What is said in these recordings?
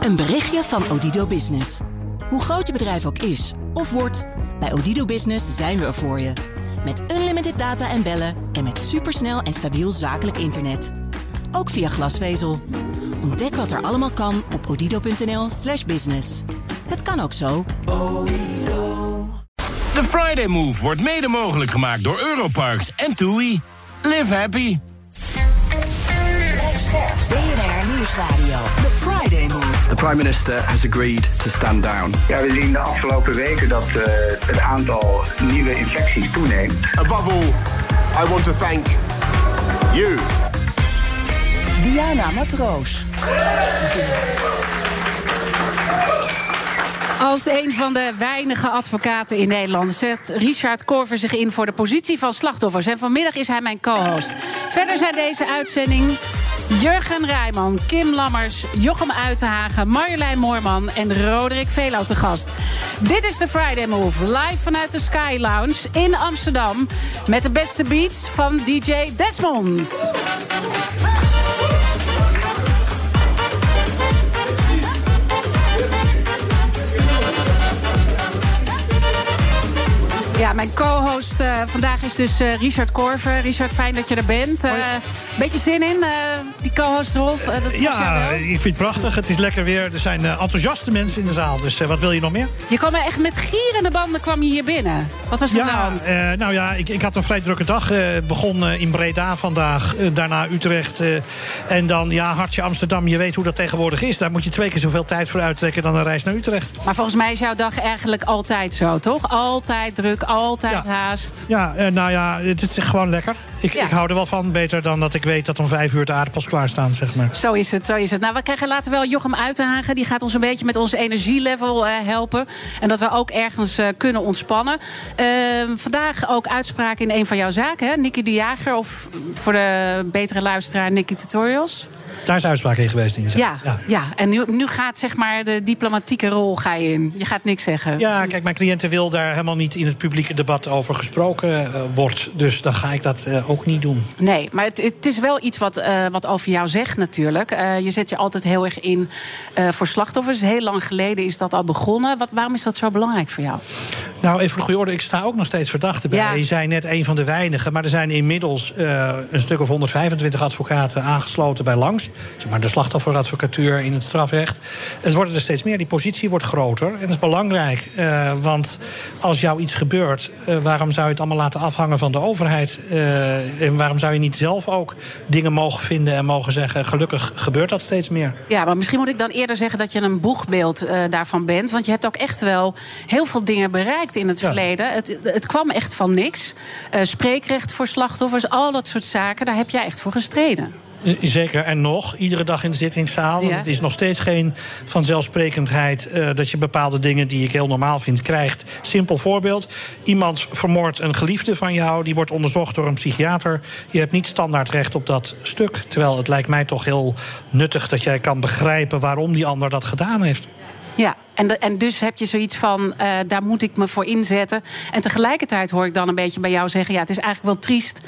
Een berichtje van Odido Business. Hoe groot je bedrijf ook is of wordt, bij Odido Business zijn we er voor je. Met unlimited data en bellen en met supersnel en stabiel zakelijk internet. Ook via glasvezel. Ontdek wat er allemaal kan op odido.nl/slash business. Het kan ook zo. De Friday Move wordt mede mogelijk gemaakt door Europarks en TUI. Live happy. BNR Nieuwsradio. The Friday Move. The Prime Minister has agreed to stand down. Ja, we zien de afgelopen weken dat uh, het aantal nieuwe infecties toeneemt. Above all, I want to thank you. Diana Matroos. Als een van de weinige advocaten in Nederland zet Richard Korver zich in voor de positie van slachtoffers. En vanmiddag is hij mijn co-host. Verder zijn deze uitzending Jurgen Rijman, Kim Lammers, Jochem Uitenhagen, Marjolein Moorman en Roderick Veelo te gast. Dit is de Friday Move, live vanuit de Sky Lounge in Amsterdam. Met de beste beats van DJ Desmond. Ja, mijn co-host uh, vandaag is dus uh, Richard Korver. Richard, fijn dat je er bent. Uh, beetje zin in, die co-hostrol? ja, ik vind het prachtig. Het is lekker weer. Er zijn enthousiaste mensen in de zaal. Dus wat wil je nog meer? Je kwam echt met gierende banden kwam je hier binnen. Wat was er ja, aan de hand? nou ja, ik, ik, had een vrij drukke dag. Het begon in Breda vandaag. daarna Utrecht. en dan, ja, Hartje Amsterdam. Je weet hoe dat tegenwoordig is. Daar moet je twee keer zoveel tijd voor uittrekken dan een reis naar Utrecht. Maar volgens mij is jouw dag eigenlijk altijd zo, toch? Altijd druk, altijd ja. haast. Ja, uh, nou ja, het is gewoon lekker. Ik, Ja. ik hou er wel van. Beter dan dat ik weet dat om vijf uur de aardappels klaarstaan, zeg maar. Zo is het, zo is het. Nou, we krijgen later wel Jochem Uitenhagen. Die gaat ons een beetje met ons energielevel eh, helpen. En dat we ook ergens eh, kunnen ontspannen. Eh, vandaag ook uitspraak in een van jouw zaken, hè? Nicky de Jager. Of voor de betere luisteraar, Nicky Tutorials. Daar is uitspraak in geweest in zaak. Ja, ja. en nu, nu gaat zeg maar de diplomatieke rol ga je in. Je gaat niks zeggen. Ja, kijk, mijn cliënten wil daar helemaal niet in het publieke debat over gesproken eh, wordt. Dus dan ga ik dat eh, ook niet doen. Nee, maar het, het is wel iets wat, eh, wat over jou zegt natuurlijk. Je zet je altijd heel erg in voor slachtoffers. Heel lang geleden is dat al begonnen. Wat, waarom is dat zo belangrijk voor jou? Nou, even voor de goede orde, ik sta ook nog steeds verdachte bij. Ja. Je zei net een van de weinigen, maar er zijn inmiddels een stuk of 125 advocaten aangesloten bij Langs. Zeg maar de slachtofferadvocatuur in het strafrecht. Het worden er steeds meer, die positie wordt groter. En dat is belangrijk, eh, want als jou iets gebeurt, eh, waarom zou je het allemaal laten afhangen van de overheid? Eh, en waarom zou je niet zelf ook dingen mogen vinden en mogen zeggen: gelukkig gebeurt dat steeds meer? Ja, maar misschien moet ik dan eerder zeggen dat je een boegbeeld daarvan bent. Want je hebt ook echt wel heel veel dingen bereikt in het Ja. verleden. Het, het kwam echt van niks. Spreekrecht voor slachtoffers, al dat soort zaken. Daar heb jij echt voor gestreden. Eh, Zeker, en nog, iedere dag in de zittingszaal. Ja. het is nog steeds geen vanzelfsprekendheid eh, dat je bepaalde dingen die ik heel normaal vind krijgt. Simpel voorbeeld: iemand vermoordt een geliefde van jou, die wordt onderzocht door een psychiater. Je hebt niet standaard recht op dat stuk. Terwijl het lijkt mij toch heel nuttig dat jij kan begrijpen waarom die ander dat gedaan heeft. Ja, en, de- en dus heb je zoiets van, eh, daar moet ik me voor inzetten. En tegelijkertijd hoor ik dan een beetje bij jou zeggen... ja, het is eigenlijk wel triest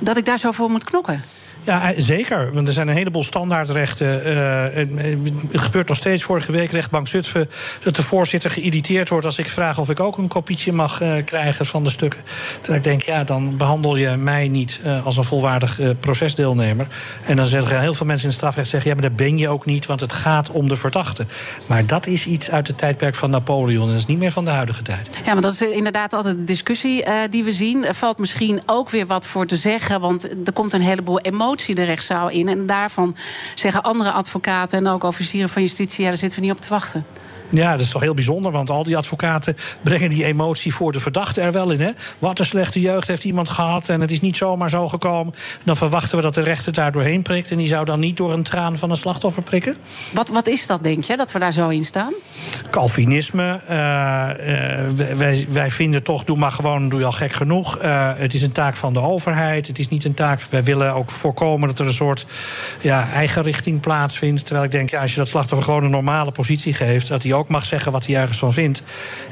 dat ik daar zo voor moet knokken. Ja, eh, zeker. Want er zijn een heleboel standaardrechten. Eh, en, eh, het gebeurt nog steeds. Vorige week rechtbank Zutphen... dat de voorzitter geïrriteerd wordt als ik vraag... of ik ook een kopietje mag eh, krijgen van de stukken. Terwijl ik denk, ja, dan behandel je mij niet... eh, als een volwaardig eh, procesdeelnemer. En dan zeggen heel veel mensen in het strafrecht... zeggen, ja, maar dat ben je ook niet... want het gaat om de verdachte. Maar dat is iets uit het tijdperk van Napoleon... en dat is niet meer van de huidige tijd. Ja, maar dat is inderdaad altijd de discussie eh, die we zien. Er valt misschien ook weer wat voor te zeggen... want er komt een heleboel emotie de rechtszaal in. En daarvan zeggen andere advocaten en ook officieren van justitie... ja, daar zitten we niet op te wachten. Ja, dat is toch heel bijzonder, want al die advocaten brengen die emotie voor de verdachte er wel in. Hè? Wat een slechte jeugd heeft iemand gehad en het is niet zomaar zo gekomen. Dan verwachten we dat de rechter daar doorheen prikt en die zou dan niet door een traan van een slachtoffer prikken. Wat, wat is dat, denk je, dat we daar zo in staan? Calvinisme. eh, eh, wij, wij vinden toch, doe maar gewoon, doe je al gek genoeg. Eh, het is een taak van de overheid. Het is niet een taak. Wij willen ook voorkomen dat er een soort ja, eigen richting plaatsvindt. Terwijl ik denk, ja, als je dat slachtoffer gewoon een normale positie geeft, dat hij ook ook mag zeggen wat hij ergens van vindt.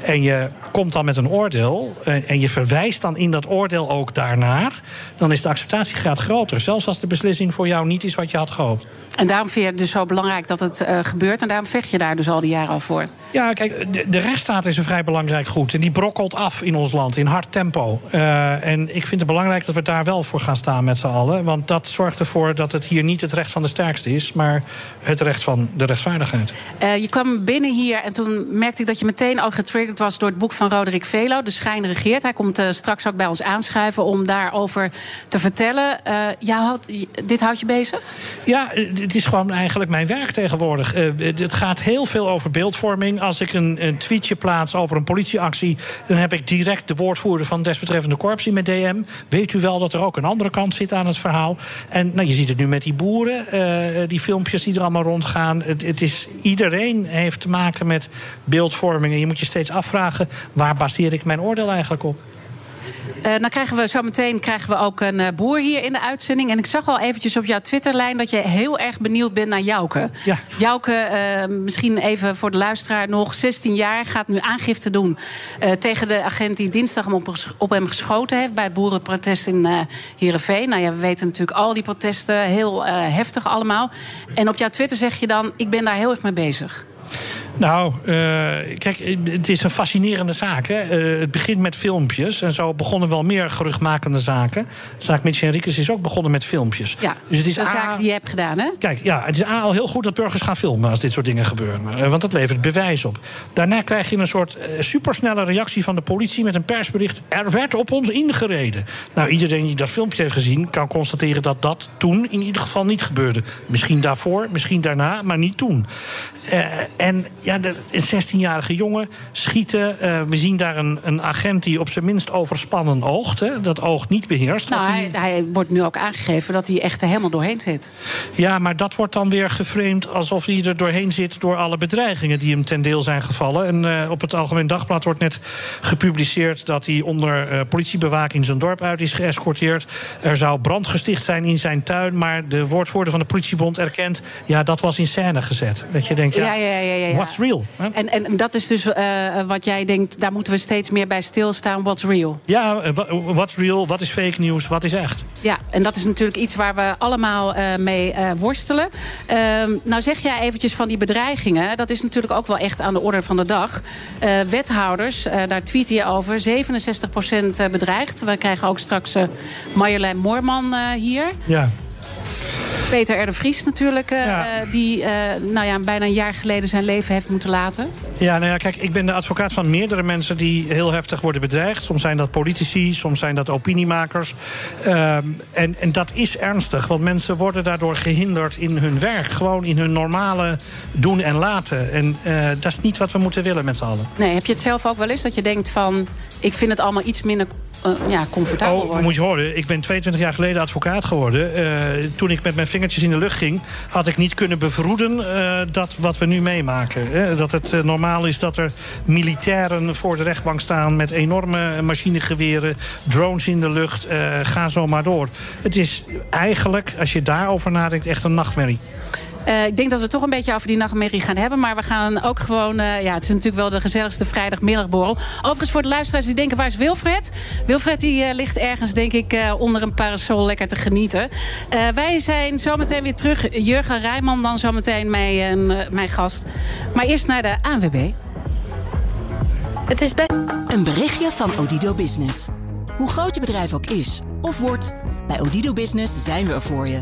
En je komt dan met een oordeel. En, en je verwijst dan in dat oordeel ook daarnaar. Dan is de acceptatiegraad groter. Zelfs als de beslissing voor jou niet is wat je had gehoopt. En daarom vind je het dus zo belangrijk dat het uh, gebeurt. En daarom vecht je daar dus al die jaren al voor. Ja, kijk, de, de, rechtsstaat is een vrij belangrijk goed. En die brokkelt af in ons land in hard tempo. Uh, en ik vind het belangrijk dat we daar wel voor gaan staan met z'n allen. Want dat zorgt ervoor dat het hier niet het recht van de sterkste is, maar het recht van de rechtvaardigheid. Uh, je kwam binnen hier en toen merkte ik dat je meteen al getriggerd was door het boek van Roderick Velo, De Schijn regeert. Hij komt straks ook bij ons aanschuiven om daarover te vertellen. jou houdt, dit houdt je bezig? Ja, het is gewoon eigenlijk mijn werk tegenwoordig. het gaat heel veel over beeldvorming als ik een, een, tweetje plaats over een politieactie, dan heb ik direct de woordvoerder van desbetreffende corpsie met DM. Weet u wel dat er ook een andere kant zit aan het verhaal? En nou, je ziet het nu met die boeren, uh, die filmpjes die er allemaal rondgaan. Het, het, is, iedereen heeft te maken met beeldvorming. En je moet je steeds afvragen: waar baseer ik mijn oordeel eigenlijk op? Uh, dan krijgen we zo meteen krijgen we ook een uh, boer hier in de uitzending. En ik zag al eventjes op jouw Twitterlijn dat je heel erg benieuwd bent naar Jouke. Ja. Jouke, uh, misschien even voor de luisteraar nog, 16 jaar, gaat nu aangifte doen tegen de agent die dinsdag hem op, op, hem geschoten heeft bij het boerenprotest in uh, Heerenveen. Nou ja, we weten natuurlijk al die protesten, heel heftig allemaal. En op jouw Twitter zeg je dan, ik ben daar heel erg mee bezig. Nou, uh, kijk, het is een fascinerende zaak. Hè? Uh, het begint met filmpjes. En zo begonnen wel meer geruchtmakende zaken. De zaak Mitch Henriques is ook begonnen met filmpjes. Ja, dus het is een zaak die je hebt gedaan, hè? Kijk, ja, het is A, al heel goed dat burgers gaan filmen als dit soort dingen gebeuren. Uh, want dat levert bewijs op. Daarna krijg je een soort supersnelle reactie van de politie met een persbericht. Er werd op ons ingereden. Nou, iedereen die dat filmpje heeft gezien kan constateren dat dat toen in ieder geval niet gebeurde. Misschien daarvoor, misschien daarna, maar niet toen. en ja, de, een 16-jarige jongen schieten. Uh, we zien daar een, een, agent die op zijn minst overspannen oogt. Hè, dat oog niet beheerst. Nou, hij, hij, wordt nu ook aangegeven dat hij echt er helemaal doorheen zit. Ja, maar dat wordt dan weer geframed alsof hij er doorheen zit... door alle bedreigingen die hem ten deel zijn gevallen. En uh, op het Algemeen Dagblad wordt net gepubliceerd... dat hij onder uh, politiebewaking zijn dorp uit is geëscorteerd. Er zou brand gesticht zijn in zijn tuin... maar de woordvoerder van de politiebond erkent... ja, dat was in scène gezet. Dat je denkt, ja, ja, ja, ja, ja. what's real? En, en dat is dus uh, wat jij denkt, daar moeten we steeds meer bij stilstaan. What's real? Ja, what's real? Wat is fake news? Wat is echt? Ja, en dat is natuurlijk iets waar we allemaal uh, mee uh, worstelen. Ehm, nou zeg jij eventjes van die bedreigingen. Dat is natuurlijk ook wel echt aan de orde van de dag. wethouders, daar tweet je over. 67% bedreigd. We krijgen ook straks Marjolein Moorman hier. Ja. Peter R. Vries natuurlijk, uh, ja. die uh, nou ja, bijna een jaar geleden zijn leven heeft moeten laten. Ja, nou ja, kijk, ik ben de advocaat van meerdere mensen die heel heftig worden bedreigd. Soms zijn dat politici, soms zijn dat opiniemakers. Uh, en, en dat is ernstig, want mensen worden daardoor gehinderd in hun werk. Gewoon in hun normale doen en laten. En uh, dat is niet wat we moeten willen met z'n allen. Nee, heb je het zelf ook wel eens dat je denkt van... ik vind het allemaal iets minder ja, comfortabel oh, worden. moet je horen, ik ben 22 jaar geleden advocaat geworden. Uh, toen ik met mijn vingertjes in de lucht ging... had ik niet kunnen bevroeden uh, dat wat we nu meemaken. dat het normaal is dat er militairen voor de rechtbank staan... met enorme machinegeweren, drones in de lucht. ga zo maar door. Het is eigenlijk, als je daarover nadenkt, echt een nachtmerrie. Uh, ik denk dat we toch een beetje over die nachtmerrie gaan hebben. Maar we gaan ook gewoon... Uh, ja, het is natuurlijk wel de gezelligste vrijdagmiddagborrel. Overigens voor de luisteraars die denken... waar is Wilfred? Wilfred die, uh, ligt ergens, denk ik, onder een parasol lekker te genieten. wij zijn zometeen weer terug. Jurgen Rijman dan zometeen mijn, mijn gast. Maar eerst naar de ANWB. Het is Een berichtje van Odido Business. Hoe groot je bedrijf ook is of wordt... bij Odido Business zijn we er voor je...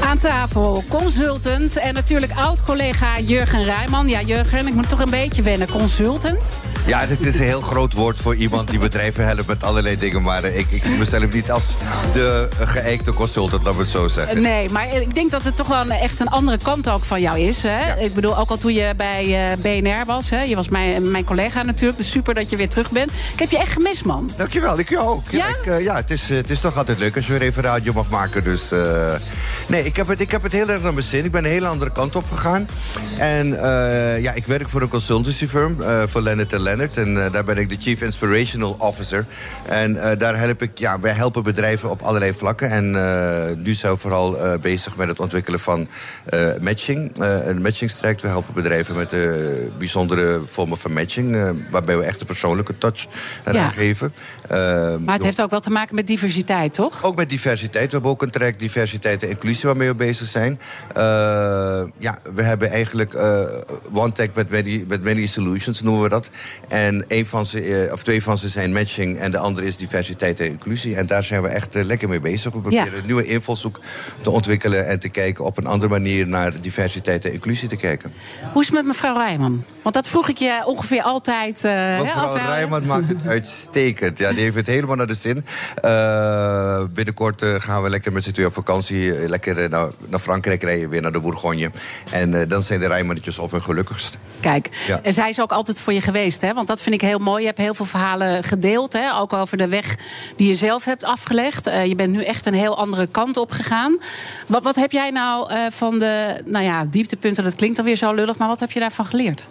Aan tafel, consultant en natuurlijk oud-collega Jurgen Rijman. Ja, Jurgen, ik moet toch een beetje wennen. Consultant? Ja, het is een heel groot woord voor iemand die bedrijven helpt met allerlei dingen. Maar ik, ik zie mezelf niet als de geëikte consultant, laat we het zo zeggen. Nee, maar ik denk dat het toch wel een, echt een andere kant ook van jou is. Hè? Ik bedoel, ook al toen je bij BNR was. Hè? Je was mijn, mijn collega natuurlijk. Dus super dat je weer terug bent. Ik heb je echt gemist, man. Dankjewel, ik jou ook. Ja, ik, ja het, is, het is toch altijd leuk als je weer even radio mag maken. Dus uh, nee, ik heb, het, ik heb het heel erg naar mijn zin. Ik ben een hele andere kant op gegaan. En ja, ik werk voor een consultancy firm, voor Leonard Leonard. En daar ben ik de Chief Inspirational Officer. En daar help ik, ja, wij helpen bedrijven op allerlei vlakken. En nu zijn we vooral bezig met het ontwikkelen van matching. een matchingstraject. We helpen bedrijven met bijzondere vormen van matching. waarbij we echt een persoonlijke touch eraan Ja. geven. Maar het heeft ook wel te maken met diversiteit, toch? Ook met diversiteit. We hebben ook een track diversiteit en inclusie waarmee we bezig zijn. Uh, ja, we hebben eigenlijk uh, one tech met many, met many solutions, noemen we dat. En een van ze, uh, of twee van ze zijn matching en de andere is diversiteit en inclusie. En daar zijn we echt lekker mee bezig. We proberen Ja. een nieuwe invalshoek te ontwikkelen en te kijken op een andere manier naar diversiteit en inclusie te kijken. Hoe is het met mevrouw Rijman? Want dat vroeg ik je ongeveer altijd. eh, Mevrouw Rijman maakt het uitstekend. Ja, die heeft het helemaal naar de zin. Binnenkort gaan we lekker met z'n tweeën op vakantie. uh, Lekker uh, naar, naar Frankrijk rijden, weer naar de Bourgogne. En uh, dan zijn de Rijmannetjes op hun gelukkigst. Kijk, Ja. en zij is ook altijd voor je geweest, hè? Want dat vind ik heel mooi. Je hebt heel veel verhalen gedeeld, hè? Ook over de weg die je zelf hebt afgelegd. Eh, je bent nu echt een heel andere kant op gegaan. Wat, wat heb jij nou eh, van de, nou ja, dieptepunten? Dat klinkt dan weer zo lullig, maar wat heb je daarvan geleerd?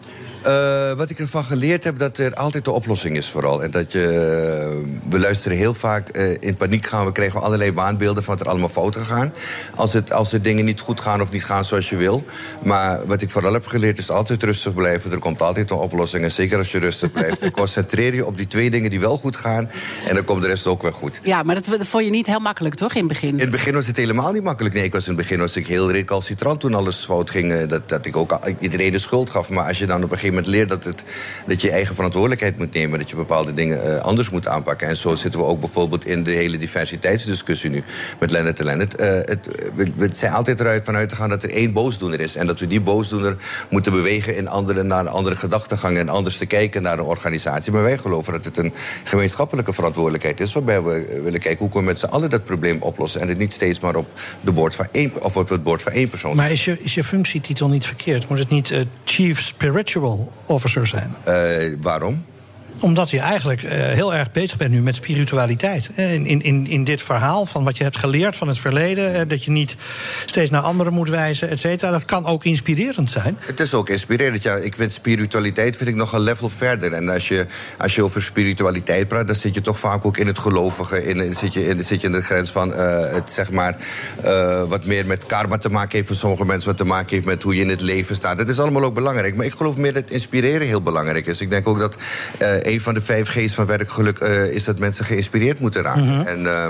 Uh, wat ik ervan geleerd heb, dat er altijd de oplossing is vooral. En dat je, uh, we luisteren heel vaak uh, in paniek gaan. We krijgen allerlei waanbeelden van wat er allemaal fout gegaan. Als, het, als er dingen niet goed gaan of niet gaan zoals je wil. Maar wat ik vooral heb geleerd is altijd rustig blijven. Er komt altijd een oplossing. En zeker als je rustig blijft. en concentreer je op die twee dingen die wel goed gaan. En dan komt de rest ook wel goed. Ja, maar dat, dat vond je niet heel makkelijk, toch, in het begin? In het begin was het helemaal niet makkelijk. Nee, ik was in het begin was ik heel recalcitrant toen alles fout ging. eh, Dat, dat ik ook iedereen de schuld gaf. Maar als je dan op een gegeven moment leert dat, het, dat je je eigen verantwoordelijkheid moet nemen. Dat je bepaalde dingen uh, anders moet aanpakken. En zo zitten we ook bijvoorbeeld in de hele diversiteitsdiscussie nu. Met Lennart en Lennart. Uh, het, we, zijn altijd eruit vanuit te gaan dat er één boosdoener is. En dat we die boosdoener moeten bewegen in andere, naar een andere gedachtegang. En anders te kijken naar een organisatie. Maar wij geloven dat het een gemeenschappelijke verantwoordelijkheid is. Waarbij we willen kijken hoe kunnen we met z'n allen dat probleem oplossen. En het niet steeds maar op, de bord van één, of op het bord van één persoon. Maar is je, is je functietitel niet verkeerd? Moet het niet eh, Chief Spiritual Officer zijn? Uh, waarom? Omdat je eigenlijk uh, heel erg bezig bent nu met spiritualiteit. In, in, in, dit verhaal van wat je hebt geleerd van het verleden. Dat je niet steeds naar anderen moet wijzen, et cetera. Dat kan ook inspirerend zijn. Het is ook inspirerend. Ja, ik vind spiritualiteit vind ik nog een level verder. En als je, als je over spiritualiteit praat, dan zit je toch vaak ook in het gelovige. In, zit, je in, zit je in de grens van uh, het zeg maar wat meer met karma te maken heeft voor sommige mensen. Wat te maken heeft met hoe je in het leven staat. Dat is allemaal ook belangrijk. Maar ik geloof meer dat inspireren heel belangrijk is. Ik denk ook dat een van de vijf G's van werkgeluk uh, is dat mensen geïnspireerd moeten raken. Mhm. En uh,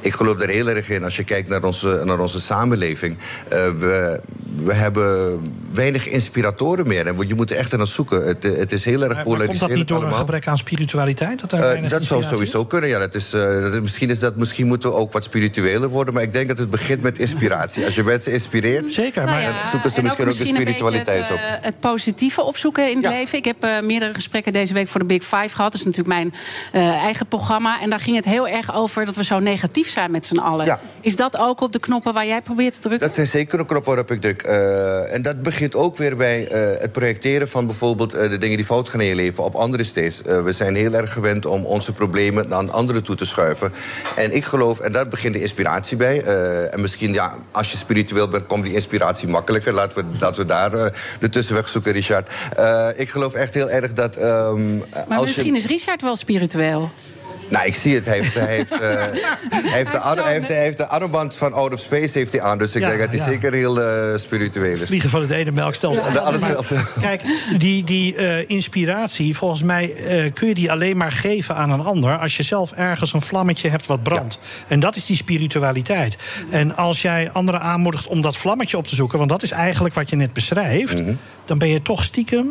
ik geloof daar heel erg in. Als je kijkt naar onze, naar onze samenleving. Uh, we, we hebben weinig inspiratoren meer. En je moet er echt naar zoeken. Het, het is heel erg Maar, maar komt polariserend dat niet door een gebrek aan spiritualiteit? Dat, daar Uh, dat zou sowieso kunnen. Ja, dat is, uh, dat is, misschien, is dat, misschien moeten we ook wat spiritueler worden. Maar ik denk dat het begint met inspiratie. Als je mensen inspireert, Zeker, Nou dan ja, zoeken ze en misschien ook de misschien spiritualiteit op. het, eh, het positieve opzoeken in het Ja. leven. Ik heb eh, meerdere gesprekken deze week voor de Big Five gehad. Dat is natuurlijk mijn eh, eigen programma. En daar ging het heel erg over dat we zo negatief zijn met z'n allen. Ja. Is dat ook op de knoppen waar jij probeert te drukken? Dat zijn zeker een knop waarop ik druk. Uh, en dat begint ook weer bij uh, het projecteren van bijvoorbeeld uh, de dingen die fout gaan in je leven op anderen steeds. we zijn heel erg gewend om onze problemen aan anderen toe te schuiven. En ik geloof, en daar begint de inspiratie bij. en misschien, ja, als je spiritueel bent, komt die inspiratie makkelijker. Laten we, laten we daar de tussenweg zoeken, Richard. ik geloof echt heel erg dat. Um, maar als misschien je... is Richard wel spiritueel. Nou, ik zie het. Hij heeft, hij heeft, uh, de, ar- hij heeft, hij heeft de armband van Out of Space heeft hij aan. Dus ik Ja, denk dat hij ja. zeker heel uh, spiritueel is. Vliegen van het ene melkstelsel Ja, de andere. Kijk, die, die uh, inspiratie, volgens mij uh, kun je die alleen maar geven aan een ander... als je zelf ergens een vlammetje hebt wat brandt. En dat is die spiritualiteit. En als jij anderen aanmoedigt om dat vlammetje op te zoeken... want dat is eigenlijk wat je net beschrijft... dan ben je toch stiekem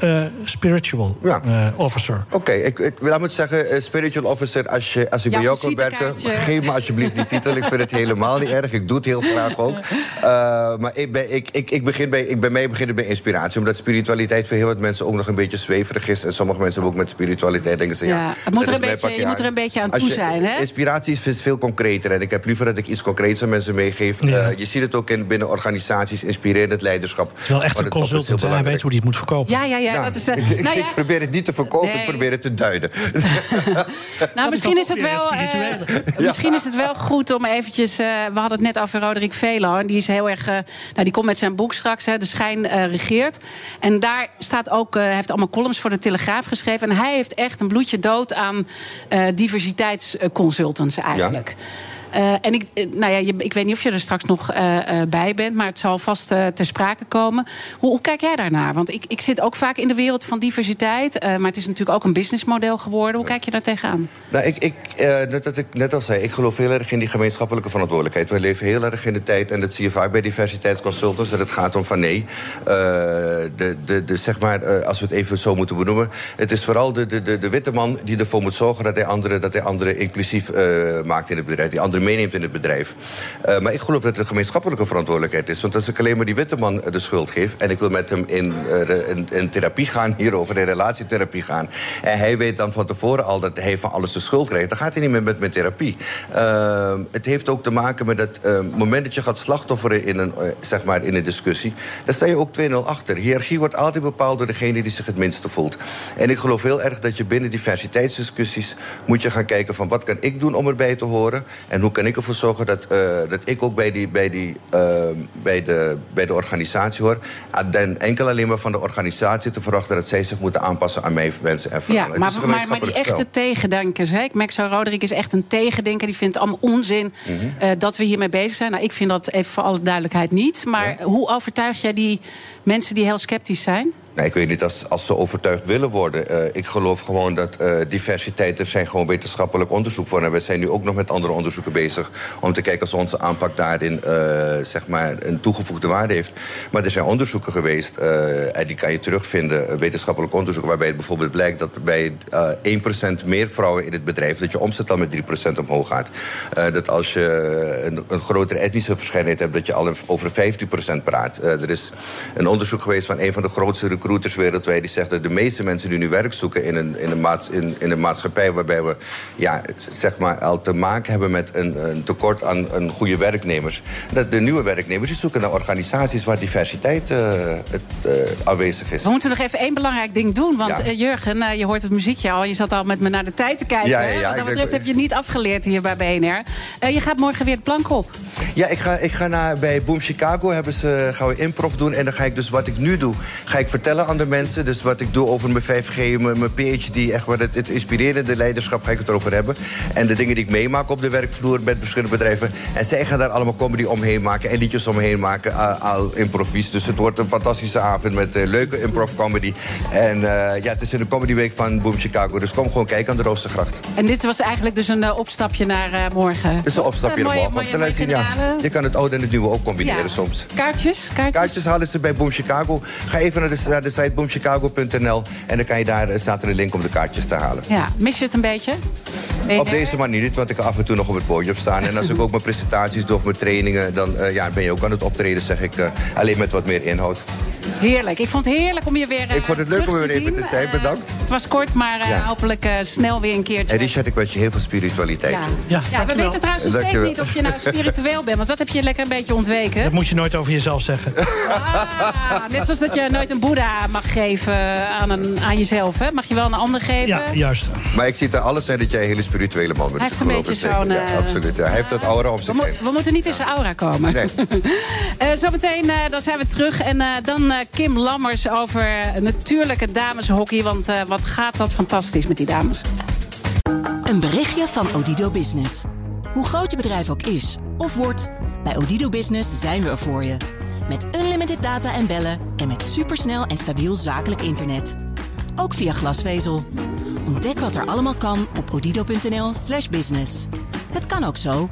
eh, spiritual eh, officer. Oké, ik, ik, laat me zeggen, eh, spiritual officer, als, je, als ik Ja, bij jou kan werken, geef me alsjeblieft die titel. Ik vind het helemaal niet erg. Ik doe het heel graag ook. Eh, maar ik, ben, ik, ik, ik begin bij, ik, bij mij begint het bij inspiratie. Omdat spiritualiteit voor heel wat mensen ook nog een beetje zweverig is. En sommige mensen hebben ook met spiritualiteit denken ze, ja, Ja, het moet er een beetje, je moet er een beetje aan toe je- zijn, hè? Inspiratie is veel concreter. En ik heb liever dat ik iets concreets aan mensen meegeef. Je ziet het ook in, binnen organisaties, inspirerend leiderschap. Het is wel echt een consultant. Hij weet hoe hij het moet verkopen. Ja, ja, ja. dat is, eh, ik, nou ja, ik probeer het niet te verkopen, Nee. ik probeer het te duiden. Nou, misschien is, het wel, eh, misschien is het wel goed om eventjes... eh, we hadden het net over Roderick Velo. En die is heel erg... nou, die komt met zijn boek straks, hè, De Schijn regeert. En daar staat ook... hij heeft allemaal columns voor de Telegraaf geschreven. En hij heeft echt een bloedje dood aan diversiteitsconsultants eigenlijk. Eh, en ik, eh, nou ja, ik weet niet of je er straks nog eh, bij bent, maar het zal vast eh, ter sprake komen. Hoe, kijk jij daarnaar? Want ik, ik zit ook vaak in de wereld van diversiteit, maar het is natuurlijk ook een businessmodel geworden. Hoe kijk je daar tegenaan? Nou, ik, ik, net, dat ik net al zei, ik geloof heel erg in die gemeenschappelijke verantwoordelijkheid. We leven heel erg in de tijd, en dat zie je vaak bij diversiteitsconsultants, dat het gaat om van nee. de, de, de, zeg maar, als we het even zo moeten benoemen, het is vooral de, de, de, de witte man die ervoor moet zorgen dat hij anderen, dat hij anderen inclusief maakt in het bedrijf, die meeneemt in het bedrijf. Eh, maar ik geloof dat het een gemeenschappelijke verantwoordelijkheid is. Want als ik alleen maar die witte man eh, de schuld geef en ik wil met hem in, eh, in, in therapie gaan hierover, in relatietherapie gaan, en hij weet dan van tevoren al dat hij van alles de schuld krijgt, dan gaat hij niet meer met mijn therapie. Het heeft ook te maken met het moment dat je gaat slachtofferen in een, zeg maar in een discussie, dan sta je ook 2-0 achter. Hiërarchie wordt altijd bepaald door degene die zich het minste voelt. En ik geloof heel erg dat je binnen diversiteitsdiscussies moet je gaan kijken van wat kan ik doen om erbij te horen en hoe kan ik ervoor zorgen dat, eh, dat ik ook bij, die, bij, die, eh, bij, de, bij de organisatie hoor. En dan enkel alleen maar van de organisatie te verwachten dat zij zich moeten aanpassen aan mijn wensen en Ja, verlangen. Het maar, maar, maar die gemeenschappelijk spel. echte tegendenkers. Hè? Zo, Roderick is echt een tegendenker. Die vindt allemaal onzin Mhm. eh, dat we hiermee bezig zijn. Nou, ik vind dat even voor alle duidelijkheid niet. Maar hoe overtuig jij die mensen die heel sceptisch zijn? Ik weet niet als, als ze overtuigd willen worden. Eh, ik geloof gewoon dat eh, diversiteit, er zijn gewoon wetenschappelijk onderzoek voor. En we zijn nu ook nog met andere onderzoeken bezig om te kijken of onze aanpak daarin eh, zeg maar een toegevoegde waarde heeft. Maar er zijn onderzoeken geweest, en die kan je terugvinden, wetenschappelijk onderzoek, waarbij het bijvoorbeeld blijkt dat bij eh 1% meer vrouwen in het bedrijf, dat je omzet al met 3% omhoog gaat. Dat als je een, een grotere etnische verscheidenheid hebt, dat je al over 15% praat. Er is een onderzoek geweest van een van de grootste recruiters wereldwijd. Die zegt dat de meeste mensen die nu werk zoeken in een, in een, maats, in, in een maatschappij waarbij we ja, zeg maar, al te maken hebben met een, een tekort aan, aan goede werknemers. Dat de nieuwe werknemers die zoeken naar organisaties waar diversiteit eh, het, eh, aanwezig is. We moeten nog even één belangrijk ding doen. Want Ja. eh, Jurgen, je hoort het muziekje al. Je zat al met me naar de tijd te kijken. Ja, ja, Wat dat betreft heb je niet afgeleerd hier bij BNR. Je gaat morgen weer de plank op. Ja, ik ga, ik ga naar, bij Boom Chicago hebben ze, gaan we improv doen. En dan ga ik dus wat ik nu doe, ga ik vertellen aan de mensen. Dus wat ik doe over mijn 5G, mijn, mijn PhD, echt wat het, het inspirerende leiderschap, ga ik het erover hebben. En de dingen die ik meemaak op de werkvloer met verschillende bedrijven. En zij gaan daar allemaal comedy omheen maken en liedjes omheen maken, al, al improvies. Dus het wordt een fantastische avond met eh, leuke improv comedy. En eh, ja, het is in de Comedy Week van Boom Chicago. Dus kom gewoon kijken aan de Roostergracht. En dit was eigenlijk dus een eh, opstapje naar morgen. Het is een opstapje naar morgen. Mooie- zien, mooie ja, je kan het oude en het nieuwe ook combineren Ja. soms. Kaartjes? Kaartjes? Kaartjes halen ze bij Boom Chicago. Ga even naar de, naar de site boomchicago.nl en dan kan je daar eh, staat er een link om de kaartjes te halen. Ja, mis je het een beetje? Op deze manier niet, want ik kan af en toe nog op het podium staan. En als ik ook mijn presentaties doe of mijn trainingen, dan eh, ja, ben je ook aan het optreden, zeg ik. eh, alleen met wat meer inhoud. Heerlijk. Ik vond het heerlijk om je weer eh, Ik vond het leuk terug om weer even te zien. zijn. Eh, Bedankt. het was kort, maar eh, Ja. hopelijk eh, snel weer een keertje. En Richard, ik wens je heel veel spiritualiteit Ja. toe. Ja, Ja, we weten trouwens nog steeds niet of je nou spiritueel bent. Want dat heb je lekker een beetje ontweken. Dat moet je nooit over jezelf zeggen. Ah, net zoals dat je nooit een boeddha mag geven aan, een, aan jezelf. Hè? Mag je wel een ander geven? Ja, juist. Maar ik zie het aan alles zijn dat jij een hele spirituele man bent. Hij heeft een beetje zo'n, Ja, eh, absoluut. Ja. Hij heeft dat aura We, zich mo- heen. we moeten niet in zijn aura komen. Nee. Eh, zometeen eh, dan zijn we terug. En eh, dan eh, Kim Lammers over natuurlijke dameshockey. Want eh, wat gaat dat fantastisch met die dames. Een berichtje van Odido Business. Hoe groot je bedrijf ook is of wordt, bij Odido Business zijn we er voor je. Met unlimited data en bellen en met supersnel en stabiel zakelijk internet. Ook via glasvezel. Ontdek wat er allemaal kan op odido.nl/slash business. Het kan ook zo.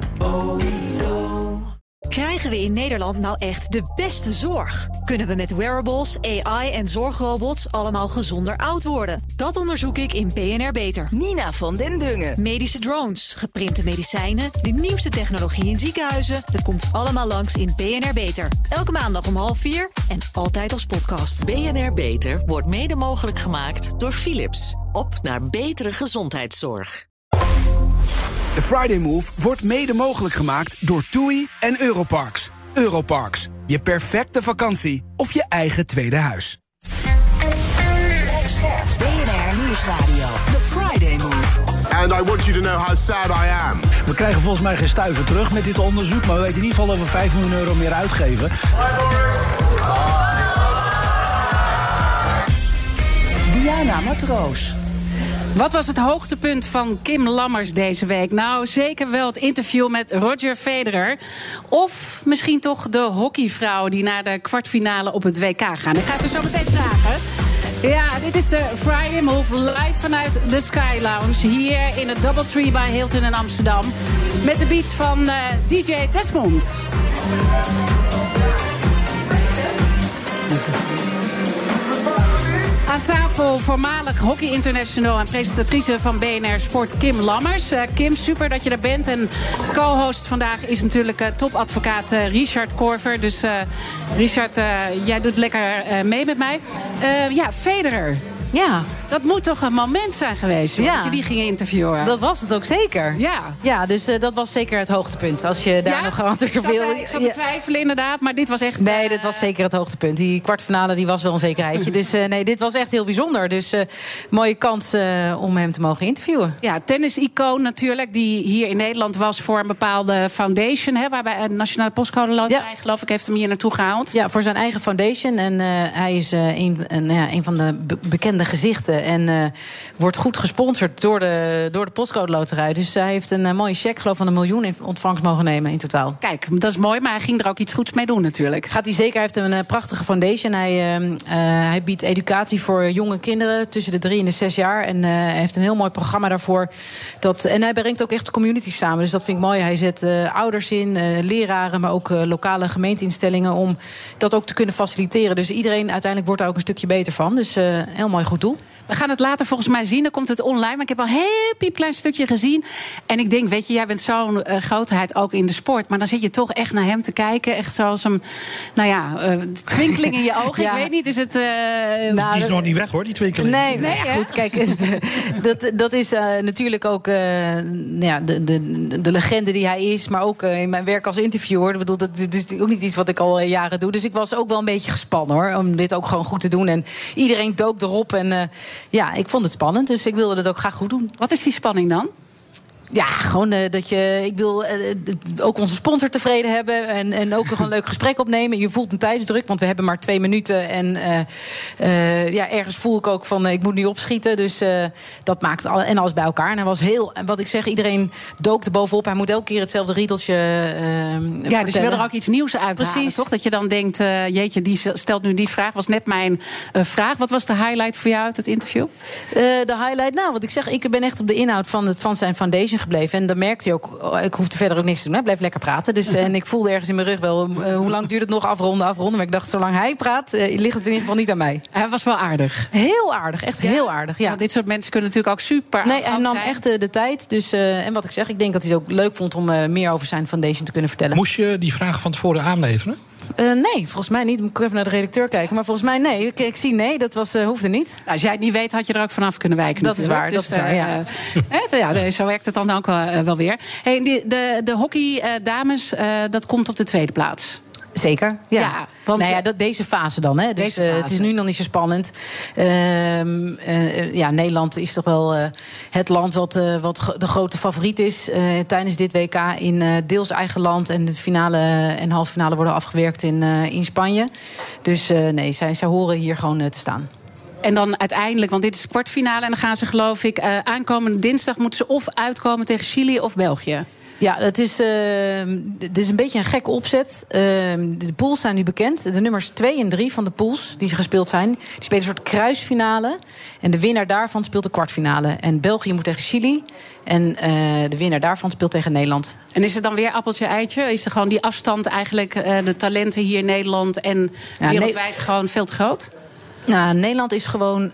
Krijgen we in Nederland nou echt de beste zorg? Kunnen we met wearables, AI en zorgrobots allemaal gezonder oud worden? Dat onderzoek ik in BNR Beter. Nina van den Dungen. Medische drones, geprinte medicijnen, de nieuwste technologie in ziekenhuizen. Dat komt allemaal langs in BNR Beter. Elke maandag om half vier en altijd als podcast. BNR Beter wordt mede mogelijk gemaakt door Philips. Op naar betere gezondheidszorg. De Friday Move wordt mede mogelijk gemaakt door TUI en Europarks. Europarks, je perfecte vakantie of je eigen tweede huis. BNR Nieuwsradio. The Friday Move. And I want you to know how sad I am. We krijgen volgens mij geen stuiver terug met dit onderzoek, maar we weten in ieder geval dat we 5 miljoen euro meer uitgeven. Diana Matroos. Wat was het hoogtepunt van Kim Lammers deze week? Nou, zeker wel het interview met Roger Federer. Of misschien toch de hockeyvrouwen die naar de kwartfinale op het WK gaan. Ik ga het er zo meteen vragen. Ja, dit is de Friday Move live vanuit de Sky Lounge. Hier in het Doubletree bij Hilton in Amsterdam. Met de beats van eh, DJ Desmond. Aan tafel voormalig hockey international en presentatrice van BNR Sport Kim Lammers. Eh, Kim, super dat je er bent. En co-host vandaag is natuurlijk eh, topadvocaat eh, Richard Korver. Dus Richard, jij doet lekker mee met mij. Ja, Federer. Ja. Dat moet toch een moment zijn geweest, joh, Ja. dat je die ging interviewen. Dat was het ook zeker. Ja. Ja, dus eh, dat was zeker het hoogtepunt. Als je daar Ja? nog antwoord op wil. eh, ik zat te twijfelen inderdaad, maar dit was echt... Nee, dit was zeker het hoogtepunt. Die kwartfinale die was wel een zekerheidje. dus eh, nee, dit was echt heel bijzonder. Dus eh, mooie kans eh, om hem te mogen interviewen. Ja, tennis-icoon natuurlijk, die hier in Nederland was voor een bepaalde foundation. Hè, waarbij een Nationale Postcode Loterij, geloof ik, heeft hem hier naartoe gehaald. Ja, voor zijn eigen foundation. En eh, hij is eh, een, een, ja, een van de be- bekende gezichten. En eh, wordt goed gesponsord door de, door de Postcode Loterij. Dus hij heeft een eh, mooie cheque, geloof van een miljoen in ontvangst mogen nemen in totaal. Kijk, dat is mooi, maar hij ging er ook iets goeds mee doen natuurlijk. Gaat hij zeker. Hij heeft een eh, prachtige foundation. Hij, eh, eh, hij biedt educatie voor jonge kinderen tussen de drie en de zes jaar. En hij heeft een heel mooi programma daarvoor. Dat, en hij brengt ook echt de communities samen. Dus dat vind ik mooi. Hij zet ouders in, leraren, maar ook lokale gemeenteinstellingen... om dat ook te kunnen faciliteren. Dus iedereen uiteindelijk wordt daar ook een stukje beter van. Dus heel mooi goed doel. We gaan het later volgens mij zien, dan komt het online. Maar ik heb al een heel piepklein stukje gezien. En ik denk, weet je, jij bent zo'n eh, grootheid ook in de sport. Maar dan zit je toch echt naar hem te kijken. Echt zoals hem, nou ja, eh, twinkeling in je ogen. Ja. Ik weet niet, is het... eh, Nou, die is dat- nog niet weg hoor, die twinkeling. Nee, nee, ja, goed. Kijk, dat, dat is eh, natuurlijk ook eh, nou ja, de, de, de legende die hij is. Maar ook in mijn werk als interviewer. Ik bedoel, dat is dus ook niet iets wat ik al jaren doe. Dus ik was ook wel een beetje gespannen hoor. Om dit ook gewoon goed te doen. En iedereen dook erop. En eh, ja, ik vond het spannend. Dus ik wilde het ook graag goed doen. Wat is die spanning dan? Ja, gewoon eh, dat je. Ik wil eh, d- ook onze sponsor tevreden hebben. En, en ook nog een leuk gesprek opnemen. Je voelt een tijdsdruk, want we hebben maar twee minuten. En eh, eh, ja, ergens voel ik ook van eh, ik moet nu opschieten. Dus eh, dat maakt al, en alles bij elkaar. En hij was heel. Wat ik zeg, iedereen dook er bovenop. Hij moet elke keer hetzelfde riedeltje. eh, Ja, dus je wil er ook iets nieuws uit Precies. toch? Dat je dan denkt, eh, jeetje, die stelt nu die vraag. Was net mijn eh, vraag. Wat was de highlight voor jou uit het interview? Eh, de highlight, nou, wat ik zeg, ik ben echt op de inhoud van, het, van zijn foundation gebleven. En dan merkte hij ook, oh, ik hoefde verder ook niks te doen. Hij bleef lekker praten. Dus, en ik voelde ergens in mijn rug wel, eh, hoe lang duurt het nog afronden, afronden. Maar ik dacht, zolang hij praat, eh, ligt het in ieder geval niet aan mij. Hij was wel aardig. Heel aardig, echt heel aardig, ja. Want dit sourt mensen kunnen natuurlijk ook super Nee, hij nam zijn. echt eh, de tijd. Dus, eh, en wat ik zeg, ik denk dat hij het ook leuk vond om eh, meer over zijn foundation te kunnen vertellen. Moest je die vragen van tevoren aanleveren? Eh, nee, volgens mij niet. Moet ik even naar de redacteur kijken. Maar volgens mij nee. Ik, ik zie nee, dat was, eh, hoefde niet. Nou, als jij het niet weet, had je er ook vanaf kunnen wijken. Dat is waar, dat is waar, ja. zo werkt het dan ook wel, eh, wel weer. Hey, de, de, de hockey dames, eh, dat komt op de tweede plaats. Zeker, ja. Ja, want- nou ja, dat, deze fase dan. Hè. Dus, Deze eh, het is nu nog niet zo spannend. Ehm, eh, ja, Nederland is toch wel eh, het land wat, wat de grote favoriet is tijdens dit WK in deels eigen land. En de finale en halve finale worden afgewerkt in, in Spanje. Dus nee, zij, zij horen hier gewoon te staan. En dan uiteindelijk, want dit is de kwartfinale... en dan gaan ze geloof ik... aankomende dinsdag moeten ze of uitkomen tegen Chili of België. Ja, het is, het is een beetje een gekke opzet. Uh, de pools zijn nu bekend. De nummers 2 en 3 van de pools die gespeeld zijn... die spelen een soort kruisfinale. En de winnaar daarvan speelt de kwartfinale. En België moet tegen Chili. En uh, de winnaar daarvan speelt tegen Nederland. En is het dan weer appeltje-eitje? Is er gewoon die afstand eigenlijk... Uh, de talenten hier in Nederland en ja, wereldwijd gewoon veel te groot? Nou, Nederland is gewoon uh,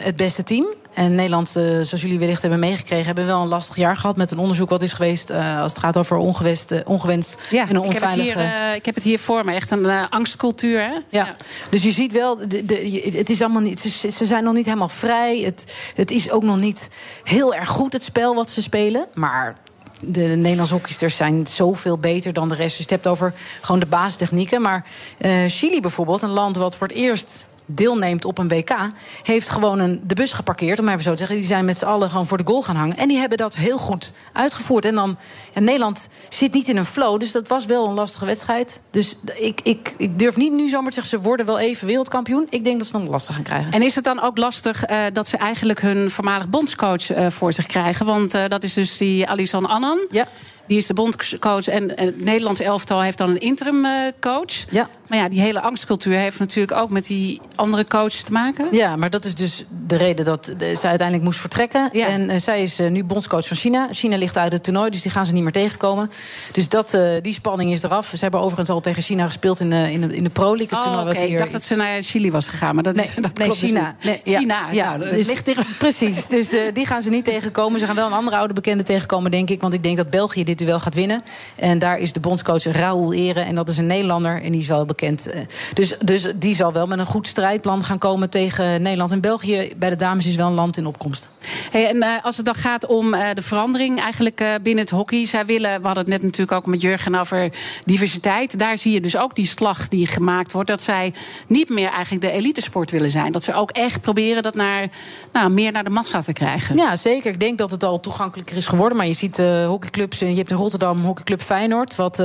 het beste team. En Nederland, uh, zoals jullie wellicht hebben meegekregen, hebben wel een lastig jaar gehad met een onderzoek wat is geweest uh, als het gaat over ongewenst, uh, ongewenst ja, en onveilige. Ik heb, het hier, ik heb het hier voor me, echt een angstcultuur. Hè? Ja. ja. dus je ziet wel, de, de, het is allemaal niet, ze, ze, zijn nog niet helemaal vrij. Het, het is ook nog niet heel erg goed het spel wat ze spelen, maar de Nederlandse hockeysters zijn zoveel beter dan de rest. Dus je hebt over gewoon de basistechnieken. Maar uh, Chili bijvoorbeeld, een land wat voor het eerst deelneemt op een WK, heeft gewoon een, de bus geparkeerd, om even zo te zeggen. Die zijn met z'n allen gewoon voor de goal gaan hangen. En die hebben dat heel goed uitgevoerd. En dan, ja, Nederland zit niet in een flow, dus dat was wel een lastige wedstrijd. Dus ik, ik, ik durf niet nu zomaar te zeggen, ze worden wel even wereldkampioen. Ik denk dat ze nog lastig gaan krijgen. En is het dan ook lastig uh, dat ze eigenlijk hun voormalig bondscoach uh, voor zich krijgen? Want uh, dat is dus die Alison Annan. Ja. Die is de bondcoach en het Nederlands elftal heeft dan een interim coach. Ja. Maar ja, die hele angstcultuur heeft natuurlijk ook met die andere coach te maken. Ja, maar dat is dus de reden dat ze uiteindelijk moest vertrekken. Ja. En uh, zij is uh, nu bondscoach van China. China ligt uit het toernooi, dus die gaan ze niet meer tegenkomen. Dus dat, die spanning is eraf. Ze hebben overigens al tegen China gespeeld in de, in de, in de Pro League. Oh, toernooi okay. wat hier... Ik dacht dat ze naar Chili was gegaan, maar dat, nee, is, dat nee, klopt China. Dus nee, ja. China, ja, nou, dus, ligt tegen... Precies, dus die gaan ze niet tegenkomen. Ze gaan wel een andere oude bekende tegenkomen, denk ik. Want ik denk dat België dit duel gaat winnen. En daar is de bondscoach Raoul Eren. En dat is een Nederlander en die is wel bekend. Dus, dus die zal wel met een goed strijdplan gaan komen tegen Nederland. En België bij de dames is wel een land in opkomst. Hey, en uh, als het dan gaat om uh, de verandering eigenlijk uh, binnen het hockey. Zij willen, we hadden het net natuurlijk ook met Jurgen over diversiteit. Daar zie je dus ook die slag die gemaakt wordt. Dat zij niet meer eigenlijk de elitesport willen zijn. Dat ze ook echt proberen dat naar, nou, meer naar de massa te krijgen. Ja, zeker. Ik denk dat het al toegankelijker is geworden. Maar je ziet hockeyclubs. Hebt in Rotterdam hockeyclub Feyenoord. Wat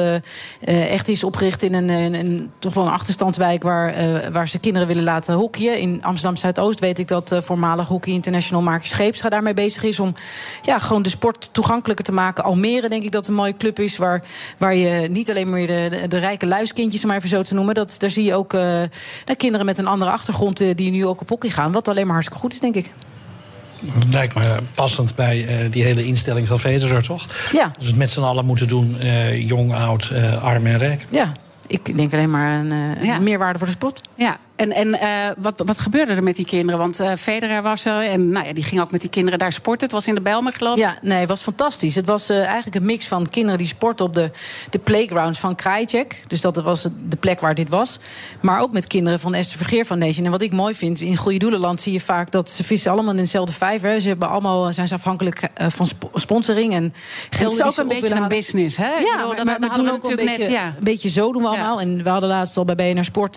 echt is opgericht in een, een, toch wel een achterstandswijk waar, waar ze kinderen willen laten hockeyen. In Amsterdam Zuidoost weet ik dat voormalig Hockey International Mark Scheepstra daarmee bezig is om ja, gewoon de sport toegankelijker te maken. Almere denk ik dat een mooie club is waar, waar je niet alleen maar de, de, de rijke luiskindjes, om maar even zo te noemen. Dat, daar zie je ook kinderen met een andere achtergrond die nu ook op hockey gaan. Wat alleen maar hartstikke goed is, denk ik. Dat lijkt me passend bij uh, die hele instelling van Federer, toch? Ja. Dat we het met z'n allen moeten doen, uh, jong, oud, uh, arm en rijk. Ja, ik denk alleen maar een ja. meerwaarde voor de sport. Ja, en, en uh, wat, wat gebeurde er met die kinderen? Want uh, Federer was er en nou ja, die ging ook met die kinderen daar sporten. Het was in de Bijlmer, geloof ik. Ja, nee, het was fantastisch. Het was uh, eigenlijk een mix van kinderen die sporten op de, de playgrounds van Krajcek. Dus dat was de plek waar dit was. Maar ook met kinderen van Esther Vergeer Foundation. En wat ik mooi vind, in Goede Doelenland zie je vaak dat ze vissen allemaal in dezelfde vijver. Ze hebben allemaal, zijn ze afhankelijk van sp sponsoring en geld. Het is ook een beetje een business, hè? Ja, maar, maar we doen ook een beetje, net, ja. een beetje zo doen we allemaal. Ja. En we hadden laatst al bij BNR Sport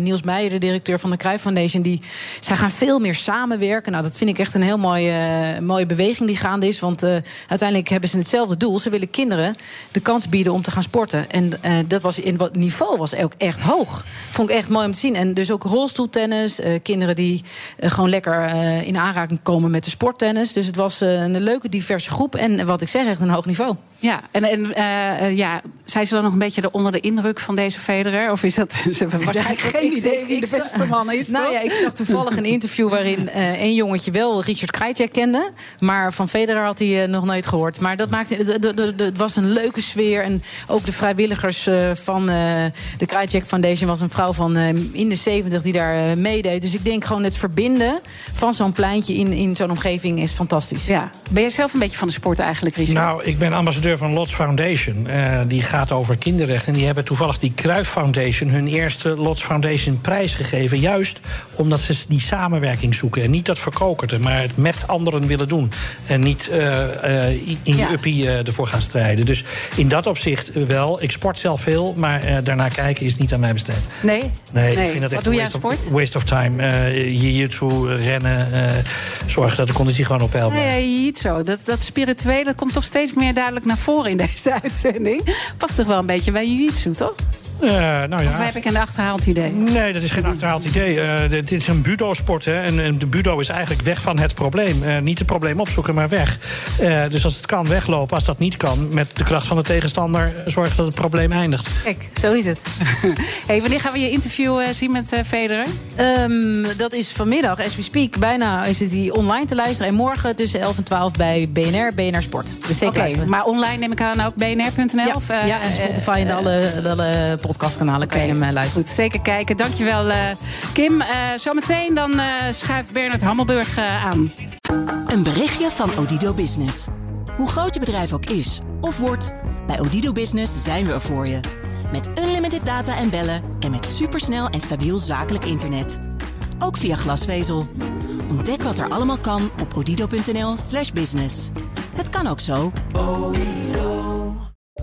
Niels De directeur van de Cruijff Foundation, die zij gaan veel meer samenwerken. Nou, dat vind ik echt een heel mooie, uh, mooie beweging die gaande is. Want uh, uiteindelijk hebben ze hetzelfde doel. Ze willen kinderen de kans bieden om te gaan sporten. En uh, dat was in wat niveau was ook echt hoog. Vond ik echt mooi om te zien. En dus ook rolstoeltennis, kinderen die gewoon lekker in aanraking komen met de sporttennis. Dus het was een leuke, diverse groep. En wat ik zeg, echt een hoog niveau. Ja, en, en uh, ja, zijn ze dan nog een beetje onder de indruk van deze Federer? Of is dat... Ze hebben waarschijnlijk ja, geen idee wie de beste man is, Nou toch? ja, ik zag toevallig een interview waarin uh, een jongetje wel Richard Krajcek kende. Maar van Federer had hij uh, nog nooit gehoord. Maar dat maakte... Het was een leuke sfeer. En ook de vrijwilligers van de Krajcek Foundation was een vrouw van in de 70 die daar meedeed. Dus ik denk gewoon het verbinden van zo'n pleintje in, in zo'n omgeving is fantastisch. Ja. Ben jij zelf een beetje van de sport eigenlijk, Richard? Nou, ik ben ambassadeur van Lots Foundation. Uh, die gaat over kinderrechten. En die hebben toevallig die Kruif Foundation hun eerste Lots Foundation prijs gegeven. Juist omdat ze die samenwerking zoeken. En niet dat verkokerde, maar het met anderen willen doen. En niet uh, uh, in je ja. uppie ervoor gaan strijden. Dus in dat opzicht wel. Ik sport zelf veel, maar daarna kijken is niet aan mij besteed. Nee? Nee, nee. ik vind dat Wat echt jij sport? Of, waste of time. Jiu-jitsu, rennen. zorgen dat de conditie gewoon op peil blijft. Nee, jiu-jitsu. Dat, dat spirituele komt toch steeds meer duidelijk naar voren in deze uitzending. Past toch wel een beetje bij jiu-jitsu, toch? Eh, nou ja. Of heb ik een achterhaald idee? Nee, dat is geen achterhaald idee. Eh, dit is een budo-sport. Hè, en, en de budo is eigenlijk weg van het probleem. Eh, niet het probleem opzoeken, maar weg. Eh, dus als het kan, weglopen. Als dat niet kan, met de kracht van de tegenstander... zorgen dat het probleem eindigt. Kijk, zo is het. hey, wanneer gaan we je interview eh, zien met eh, Federer? Ehm, dat is vanmiddag, as we speak. Bijna is het die online te luisteren. En morgen tussen 11 en 12 bij BNR, BNR Sport. Dus zeker maar online neem ik aan ook bnr.nl? Ja, of, eh, ja, en Spotify en alle, alle podcastkanalen kan je hem eh, luisteren. Goed, zeker kijken. Dankjewel, eh Kim. Eh, zometeen dan eh, schuift Bernard Hammelburg eh, aan. Een berichtje van Odido Business. Hoe groot je bedrijf ook is of wordt, bij Odido Business zijn we er voor je. Met unlimited data en bellen en met supersnel en stabiel zakelijk internet. Ook via glasvezel. Ontdek wat er allemaal kan op odido.nl/slash business. Het kan ook zo.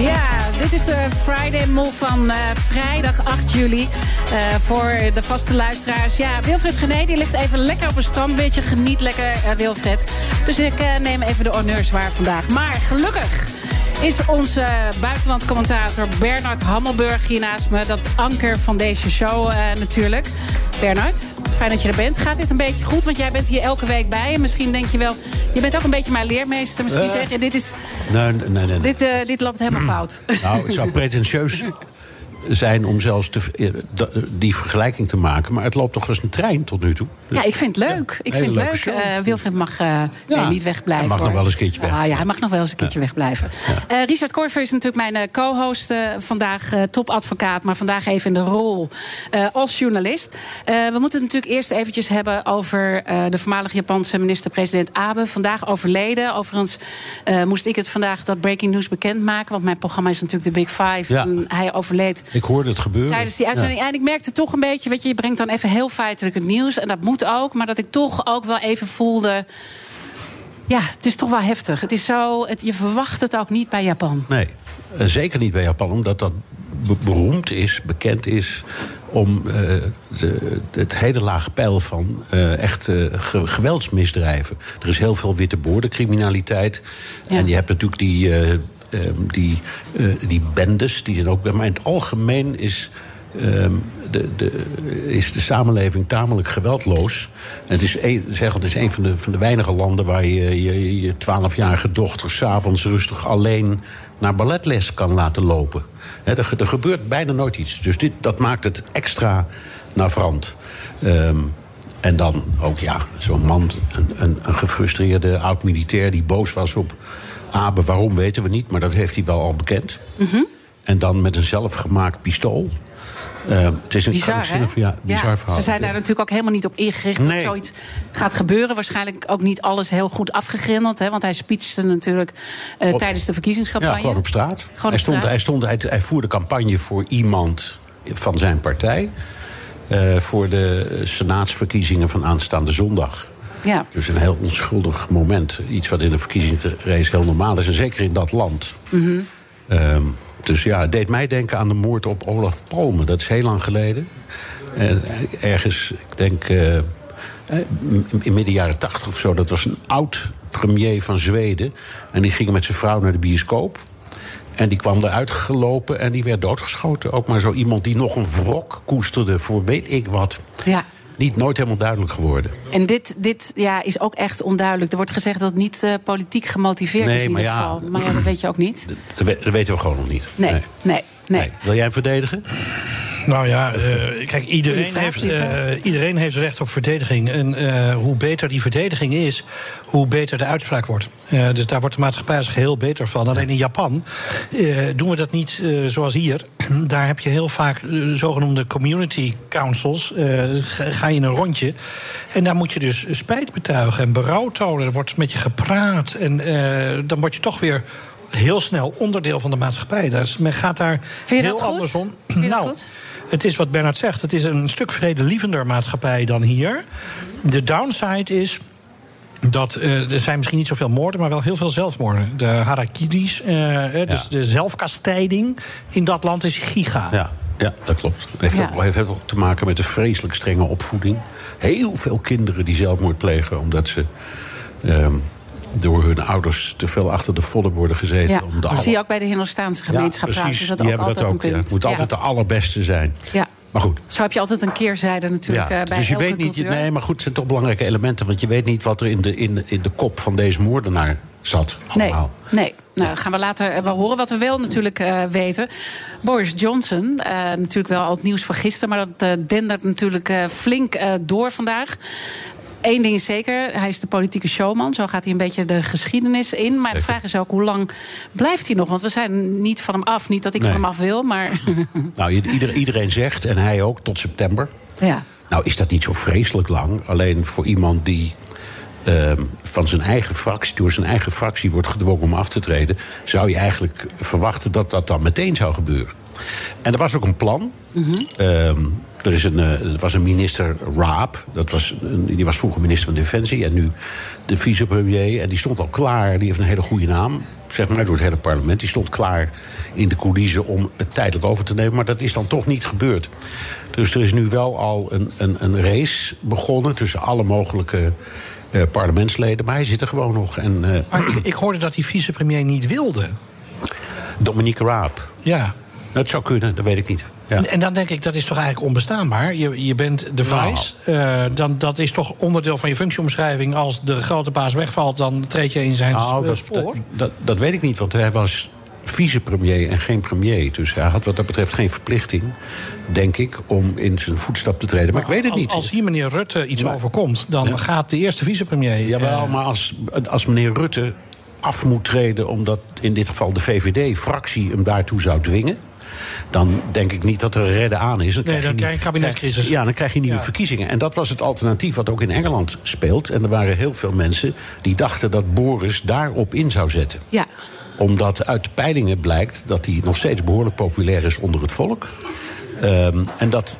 Ja, dit is de Friday Move van eh, vrijdag 8 juli. Eh, voor de vaste luisteraars. Ja, Wilfred Gené die ligt even lekker op een strandbeetje. Geniet lekker, eh, Wilfred. Dus ik eh, neem even de honneurs waar vandaag. Maar gelukkig is onze buitenlandcommentator Bernard Hammelburg hier naast me. Dat anker van deze show eh, natuurlijk. Bernard, fijn dat je er bent. Gaat dit een beetje goed? Want jij bent hier elke week bij. En misschien denk je wel, je bent ook een beetje mijn leermeester. Misschien Eh. zeg je, dit, is, Nee, nee, nee. nee. dit, eh, dit loopt helemaal fout. Nou, het zou pretentieus zijn om zelfs te, eh, da- die vergelijking te maken. Maar het loopt toch als een trein tot nu toe. Ja, ik vind het leuk. ik vind het leuk. Eh, Wilfred mag eh, nee, niet wegblijven. hij mag nog wel eens een keertje weg. Ah, ja, hij mag nog wel eens een keertje wegblijven. Eh, Richard Korver is natuurlijk mijn eh, co-host eh, vandaag, eh, topadvocaat. Maar vandaag even in de rol eh, als journalist. Eh, we moeten het natuurlijk eerst eventjes hebben over eh, de voormalige Japanse minister-president Abe. Vandaag overleden. Overigens eh, moest ik het vandaag dat breaking news bekendmaken. Want mijn programma is natuurlijk de Big Five. Ja. En hij overleed Ik hoorde het gebeuren. Tijdens die uitzending. Ja. En ik merkte toch een beetje, weet je, je brengt dan even heel feitelijk het nieuws. En dat moet ook. Maar dat ik toch ook wel even voelde. Ja, het is toch wel heftig. Het is zo, het, je verwacht het ook niet bij Japan. Nee, eh, zeker niet bij Japan, omdat dat be- beroemd is, bekend is om eh, de, het hele lage peil van eh, echt eh, ge- geweldsmisdrijven. Er is heel veel witte boordencriminaliteit. En je hebt natuurlijk die, die, eh, die bendes, die zijn ook. Maar in het algemeen is. ehm, de, de, is de samenleving tamelijk geweldloos. En het is een, zeg, het is een van de, van de weinige landen waar je je, 12-jarige dochter s'avonds rustig alleen naar balletles kan laten lopen. Er, ge- gebeurt bijna nooit iets. Dus dit, dat maakt het extra navrant. Ehm, en dan ook, ja, zo'n man, een, een, een gefrustreerde oud-militair die boos was op Abe. Waarom weten we niet, maar dat heeft hij wel al bekend. En dan met een zelfgemaakt pistool. Ehm, het is een Bizar, ja, bizar verhaal. Ze zijn daar natuurlijk ook helemaal niet op ingericht Nee. dat zoiets gaat gebeuren. Waarschijnlijk ook niet alles heel goed afgegrendeld. Hè, want hij speechte natuurlijk eh, Op- tijdens de Ja, verkiezingscampagne. gewoon op straat. Gewoon hij, op stond, straat. Hij, stond, hij, hij voerde campagne voor iemand van zijn partij. eh, voor de senaatsverkiezingen van aanstaande zondag. Ja. Dus een heel onschuldig moment. Iets wat in een verkiezingsrace heel normaal is. En zeker in dat land. Mhm. Ehm, dus ja, het deed mij denken aan de moord op Olaf Palme. Dat is heel lang geleden. Eh, ergens, ik denk eh, eh, in midden jaren tachtig of zo. Dat was een oud premier van Zweden. En die ging met zijn vrouw naar de bioscoop. En die kwam eruit gelopen en die werd doodgeschoten. Ook maar zo iemand die nog een wrok koesterde voor weet ik wat. Ja. Niet nooit helemaal duidelijk geworden. En dit, dit ja, is ook echt onduidelijk. Er wordt gezegd dat het niet eh, politiek gemotiveerd Nee, is in maar ieder ja. geval. Maar ja, dat weet je ook niet. Dat, we- dat weten we gewoon nog niet. Nee, nee, nee. Wil jij hem verdedigen? Nou ja, eh, kijk, iedereen heeft, eh, iedereen heeft recht op verdediging. En eh, hoe beter die verdediging is, hoe beter de uitspraak wordt. Dus daar wordt de maatschappij als geheel beter van. Alleen in Japan doen we dat niet zoals hier. Daar heb je heel vaak zogenoemde community councils. Ga, je in een rondje. En daar moet je dus spijt betuigen en berouw tonen. Er wordt met je gepraat. En dan word je toch weer heel snel onderdeel van de maatschappij. Dus men gaat daar heel anders om. Vind je dat nou, goed? Het is wat Bernard zegt. Het is een stuk vredelievender maatschappij dan hier. De downside is dat eh, er zijn misschien niet zoveel moorden, maar wel heel veel zelfmoorden. De harakiris, eh, dus de zelfkastijding in dat land is giga. Ja, ja dat klopt. Het heeft, Ja. ook, heeft ook te maken met een vreselijk strenge opvoeding. Heel veel kinderen die zelfmoord plegen omdat ze ehm, door hun ouders te veel achter de vodden worden gezeten. Ja, om de dat aller- zie je ook bij de Hindoestaanse gemeenschap. ja, precies. dat die ook hebben dat ook. Ja. Het moet altijd de allerbeste zijn. Ja. Maar goed. Zo heb je altijd een keerzijde natuurlijk Ja, eh, bij dus je elke weet niet, cultuur. nee, maar goed, het zijn toch belangrijke elementen. Want je weet niet wat er in de, in, in de kop van deze moordenaar zat. Nee, Allemaal. nee. Nou, gaan we later eh, wel horen wat we wel natuurlijk eh, weten. Boris Johnson, natuurlijk wel al het nieuws van gisteren... maar dat dendert natuurlijk flink door vandaag. Eén ding is zeker, hij is de politieke showman. Zo gaat hij een beetje de geschiedenis in. Maar de vraag is ook, hoe lang blijft hij nog? Want we zijn niet van hem af. Niet dat ik Nee. van hem af wil, maar... Nou, ieder- iedereen zegt, en hij ook, tot september. ja. Nou is dat niet zo vreselijk lang. Alleen voor iemand die ehm, van zijn eigen fractie, door zijn eigen fractie wordt gedwongen om af te treden, zou je eigenlijk verwachten dat dat dan meteen zou gebeuren. En er was ook een plan. Ehm, er, is een, eh, er was een minister Raab, dat was een- die was vroeger minister van Defensie en nu de vicepremier. En die stond al klaar, die heeft een hele goede naam, zeg maar, door het hele parlement. Die stond klaar in de coulissen om het tijdelijk over te nemen, maar dat is dan toch niet gebeurd. Dus er is nu wel al een, een, een race begonnen tussen alle mogelijke eh, parlementsleden. Maar hij zit er gewoon nog. En, eh, Maar ik, ik hoorde dat die vicepremier niet wilde. Dominique Raab. Ja. Dat zou kunnen, dat weet ik niet. En, en dan denk ik, dat is toch eigenlijk onbestaanbaar? Je, je bent de Nou. vice. eh, dan, dat is toch onderdeel van je functieomschrijving. Als de grote baas wegvalt, dan treed je in zijn Nou, eh, dat, spoor. dat, weet ik niet, want hij was vicepremier en geen premier. Dus hij had wat dat betreft geen verplichting, denk ik, om in zijn voetstap te treden. Maar ik weet het niet. Als hier meneer Rutte iets overkomt, dan gaat de eerste vicepremier... Jawel, eh, maar als, als meneer Rutte af moet treden... omdat in dit geval de VVD-fractie hem daartoe zou dwingen... dan denk ik niet dat er een redden aan is. Nee, dan je krijg je niet- een kabinetscrisis. Ja, dan krijg je nieuwe Ja. verkiezingen. En dat was het alternatief wat ook in Engeland speelt. En er waren heel veel mensen die dachten dat Boris daarop in zou zetten Ja. omdat uit de peilingen blijkt dat hij nog steeds behoorlijk populair is onder het volk. Ehm, en dat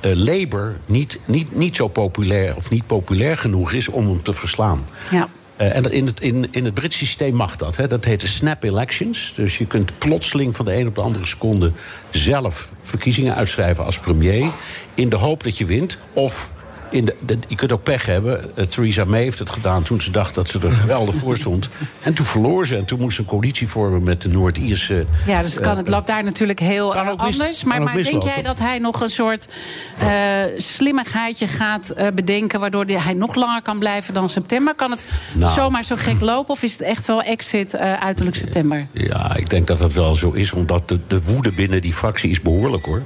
eh, Labour niet, niet, niet zo populair of niet populair genoeg is om hem te verslaan. Ja. Eh, en in het, in, in het Britse systeem mag dat. Hè. Dat heet snap elections. Dus je kunt plotseling van de een op de andere seconde zelf verkiezingen uitschrijven als premier. In de hoop dat je wint. Of in de, de- je kunt ook pech hebben. Eh, Theresa May heeft het gedaan toen ze dacht dat ze er geweldig voor stond. En toen verloor ze. En toen moest ze een coalitie vormen met de Noord-Ierse. Ja, dus het, kan, eh, het loopt daar natuurlijk heel eh, mis- anders. Maar, maar denk jij dat hij nog een soort slimmigheidje gaat bedenken... waardoor die- hij nog langer kan blijven dan september? Kan het Nou. zomaar zo gek lopen? Of is het echt wel exit uiterlijk september? Ja, ik denk dat dat wel zo is, omdat de, de woede binnen die fractie is behoorlijk hoor.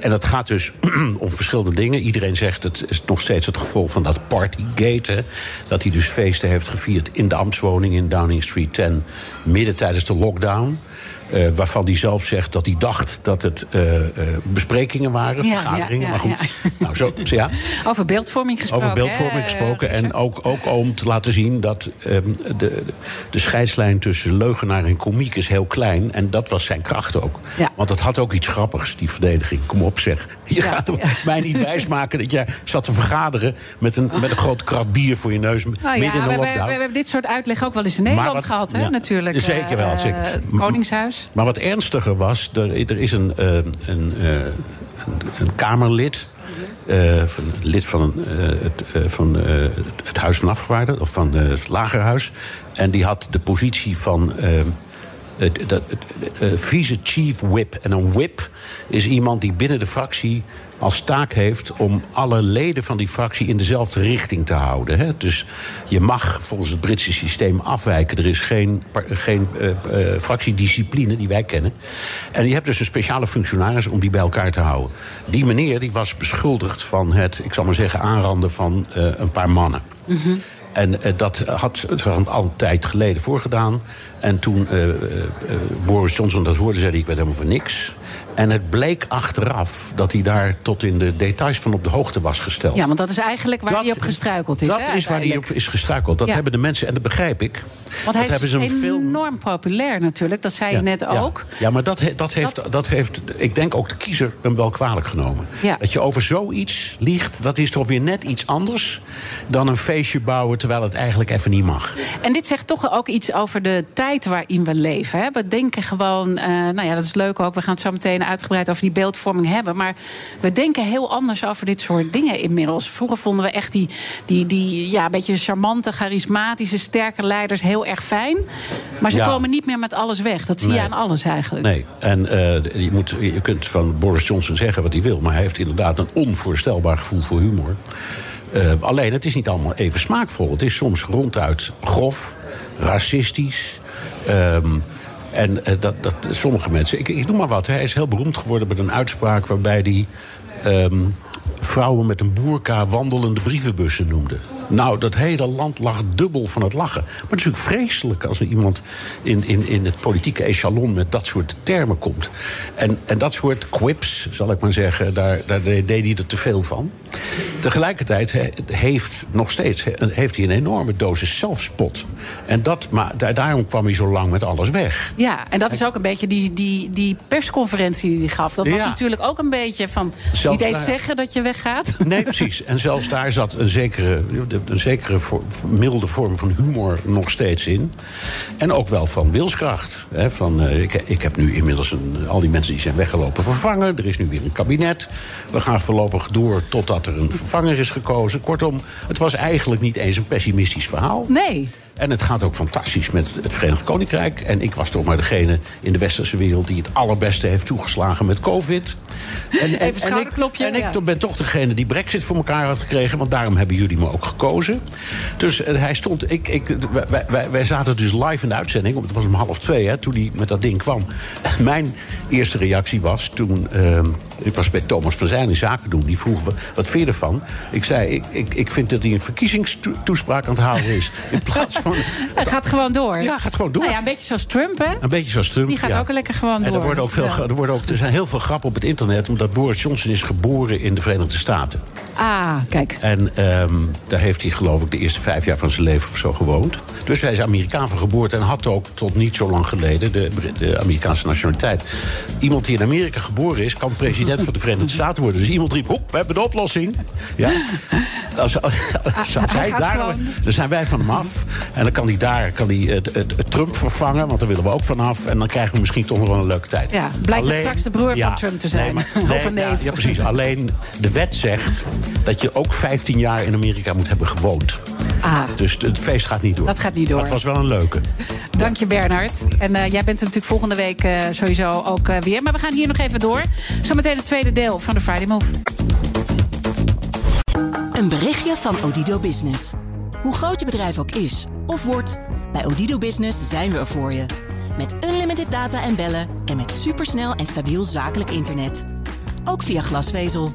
En het gaat dus om verschillende dingen. Iedereen zegt het is nog steeds het gevolg van dat Partygate. Dat hij dus feesten heeft gevierd in de ambtswoning in Downing Street 10, midden tijdens de lockdown. Eh, waarvan hij zelf zegt dat hij dacht dat het eh, eh, besprekingen waren, Ja, vergaderingen. ja, ja, maar goed. Nou, zo, ja. Over beeldvorming gesproken. Over beeldvorming gesproken. En ook, ook om te laten zien dat ehm, de, de, de scheidslijn tussen leugenaar en komiek is heel klein. En dat was zijn kracht ook. Want het had ook iets grappigs, die verdediging. Kom op zeg. Je gaat mij niet wijsmaken dat jij zat te vergaderen... met een, met een groot krat bier voor je neus Nou midden in we, een we, we lockdown. hebben dit soort uitleg ook wel eens in Nederland wat- gehad, hè, natuurlijk. Zeker wel, zeker. Het Koningshuis. Maar wat ernstiger was, er, er is een, eh, een, een, Kamerlid. eh, van, lid van, het, van het, Huis van Afgevaardigden, of van het Lagerhuis. En die had de positie van. eh, vice-chief whip. En een whip is iemand die binnen de fractie als taak heeft om alle leden van die fractie in dezelfde richting te houden. Hè? Dus je mag volgens het Britse systeem afwijken. Er is geen, geen eh, eh, fractiediscipline die wij kennen. En je hebt dus een speciale functionaris om die bij elkaar te houden. Die meneer die was beschuldigd van het, ik zal maar zeggen, aanranden van eh, een paar mannen. En eh, dat had er al een tijd geleden voorgedaan. En toen Boris Johnson dat hoorde, zei hij: Ik ben helemaal voor niks. En het bleek achteraf dat hij daar tot in de details van op de hoogte was gesteld. Ja, want dat is eigenlijk waar Dat- hij op gestruikeld is. dat is waar hij op is gestruikeld. Dat Ja. hebben de mensen, en dat begrijp ik. Want dat hij hebben is enorm populair natuurlijk. Dat zei je net ook. Ja, maar dat, he- dat, heeft, dat heeft, ik denk ook de kiezer hem wel kwalijk genomen. Ja. Dat je over zoiets liegt, dat is toch weer net iets anders dan een feestje bouwen terwijl het eigenlijk even niet mag. En dit zegt toch ook iets over de tijd waarin we leven. Hè? We denken gewoon, eh, nou ja, dat is leuk ook. We gaan het zo meteen uitgebreid over die beeldvorming hebben. Maar we denken heel anders over dit soort dingen inmiddels. Vroeger vonden we echt die, die, die ja, beetje charmante, charismatische, sterke leiders heel erg fijn. Maar ze Ja. komen niet meer met alles weg. Dat zie je aan alles eigenlijk. Nee, en eh, je, moet, je kunt van Boris Johnson zeggen wat hij wil... maar hij heeft inderdaad een onvoorstelbaar gevoel voor humor. Eh, alleen, het is niet allemaal even smaakvol. Het is soms ronduit grof, racistisch... ehm, en eh, dat, dat, sommige mensen... Ik, ik noem maar wat, hij is heel beroemd geworden met een uitspraak... waarbij hij ehm, vrouwen met een boerka wandelende brievenbussen noemde. Nou, dat hele land lag dubbel van het lachen. Maar het is natuurlijk vreselijk als er iemand in, in, in het politieke echelon met dat soort termen komt. En, en dat soort quips, zal ik maar zeggen, daar, daar deed hij er te veel van. Tegelijkertijd he- heeft nog steeds heeft hij een enorme dosis zelfspot. En dat, maar da- daarom kwam hij zo lang met alles weg. Ja, en dat is ook een beetje die, die, die persconferentie die hij gaf. Dat was Ja. natuurlijk ook een beetje van... Zelfs niet eens daar- zeggen dat je weggaat. Nee, precies. En zelfs daar zat een zekere, een zekere milde vorm van humor nog steeds in. En ook wel van wilskracht. Hè, van, eh, ik, ik heb nu inmiddels al die mensen die zijn weggelopen vervangen. Er is nu weer een kabinet. We gaan voorlopig door totdat er een vervanger is gekozen. Kortom, het was eigenlijk niet eens een pessimistisch verhaal. Nee. En het gaat ook fantastisch met het Verenigd Koninkrijk. En ik was toch maar degene in de westerse wereld die het allerbeste heeft toegeslagen met COVID. En, en, Even En ik, en ja. ik ben toch degene die Brexit voor elkaar had gekregen. Want daarom hebben jullie me ook gekozen. Dus eh, hij stond. Ik, ik, wij, wij, wij zaten dus live in de uitzending. want Het was om half twee hè, toen hij met dat ding kwam. Mijn eerste reactie was toen. eh, ik was bij Thomas van Zijn in zaken doen. Die vroeg wat vind je ervan? Ik zei, ik, ik, ik vind dat hij een verkiezingstoespraak aan het houden is. In plaats van. Het gaat gewoon door. Ja, gaat gewoon door. Nou ja, een beetje zoals Trump, hè? Een beetje zoals Trump. Die gaat ja. ook lekker gewoon En door. er, worden ook veel, er, worden ook, er zijn heel veel grappen op het internet... omdat Boris Johnson is geboren in de Verenigde Staten. Ah, kijk. En ehm, daar heeft hij geloof ik de eerste vijf jaar van zijn leven of zo gewoond. Dus hij is Amerikaan van geboorte en had ook tot niet zo lang geleden... de, de Amerikaanse nationaliteit. Iemand die in Amerika geboren is, kan president van de Verenigde Staten worden. Dus iemand riep, hoep, we hebben de oplossing. Ja? Als, als, hij gaat daar, gewoon- dan zijn wij van hem af. En dan kan hij daar kan hij het, het, het Trump vervangen, want daar willen we ook vanaf. En dan krijgen we misschien toch nog wel een leuke tijd. Ja, blijkt het straks de broer ja, van Trump te zijn. Nee, maar, Of nee, een ja, precies. Alleen de wet zegt dat je ook 15 jaar in Amerika moet hebben gewoond. Ah, Dus het feest gaat niet door. Dat gaat niet door. Maar het was wel een leuke. dank je Bernard. En eh, jij bent er natuurlijk volgende week eh, sowieso ook eh, weer. Maar we gaan hier nog even door. Zometeen het tweede deel van de Friday Move. Een berichtje van Odido Business. Hoe groot je bedrijf ook is of wordt, bij Odido Business zijn we er voor je. Met unlimited data en bellen en met supersnel en stabiel zakelijk internet. Ook via glasvezel.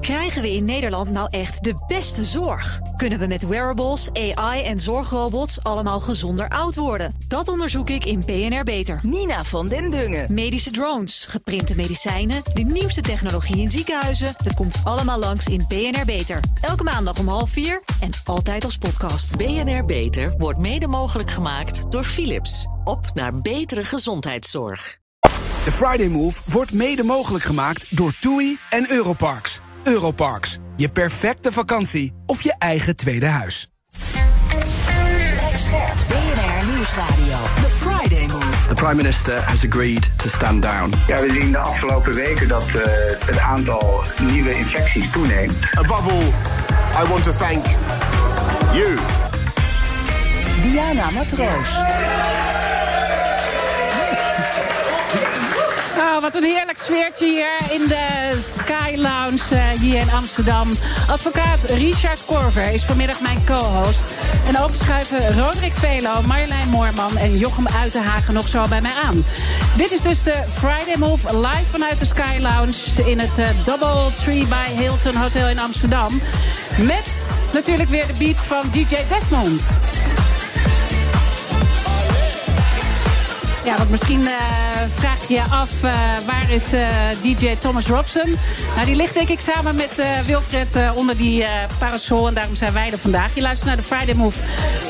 Krijgen we in Nederland nou echt de beste zorg? Kunnen we met wearables, AI en zorgrobots allemaal gezonder oud worden? Dat onderzoek ik in BNR Beter. Nina van den Dungen. Medische drones, geprinte medicijnen, de nieuwste technologie in ziekenhuizen. Dat komt allemaal langs in BNR Beter. Elke maandag om half vier en altijd als podcast. BNR Beter wordt mede mogelijk gemaakt door Philips. Op naar betere gezondheidszorg. De Friday Move wordt mede mogelijk gemaakt door TUI en Europarks. Europarks, je perfecte vakantie of je eigen tweede huis. BNR Nieuwsradio. The Friday Move. The Prime Minister has agreed to stand down. Ja, we zien de afgelopen weken dat eh, het aantal nieuwe infecties toeneemt. Above all, I want to thank you. Diana Matroos. Wat een heerlijk sfeertje hier in de Sky Lounge eh, hier in Amsterdam. Advocaat Richard Korver is vanmiddag mijn co-host. En ook schuiven Roderick Velo, Marjolein Moorman en Jochem Uitenhagen nog zo bij mij aan. Dit is dus de Friday Move live vanuit de Sky Lounge in het eh, Double Tree by Hilton Hotel in Amsterdam. Met natuurlijk weer de beats van DJ Desmond. Ja, wat misschien eh, vraag je af eh, waar is eh, DJ Thomas Robson? Nou, die ligt denk ik samen met eh, Wilfred onder die parasol. En daarom zijn wij er vandaag. Je luistert naar de Friday Move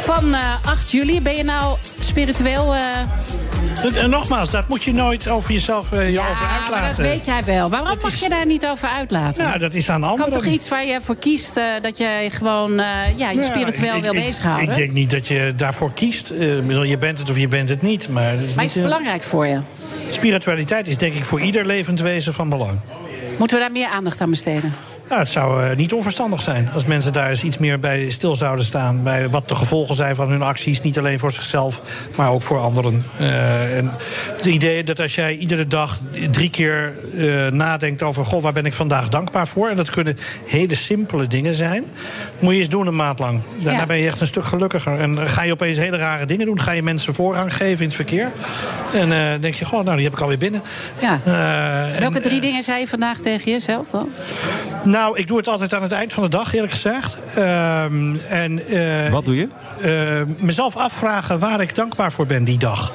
van eh, 8 juli. Ben je nou spiritueel... En nogmaals, dat moet je nooit over jezelf je over uitlaten. maar dat weet jij wel. Waarom mag je daar niet over uitlaten? Nou, dat is aan de kan anderen. toch iets waar je voor kiest dat je gewoon ja, je Ja, spiritueel ik- wil ik- bezighouden? Ik denk niet dat je daarvoor kiest. Je bent het of je bent het niet. Maar, het is maar niet, is het belangrijk voor je? Spiritualiteit is denk ik voor ieder levend wezen van belang. Moeten we daar meer aandacht aan besteden? Nou, het zou eh, niet onverstandig zijn als mensen daar eens iets meer bij stil zouden staan. Bij wat de gevolgen zijn van hun acties. Niet alleen voor zichzelf, maar ook voor anderen. Eh, en het idee dat als jij iedere dag drie keer eh, nadenkt over... Goh, waar ben ik vandaag dankbaar voor? En dat kunnen hele simpele dingen zijn. Moet je eens doen een maand lang. Daarna Ja. ben je echt een stuk gelukkiger. En dan ga je opeens hele rare dingen doen. Ga je mensen voorrang geven in het verkeer. En eh denk je, goh, nou, die heb ik alweer binnen. Ja. Eh, Welke en, drie dingen zei je vandaag tegen jezelf dan? nou, ik doe het altijd aan het eind van de dag, eerlijk gezegd. Ehm, en, eh, Wat doe je? eh, mezelf afvragen waar ik dankbaar voor ben die dag.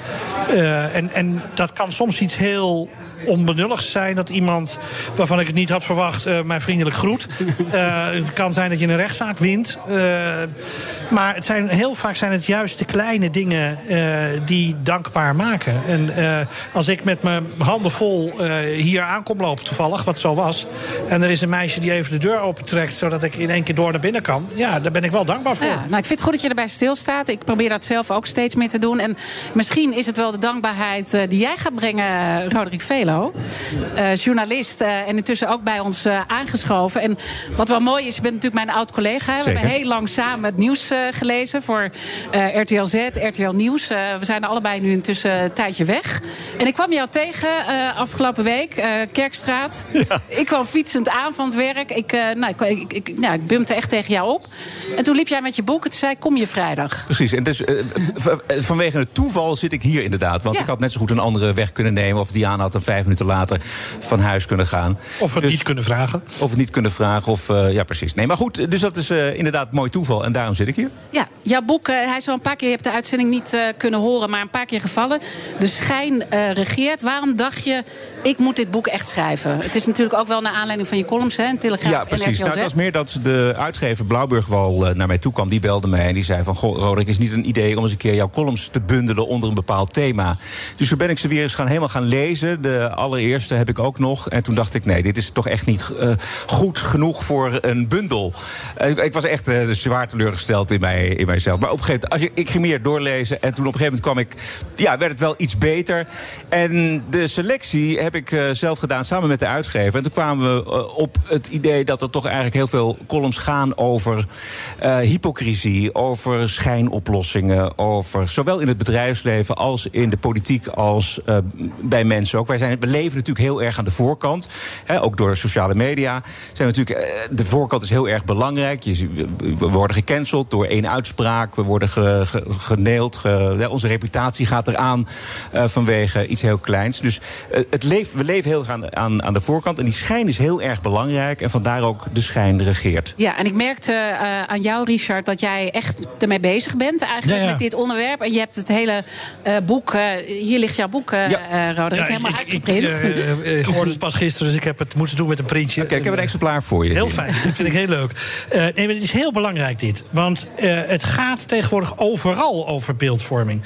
Eh, en, en dat kan soms iets heel onbenulligs zijn. Dat iemand waarvan ik het niet had verwacht eh, mij vriendelijk groet. Eh, het kan zijn dat je een rechtszaak wint. Eh, maar het zijn, heel vaak zijn het juist de kleine dingen eh, die dankbaar maken. En eh, als ik met mijn handen vol eh, hier aankom lopen toevallig, wat zo was... en er is een meisje die even de deur opentrekt... zodat ik in één keer door naar binnen kan... ja, daar ben ik wel dankbaar voor. Ja, nou, ik vind het goed dat je erbij stilstaat. Ik probeer dat zelf ook steeds meer te doen. En misschien is het wel de dankbaarheid die jij gaat brengen, Roderick Eh, journalist eh, en intussen ook bij ons eh, aangeschoven. En wat wel mooi is, je bent natuurlijk mijn oud-collega. We hebben heel lang samen het nieuws gelezen voor RTL Z, RTL Nieuws. We zijn allebei nu intussen een tijdje weg. En ik kwam jou tegen afgelopen week, Kerkstraat. Ik kwam fietsend aan van het werk. Ik, nou, ik, ik, ik, nou, ik bumpte echt tegen jou op. En toen liep jij met je boek en toen zei kom je vrijdag? Precies. En dus, vanwege het toeval zit ik hier inderdaad. Want Ja. ik had net zo goed een andere weg kunnen nemen. Of Diana had een vijf minuten later van huis kunnen gaan. Of het niet kunnen vragen. Of het niet kunnen vragen. Of, eh, ja, precies. Nee, maar goed. Dus dat is eh, inderdaad mooi toeval. En daarom zit ik hier. Ja, jouw boek, eh, hij is al een paar keer, je hebt de uitzending niet eh, kunnen horen, maar een paar keer gevallen. De schijn eh, regeert. Waarom dacht je, ik moet dit boek echt schrijven? Het is natuurlijk ook wel naar aanleiding van je columns, hè? in Telegraaf Ja, precies. Nou, het was meer dat de uitgever Blauwburgwal eh, naar mij toe kwam. Die belde mij en die zei van... Goh, Roderick, is niet een idee om eens een keer jouw columns te bundelen onder een bepaald thema. Dus toen ben ik ze weer eens gaan, helemaal gaan lezen. De allereerste heb ik ook nog. En toen dacht ik, nee, dit is toch echt niet eh, goed genoeg voor een bundel. Eh, ik, ik was echt eh, zwaar teleurgesteld in, mij, in mijzelf. Maar op een gegeven moment, als je, ik ging meer doorlezen. En toen op een gegeven moment kwam ik, ja, werd het wel iets beter. En de selectie heb ik eh, zelf gedaan samen met de uitgever. En toen kwamen we eh, op het idee dat er toch eigenlijk heel veel columns gaan over eh, hypocrisie, over schijnoplossingen, over zowel in het bedrijfsleven als in de politiek als eh, bij mensen ook. Wij zijn, we leven natuurlijk heel erg aan de voorkant, hè, ook door sociale media. Zijn we natuurlijk, eh, de voorkant is heel erg belangrijk. Je, we- worden gecanceld door één uitspraak, we worden ge, ge- geneeld, ge- ja, onze reputatie gaat eraan eh, vanwege iets heel kleins. Dus eh, het leef, we leven heel erg aan, aan, aan de voorkant en die schijn is heel erg belangrijk en vandaar ook de schijn regeert. Ja, en ik merkte eh, aan jou, Richard, dat jij echt ermee bezig bent eigenlijk Ja, ja. met dit onderwerp. En je hebt het hele eh, boek, eh, hier ligt jouw boek, eh eh, Roderick, Ja, helemaal ik- ik- Ik, ik hoorde het pas gisteren, dus ik heb het moeten doen met een printje. Kijk, ik heb een exemplaar voor je. Heel fijn, dat vind ik heel leuk. Eh, nee, maar het is heel belangrijk dit. Want eh, het gaat tegenwoordig overal over beeldvorming.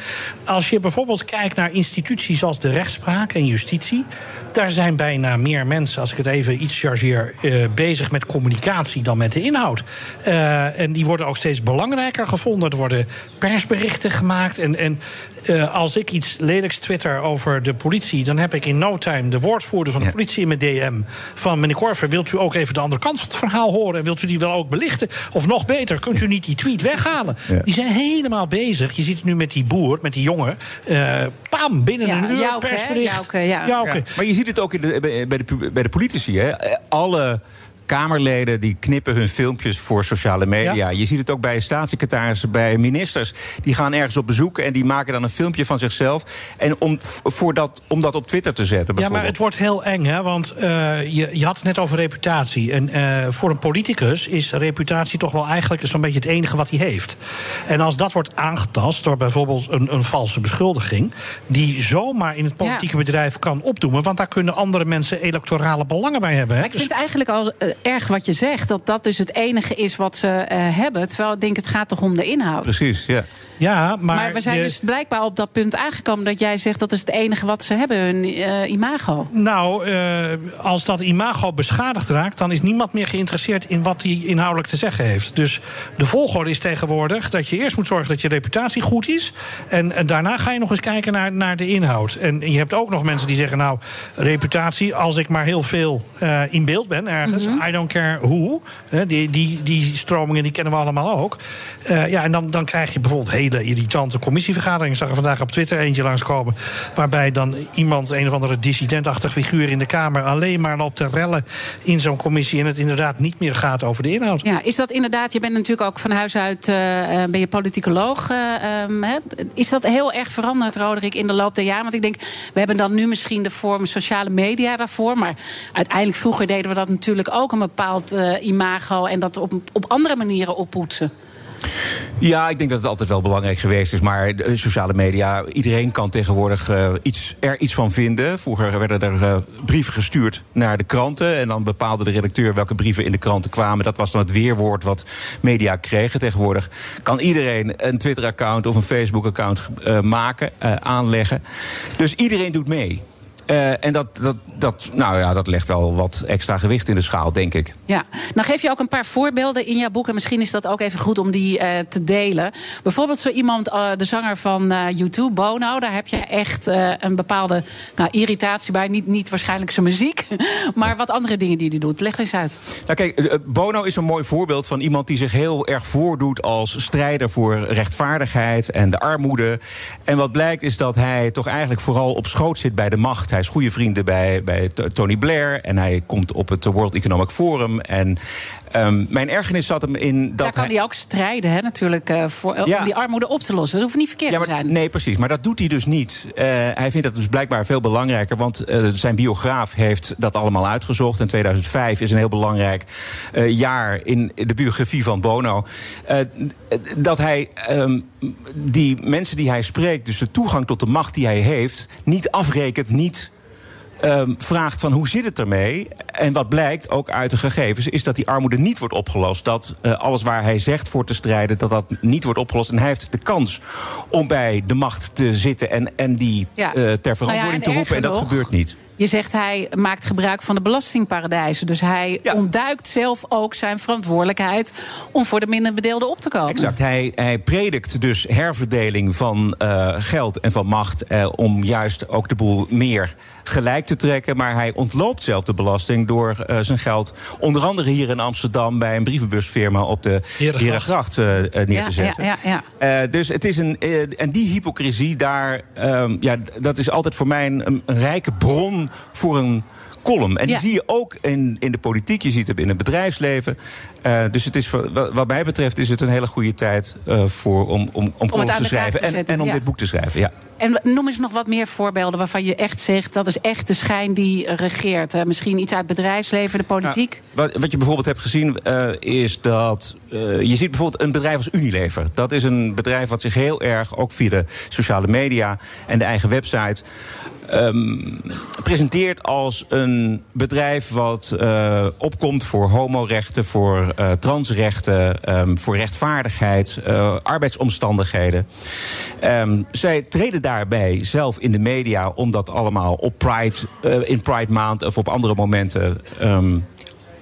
Als je bijvoorbeeld kijkt naar instituties als de rechtspraak en justitie... daar zijn bijna meer mensen, als ik het even iets chargeer... eh, bezig met communicatie dan met de inhoud. Eh, en die worden ook steeds belangrijker gevonden. Er worden persberichten gemaakt. En, en eh, als ik iets lelijks twitter over de politie... dan heb ik in no time de woordvoerder van de politie in mijn DM... van meneer Korver, wilt u ook even de andere kant van het verhaal horen... en wilt u die wel ook belichten? Of nog beter, kunt u niet die tweet weghalen? Ja. Die zijn helemaal bezig. Je ziet het nu met die boer, met die jongen. Eh pam, binnen Ja, een uur Jouke, hè? persbericht. Jouke, ja. Maar je ziet het ook in de, bij, de, bij de politici. Hè. Alle Kamerleden die knippen hun filmpjes voor sociale media. Je ziet het ook bij staatssecretarissen, bij ministers. Die gaan ergens op bezoek en die maken dan een filmpje van zichzelf. En om, voor dat, om dat op Twitter te zetten. Ja, maar het wordt heel eng, hè? Want uh, je, je had het net over reputatie. En uh, voor een politicus is reputatie toch wel eigenlijk zo'n beetje het enige wat hij heeft. En als dat wordt aangetast door bijvoorbeeld een, een valse beschuldiging, die zomaar in het politieke ja. bedrijf kan opdoemen, want daar kunnen andere mensen electorale belangen bij hebben. Hè? Maar ik vind dus... eigenlijk al uh, erg wat je zegt, dat dat dus het enige is wat ze hebben. Terwijl ik denk, het gaat toch om de inhoud. Precies, ja. Ja, maar, maar we zijn dus blijkbaar op dat punt aangekomen dat jij zegt dat is het enige wat ze hebben, hun uh, imago. Nou, uh, als dat imago beschadigd raakt, dan is niemand meer geïnteresseerd in wat hij inhoudelijk te zeggen heeft. Dus de volgorde is tegenwoordig dat je eerst moet zorgen dat je reputatie goed is. En, en daarna ga je nog eens kijken naar, naar de inhoud. En je hebt ook nog mensen die zeggen: Nou, reputatie, als ik maar heel veel uh, in beeld ben ergens, mm -hmm. I don't care who. die, die, die stromingen die kennen we allemaal ook. ja, en dan, dan krijg je bijvoorbeeld hele irritante commissievergaderingen. Ik zag er vandaag op Twitter eentje langskomen. Waarbij dan iemand, een of andere dissidentachtig figuur in de Kamer. alleen maar loopt te rellen in zo'n commissie. en het inderdaad niet meer gaat over de inhoud. Ja, is dat inderdaad. Je bent natuurlijk ook van huis uit. Uh, ben je politicoloog. Uh, um, is dat heel erg veranderd, Roderick, in de loop der jaren? Want ik denk, we hebben dan nu misschien de vorm sociale media daarvoor. Maar uiteindelijk vroeger deden we dat natuurlijk ook een bepaald imago. en dat op, op andere manieren oppoetsen. Ja, ik denk dat het altijd wel belangrijk geweest is. Maar sociale media, iedereen kan tegenwoordig uh, iets, er iets van vinden. Vroeger werden er uh, brieven gestuurd naar de kranten. En dan bepaalde de redacteur welke brieven in de kranten kwamen. Dat was dan het weerwoord wat media kregen. Tegenwoordig kan iedereen een Twitter-account of een Facebook-account uh, maken, aanleggen. Dus iedereen doet mee. Uh, en dat, dat, dat, nou ja, dat legt wel wat extra gewicht in de schaal, denk ik. Ja, nou geef je ook een paar voorbeelden in jouw boek. En misschien is dat ook even goed om die uh, te delen. Bijvoorbeeld zo iemand, uh, de zanger van YouTube, Bono. Daar heb je echt een bepaalde nou, irritatie bij. Niet, niet waarschijnlijk zijn muziek, maar wat andere dingen die hij doet. Leg eens uit. Nou kijk, Bono is een mooi voorbeeld van iemand die zich heel erg voordoet als strijder voor rechtvaardigheid en de armoede. En wat blijkt is dat hij toch eigenlijk vooral op schoot zit bij de macht. Hij is goede vrienden bij, bij Tony Blair. En hij komt op het World Economic Forum. En um, mijn ergernis zat hem in dat. Daar kan hij, hij ook strijden, hè, natuurlijk, uh, voor, ja. om die armoede op te lossen. Dat hoeft niet verkeerd ja, maar, te zijn. Nee, precies. Maar dat doet hij dus niet. Uh, hij vindt dat dus blijkbaar veel belangrijker. Want uh, zijn biograaf heeft dat allemaal uitgezocht. En 2005 is een heel belangrijk jaar in de biografie van Bono. dat hij um, die mensen die hij spreekt, dus de toegang tot de macht die hij heeft, niet afrekent, niet Um, vraagt van hoe zit het ermee? En wat blijkt ook uit de gegevens is dat die armoede niet wordt opgelost. Dat uh, alles waar hij zegt voor te strijden, dat dat niet wordt opgelost. En hij heeft de kans om bij de macht te zitten en, en die ja. uh, ter verantwoording nou ja, te roepen. En dat nog, gebeurt niet. Je zegt hij maakt gebruik van de belastingparadijzen. Dus hij ja. ontduikt zelf ook zijn verantwoordelijkheid om voor de minder bedeelden op te komen. Exact. Hij, hij predikt dus herverdeling van uh, geld en van macht. Uh, om juist ook de boel meer gelijk te trekken. Maar hij ontloopt zelf de belasting door uh, zijn geld. onder andere hier in Amsterdam bij een brievenbusfirma op de Herengracht uh, neer ja, te zetten. Ja, ja, ja. Uh, dus het is een. en die hypocrisie daar. Um, ja, dat is altijd voor mij een, een rijke bron voor een column. En die ja. zie je ook in, in de politiek, je ziet het in het bedrijfsleven. Uh, dus het is, wat mij betreft is het een hele goede tijd uh, voor, om, om, om, columns te schrijven. Te en, en om ja. dit boek te schrijven. Ja. En noem eens nog wat meer voorbeelden waarvan je echt zegt... dat is echt de schijn die regeert. Misschien iets uit het bedrijfsleven, de politiek? Nou, wat, wat, je bijvoorbeeld hebt gezien is dat... je ziet bijvoorbeeld een bedrijf als Unilever. Dat is een bedrijf wat zich heel erg, ook via de sociale media... en de eigen website... Um, presenteert als een bedrijf wat uh, opkomt voor homorechten, voor uh, transrechten, um, voor rechtvaardigheid, uh, arbeidsomstandigheden. Um, zij treden daarbij zelf in de media om dat allemaal op Pride, in Pride Maand of op andere momenten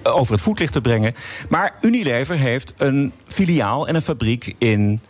over het voetlicht te brengen. Maar Unilever heeft een filiaal en een fabriek in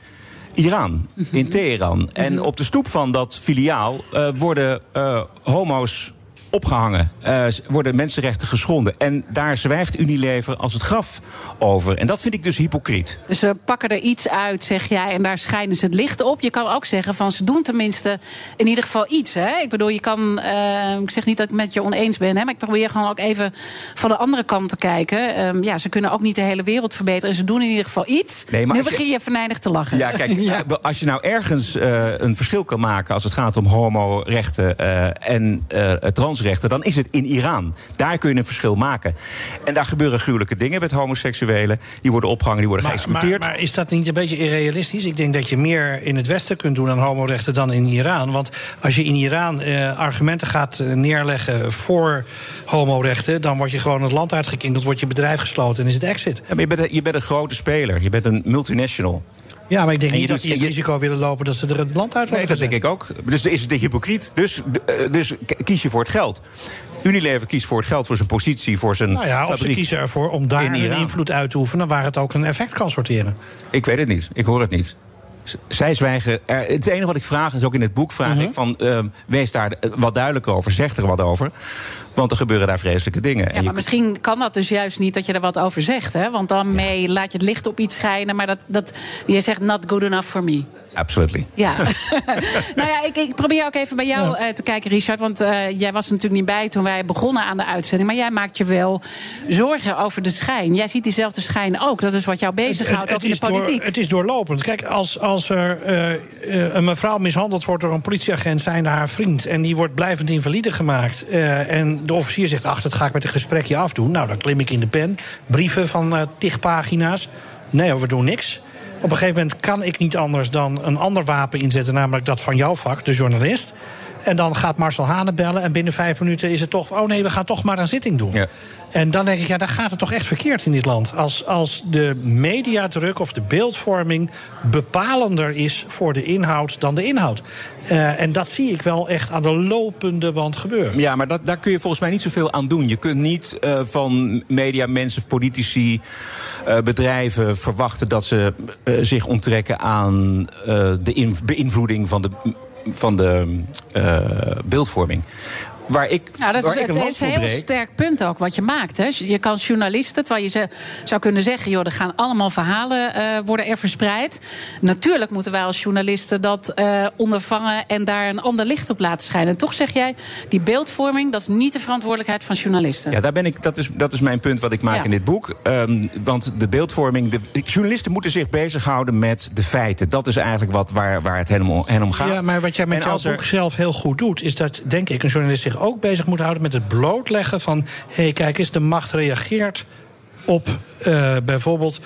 Iran, in Teheran. En op de stoep van dat filiaal uh, worden uh, homo's opgehangen. Eh, worden mensenrechten geschonden. En daar zwijgt Unilever als het graf over. En dat vind ik dus hypocriet. Dus ze pakken er iets uit, zeg jij, en daar schijnen ze het licht op. Je kan ook zeggen van ze doen tenminste in ieder geval iets. Hè? Ik bedoel, je kan. eh, ik zeg niet dat ik met je oneens ben, hè, maar ik probeer gewoon ook even van de andere kant te kijken. Ehm, ja, ze kunnen ook niet de hele wereld verbeteren. En ze doen in ieder geval iets. Nee, maar nu je- begin je venijnig te lachen. Ja, kijk, eh, als je nou ergens een verschil kan maken als het gaat om homorechten en eh, transrechten, dan is het in Iran. Daar kun je een verschil maken. En daar gebeuren gruwelijke dingen met homoseksuelen. Die worden opgehangen, die worden Maar, geëxecuteerd. maar is dat niet een beetje irrealistisch? Ik denk dat je meer in het Westen kunt doen aan homorechten dan in Iran. Want als je in Iran eh, argumenten gaat eh, neerleggen voor homorechten... dan word je gewoon het land uitgekingd, dan wordt je bedrijf gesloten en is het exit. Ja, maar je, bent, je bent een grote speler. Je bent een multinational. Ja, maar ik denk niet dat die het risico willen lopen... dat ze er het land uit Nee, worden dat denk ik ook. Dus is het hypocriet. Dus, eh, dus kies je voor het geld. Unilever kiest voor het geld, voor zijn positie, voor zijn Nou ja, of ze kiezen ervoor om daar een invloed uit te oefenen... waar het ook een effect kan sorteren. Ik weet het niet. Ik hoor het niet. Zij zwijgen. Het enige wat ik vraag, is ook in het boek vraag Mhm. ik van ehm, wees daar eh, wat duidelijker over, zeg er wat over. Want er gebeuren daar vreselijke dingen. En Ja, je- maar misschien kan dat dus juist niet dat je er wat over zegt. Hè? Want dan mee laat je het licht op iets schijnen. Maar dat, dat, je zegt not good enough for me. Absolutely. Ja. nou ja, ik, ik probeer ook even bij jou eh, te kijken, Richard. Want eh, jij was er natuurlijk niet bij toen wij begonnen aan de uitzending. Maar jij maakt je wel zorgen over de schijn. Jij ziet diezelfde schijn ook. Dat is wat jou bezighoudt, ook in de door- politiek. het is doorlopend. Kijk, als, als er eh, eh, een mevrouw mishandeld wordt door een politieagent... zijnde haar vriend, en die wordt blijvend invalide gemaakt... eh, en de officier zegt, ach, dat ga ik met een gesprekje afdoen. Nou, dan klim ik in de pen. Brieven van eh tig pagina's. Nee, we doen niks. Op een gegeven moment kan ik niet anders dan een ander wapen inzetten... namelijk dat van jouw vak, de journalist... En dan gaat Marcel Hane bellen en binnen vijf minuten is het toch... oh nee, we gaan toch maar een zitting doen. En dan denk ik, ja, dan gaat het toch echt verkeerd in dit land. Als, als de mediadruk of de beeldvorming bepalender is voor de inhoud dan de inhoud. Eh, en dat zie ik wel echt aan de lopende band gebeuren. Ja, maar dat, daar kun je volgens mij niet zoveel aan doen. Je kunt niet eh, van media, mensen, politici, eh, bedrijven verwachten dat ze eh, zich onttrekken aan eh, de in- beïnvloeding van de, van de eh, beeldvorming. Waar ik, Nou, dat waar is, ik een het is een heel breek- sterk punt ook wat je maakt. Hè. Je kan journalisten, terwijl je ze zou kunnen zeggen... joh, er gaan allemaal verhalen eh, worden er verspreid. Natuurlijk moeten wij als journalisten dat eh, ondervangen... en daar een ander licht op laten schijnen. En toch zeg jij, die beeldvorming... dat is niet de verantwoordelijkheid van journalisten. Ja, daar ben ik, dat, is, dat is mijn punt wat ik maak Ja. in dit boek. Ehm, want de beeldvorming. De, journalisten moeten zich bezighouden met de feiten. Dat is eigenlijk wat, waar, waar het hen om, hen om gaat. Ja, maar wat jij met jouw als er- boek zelf heel goed doet... is dat, denk ik, een journalist zich ook bezig moet houden... met het blootleggen van... hé, hey, kijk eens, de macht reageert op eh, bijvoorbeeld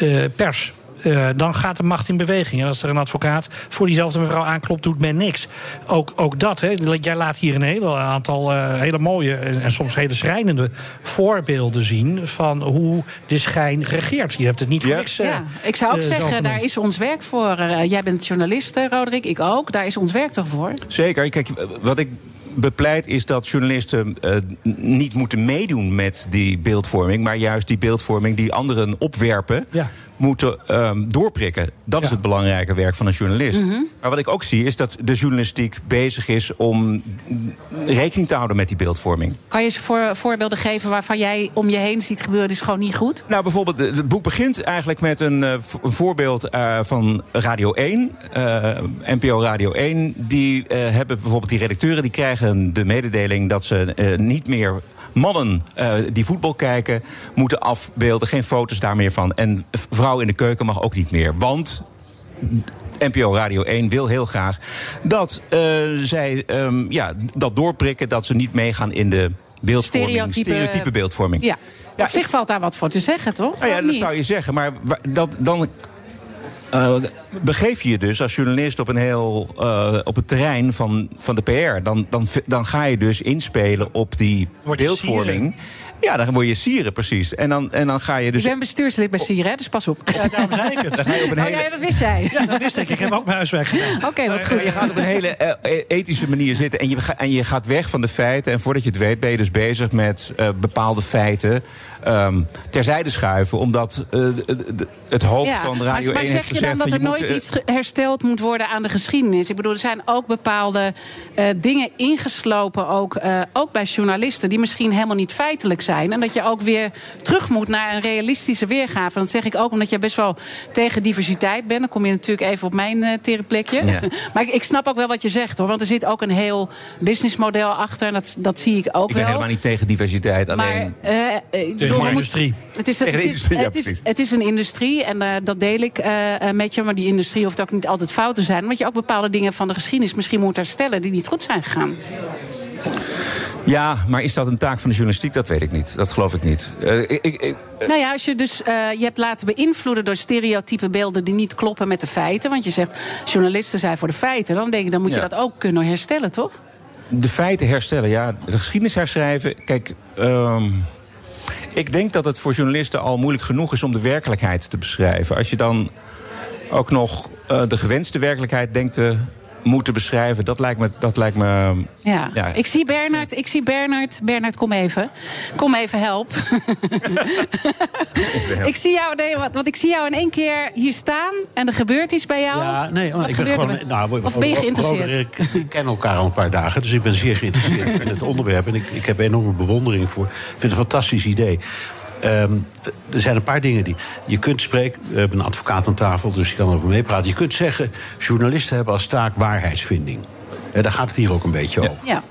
eh, pers. Eh, dan gaat de macht in beweging. En als er een advocaat voor diezelfde mevrouw aanklopt, doet men niks. Ook, ook dat, hè. Jij laat hier een hele aantal eh, hele mooie en, en soms hele schrijnende voorbeelden zien van hoe de schijn regeert. Je hebt het niet voor niks. eh, Ja, ik zou ook zeggen, genoemd. daar is ons werk voor. Jij bent journalist, Roderick, ik ook. Daar is ons werk toch voor? Zeker. Kijk, wat ik bepleit is dat journalisten eh, niet moeten meedoen met die beeldvorming, maar juist die beeldvorming die anderen opwerpen. Moeten ehm, doorprikken. Dat is het belangrijke werk van een journalist. Mhm. Maar wat ik ook zie is dat de journalistiek bezig is om rekening te houden met die beeldvorming. Kan je eens voor, voorbeelden geven waarvan jij om je heen ziet gebeuren... is gewoon niet goed? Nou, bijvoorbeeld, het boek begint eigenlijk met een, eh, voorbeeld eh, van Radio 1, eh, NPO Radio 1. Die hebben bijvoorbeeld die redacteuren die krijgen de mededeling dat ze niet meer mannen eh, die voetbal kijken moeten afbeelden, geen foto's daar meer van. En vrouw in de keuken mag ook niet meer, want NPO Radio 1 wil heel graag dat eh, zij ehm, ja, dat doorprikken, dat ze niet meegaan in de beeldvorming, Stereotype- stereotype beeldvorming. Ja. Op zich valt daar wat voor te zeggen, toch? Nou ja, dat zou je zeggen. Maar dat, dan eh, begeef je je dus als journalist op, een heel, eh, op het terrein van, van de PR. Dan, dan, dan ga je dus inspelen op die beeldvorming. Ja, dan word je sieren precies. En dan, en dan ga je dus... Ik ben bestuurslid bij Sier, hè, dus pas op. Ja, daarom zei ik het. Dan ga je op een Oh, hele... ja, dat wist jij. Ja, dat wist ik. Ik heb ook mijn huiswerk gedaan. Oké, wat Maar goed. Je gaat op een hele eh, ethische manier zitten en je, ga- en je gaat weg van de feiten. En voordat je het weet ben je dus bezig met eh, bepaalde feiten ehm, terzijde schuiven. Omdat eh, het hoofd Ja, van maar- Radio maar 1 zeg heeft je je dan dat van, er je nooit moet, eh, iets hersteld moet worden aan de geschiedenis? Ik bedoel, er zijn ook bepaalde eh, dingen ingeslopen, ook, eh, ook bij journalisten, die misschien helemaal niet feitelijk zijn. En dat je ook weer terug moet naar een realistische weergave. En dat zeg ik ook omdat jij best wel tegen diversiteit bent. Dan kom je natuurlijk even op mijn eh terenplekje. Ja. maar ik, ik snap ook wel wat je zegt hoor. Want er zit ook een heel businessmodel achter. En dat, dat zie ik ook Ik ben wel. helemaal niet tegen diversiteit. Alleen Maar, bedoel, industrie. Het is, een- het is, het is, precies. het is een industrie en eh, dat deel ik eh, eh, met je. Maar die industrie hoeft ook niet altijd fout te zijn. Omdat je ook bepaalde dingen van de geschiedenis misschien moet herstellen die niet goed zijn gegaan. Ja, maar is dat een taak van de journalistiek? Dat weet ik niet. Dat geloof ik niet. Eh, ik, ik, Nou ja, als je dus eh, je hebt laten beïnvloeden door stereotype beelden die niet kloppen met de feiten. Want je zegt journalisten zijn voor de feiten. Dan denk ik, dan moet je Ja. dat ook kunnen herstellen, toch? de feiten herstellen, ja, de geschiedenis herschrijven. Kijk, ehm, ik denk dat het voor journalisten al moeilijk genoeg is om de werkelijkheid te beschrijven. Als je dan ook nog eh, de gewenste werkelijkheid denkt te moeten beschrijven, dat lijkt me. Dat lijkt me Ja. Ja. Ik zie Bernard, ik zie Bernard. Bernard, kom even. Kom even, help. ik zie jou, nee, want, want ik zie jou in één keer hier staan en er gebeurt iets bij jou. Ja, nee, Wat ik ben gebeurt er gewoon. Nou, of ben je geïnteresseerd? Ik ken elkaar al een paar dagen, dus ik ben zeer geïnteresseerd in het onderwerp. En ik, ik heb enorme bewondering voor. Ik vind het een fantastisch idee. Ehm, er zijn een paar dingen die. Je kunt spreken. We hebben een advocaat aan tafel, dus je kan erover meepraten. Je kunt zeggen: journalisten hebben als taak waarheidsvinding. Daar gaat het hier ook een beetje over. Ja.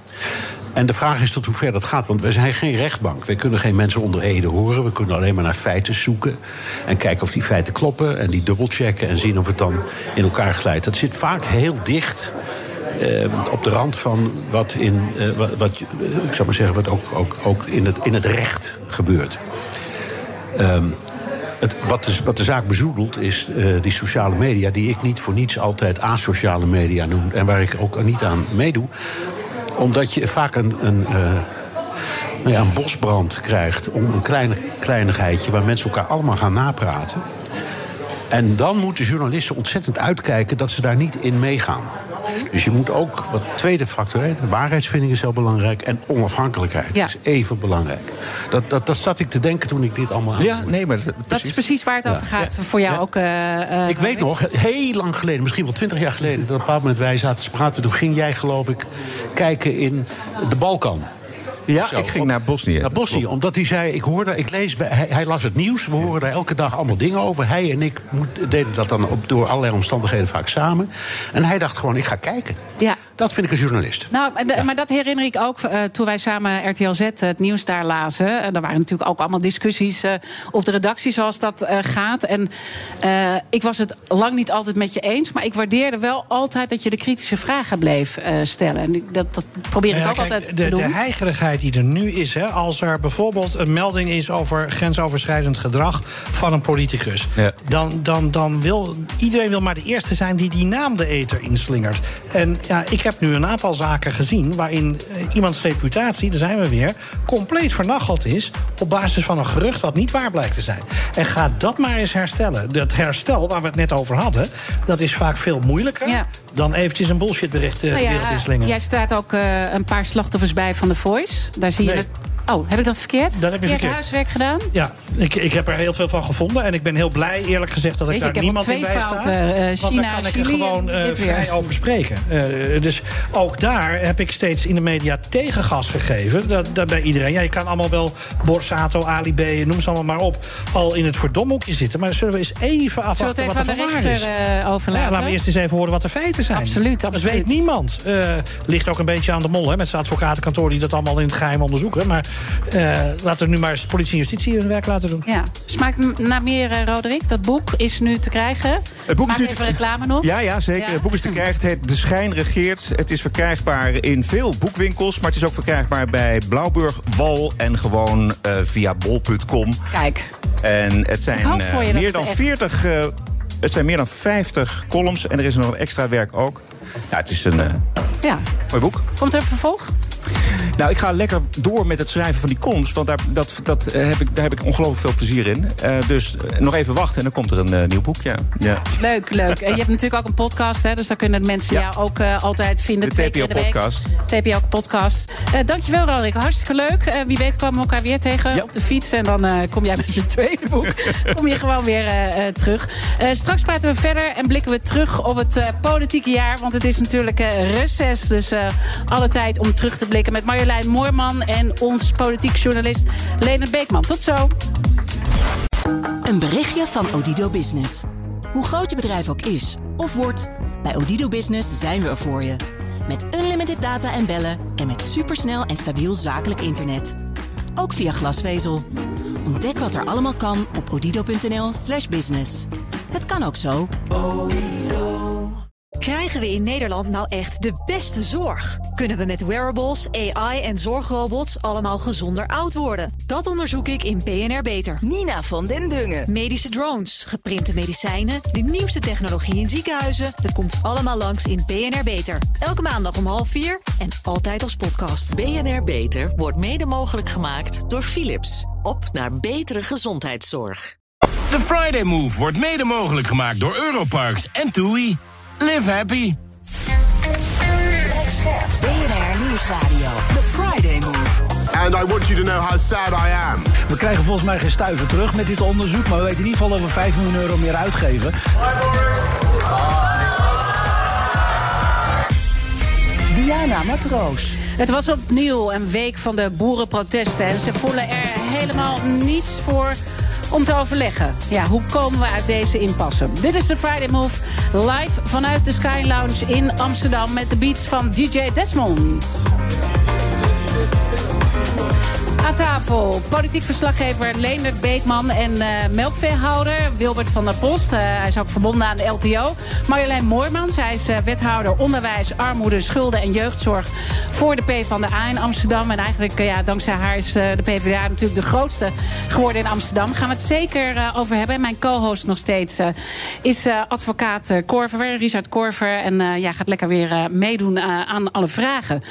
En de vraag is tot hoe ver dat gaat. Want wij zijn geen rechtbank. Wij kunnen geen mensen onder ede horen. We kunnen alleen maar naar feiten zoeken. En kijken of die feiten kloppen. En die dubbelchecken. En zien of het dan in elkaar glijdt. Dat zit vaak heel dicht. Eh, op de rand van wat in. eh, wat, eh, ik zou maar zeggen, wat ook, ook, ook in, het, in het recht gebeurt. Ehm, het, wat, de, wat de zaak bezoedelt is die sociale media, die ik niet voor niets altijd asociale media noem. En waar ik ook niet aan meedoe. Omdat je vaak een, een, nou ja, een bosbrand krijgt om een kleine kleinigheidje waar mensen elkaar allemaal gaan napraten. En dan moeten journalisten ontzettend uitkijken dat ze daar niet in meegaan. Dus je moet ook, wat tweede factor, hè, de waarheidsvinding is heel belangrijk. En onafhankelijkheid Ja. is even belangrijk. Dat, dat, dat zat ik te denken toen ik dit allemaal aan. Ja, nee, maar Dat is precies waar het over gaat voor jou ook. eh, eh, Ik weet nog, heel lang geleden, misschien wel twintig jaar geleden... dat op een bepaald moment wij zaten te praten... toen ging jij, geloof ik, kijken in de Balkan. Ja, Zo, ik ging naar Bosnië. Naar Bosnië, omdat hij zei, ik hoorde, ik lees, hij, hij las het nieuws. We horen daar elke dag allemaal dingen over. Hij en ik moet, deden dat dan op, door allerlei omstandigheden vaak samen. En hij dacht gewoon, ik ga kijken. Ja. Dat vind ik een journalist. Nou, maar dat herinner ik ook eh, toen wij samen RTL Z het nieuws daar lazen. En er waren natuurlijk ook allemaal discussies eh, op de redactie zoals dat eh, gaat. En eh, ik was het lang niet altijd met je eens. Maar ik waardeerde wel altijd dat je de kritische vragen bleef eh, stellen. En dat, dat probeer ik Nou ja, ook kijk, altijd de, te doen. De heigerigheid die er nu is, hè, als er bijvoorbeeld een melding is over grensoverschrijdend gedrag van een politicus, Ja. dan, dan, dan wil iedereen wil maar de eerste zijn die die naam de eter inslingert. En ja, ik heb nu een aantal zaken gezien waarin eh, iemands reputatie, daar zijn we weer, compleet vernacheld is op basis van een gerucht wat niet waar blijkt te zijn. En ga dat maar eens herstellen. Dat herstel waar we het net over hadden, dat is vaak veel moeilijker Ja. dan eventjes een bullshitbericht eh, de Nou ja, wereld inslingeren. jij staat ook eh, een paar slachtoffers bij van The Voice. Daar zie je Nee. het. Oh, heb ik dat verkeerd? Dat heb je verkeerd huiswerk gedaan? Ja, ik, ik heb er heel veel van gevonden. En ik ben heel blij, eerlijk gezegd, dat ik Weet daar ik niemand in bij sta. eh, want China, daar kan ik er gewoon eh, weer. vrij over spreken. Eh, dus ook daar heb ik steeds in de media tegengas gegeven. Dat, dat bij iedereen. Ja, je kan allemaal wel Borsato, Ali B, noem ze allemaal maar op... al in het verdomhoekje zitten. Maar zullen we eens even afwachten wat er van waar is? overlaten? Ja, laten we eerst eens even horen wat de feiten zijn. Absoluut, Dat absoluut. weet niemand. Ligt ook een beetje aan de mol, hè, met zijn advocatenkantoor... die dat allemaal in het geheim onderzoeken. Maar eh, laten we nu maar eens politie en justitie hun werk laten doen. Ja, smaakt m- naar meer, eh, Roderick. Dat boek is nu te krijgen. Het boek is nu te- even reclame nog. Ja, ja, zeker. Ja. Het boek is te krijgen. Het heet De Schijn regeert. Het is verkrijgbaar in veel boekwinkels. Maar het is ook verkrijgbaar bij Blauwburg, Wal en gewoon eh, via bol.com. Kijk. En het zijn meer dan echt- 40... eh, het zijn meer dan 50 columns. En er is nog een extra werk ook. Ja, het is een eh, Ja. mooi boek. Komt er een vervolg? Nou, ik ga lekker door met het schrijven van die columns. Want daar, dat, dat, eh, heb, ik, daar heb ik ongelooflijk veel plezier in. Eh, dus eh, nog even wachten en dan komt er een nieuw boek. Ja. Ja. Leuk, leuk. En je hebt natuurlijk ook een podcast, hè, dus daar kunnen mensen jou ook altijd vinden. De. TPO-podcast. TPO-podcast. Dankjewel, Rorik. Hartstikke leuk. Wie weet komen we elkaar weer tegen op de fiets. En dan kom jij met je tweede boek kom je gewoon weer terug. Straks praten we verder en blikken we terug op het politieke jaar. Want het is natuurlijk reces. Dus alle tijd om terug te blikken met Marjolein Moorman... en ons politiek journalist Leonard Beekman. Tot zo. Een berichtje van Odido Business. Hoe groot je bedrijf ook is of wordt, bij Odido Business zijn we er voor je. Met unlimited data en bellen en met supersnel en stabiel zakelijk internet. Ook via glasvezel. Ontdek wat er allemaal kan op odido.nl/slash business. Het kan ook zo. Krijgen we in Nederland nou echt de beste zorg? Kunnen we met wearables, AI en zorgrobots allemaal gezonder oud worden? Dat onderzoek ik in BNR Beter. Nina van den Dungen. Medische drones, geprinte medicijnen, de nieuwste technologie in ziekenhuizen. Het komt allemaal langs in BNR Beter. Elke maandag om half vier en altijd als podcast. BNR Beter wordt mede mogelijk gemaakt door Philips. Op naar betere gezondheidszorg. De Friday Move wordt mede mogelijk gemaakt door Europarks en TUI. Live happy. BNR Nieuwsradio. The Friday Move. And I want you to know how sad I am. We krijgen volgens mij geen stuiver terug met dit onderzoek... maar we weten in ieder geval dat we 5 miljoen euro meer uitgeven. Diana Matroos. Het was opnieuw een week van de boerenprotesten. En ze voelen er helemaal niets voor om te overleggen. Ja, hoe komen we uit deze impasse? Dit is de Friday Move live vanuit de Sky Lounge in Amsterdam... met de beats van DJ Desmond. Aan tafel politiek verslaggever Leendert Beekman en eh, melkveehouder Wilbert van der Post. Eh, hij is ook verbonden aan de LTO. Marjolein Moorman, zij is eh, wethouder onderwijs, armoede, schulden en jeugdzorg voor de PvdA in Amsterdam. En eigenlijk, ja, dankzij haar is de PvdA natuurlijk de grootste geworden in Amsterdam. Gaan we het zeker over hebben. En mijn co-host nog steeds is advocaat Korver, Richard Korver. En ja, gaat lekker weer meedoen aan alle vragen.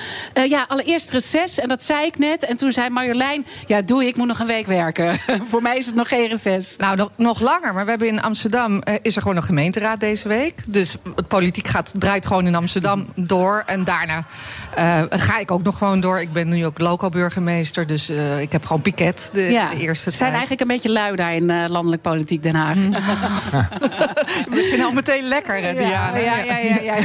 ja, allereerst reces, en dat zei ik net. En toen zei Marjolein ja, doe ik moet nog een week werken. Voor mij is het nog geen reces. Nou, nog, nog langer. Maar we hebben in Amsterdam eh, is er gewoon een gemeenteraad deze week. Dus het politiek gaat, draait gewoon in Amsterdam door. En daarna eh, ga ik ook nog gewoon door. Ik ben nu ook loco-burgemeester. Dus eh, ik heb gewoon piket de, ja, de eerste Ze zijn eigenlijk een beetje lui daar in landelijk politiek Den Haag. We beginnen al meteen lekker, hè, Diana. Ja, ja, ja. ja.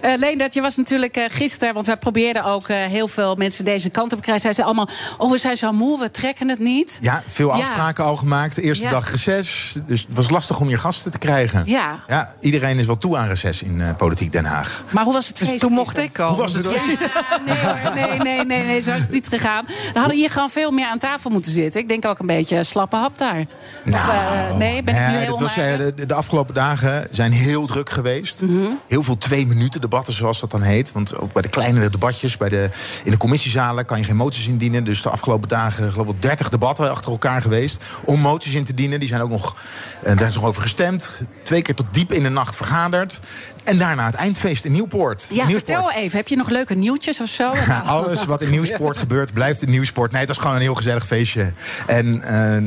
Eh, Leendert, je was natuurlijk gisteren... want wij probeerden ook heel veel mensen deze kant op te krijgen. Zeiden ze allemaal, oh, we zijn zo moe, we trekken het niet. Ja, veel Ja. afspraken al gemaakt. De eerste Ja. dag reces. Dus het was lastig om je gasten te krijgen. Ja. Ja, iedereen is wel toe aan reces in eh, Politiek Den Haag. Maar hoe was het feest? toen mocht ik komen. Hoe was het feest? Ja, nee, hoor, nee, nee, nee, nee, zo is het niet gegaan. We hadden hier gewoon veel meer aan tafel moeten zitten. Ik denk ook een beetje slappe hap daar. Of, eh, nee, ben ik nu heel dat was, eh, de, de afgelopen dagen zijn heel druk geweest. Heel veel twee-minuten debatten, zoals dat dan heet. Want ook bij de kleinere debatjes, bij de, in de commissiezalen... kan je geen moties indienen. Dus de afgelopen dagen, geloof ik, 30 debatten achter elkaar geweest... om moties in te dienen. Die zijn ook nog, eh, daar is nog over gestemd. Twee keer tot diep in de nacht vergaderd. En daarna het eindfeest in Nieuwpoort. Ja, Nieuwsport. vertel even. Heb je nog leuke nieuwtjes of zo? Ja, alles wat in Nieuwsport gebeurt, blijft in Nieuwsport. Nee, het was gewoon een heel gezellig feestje. En eh,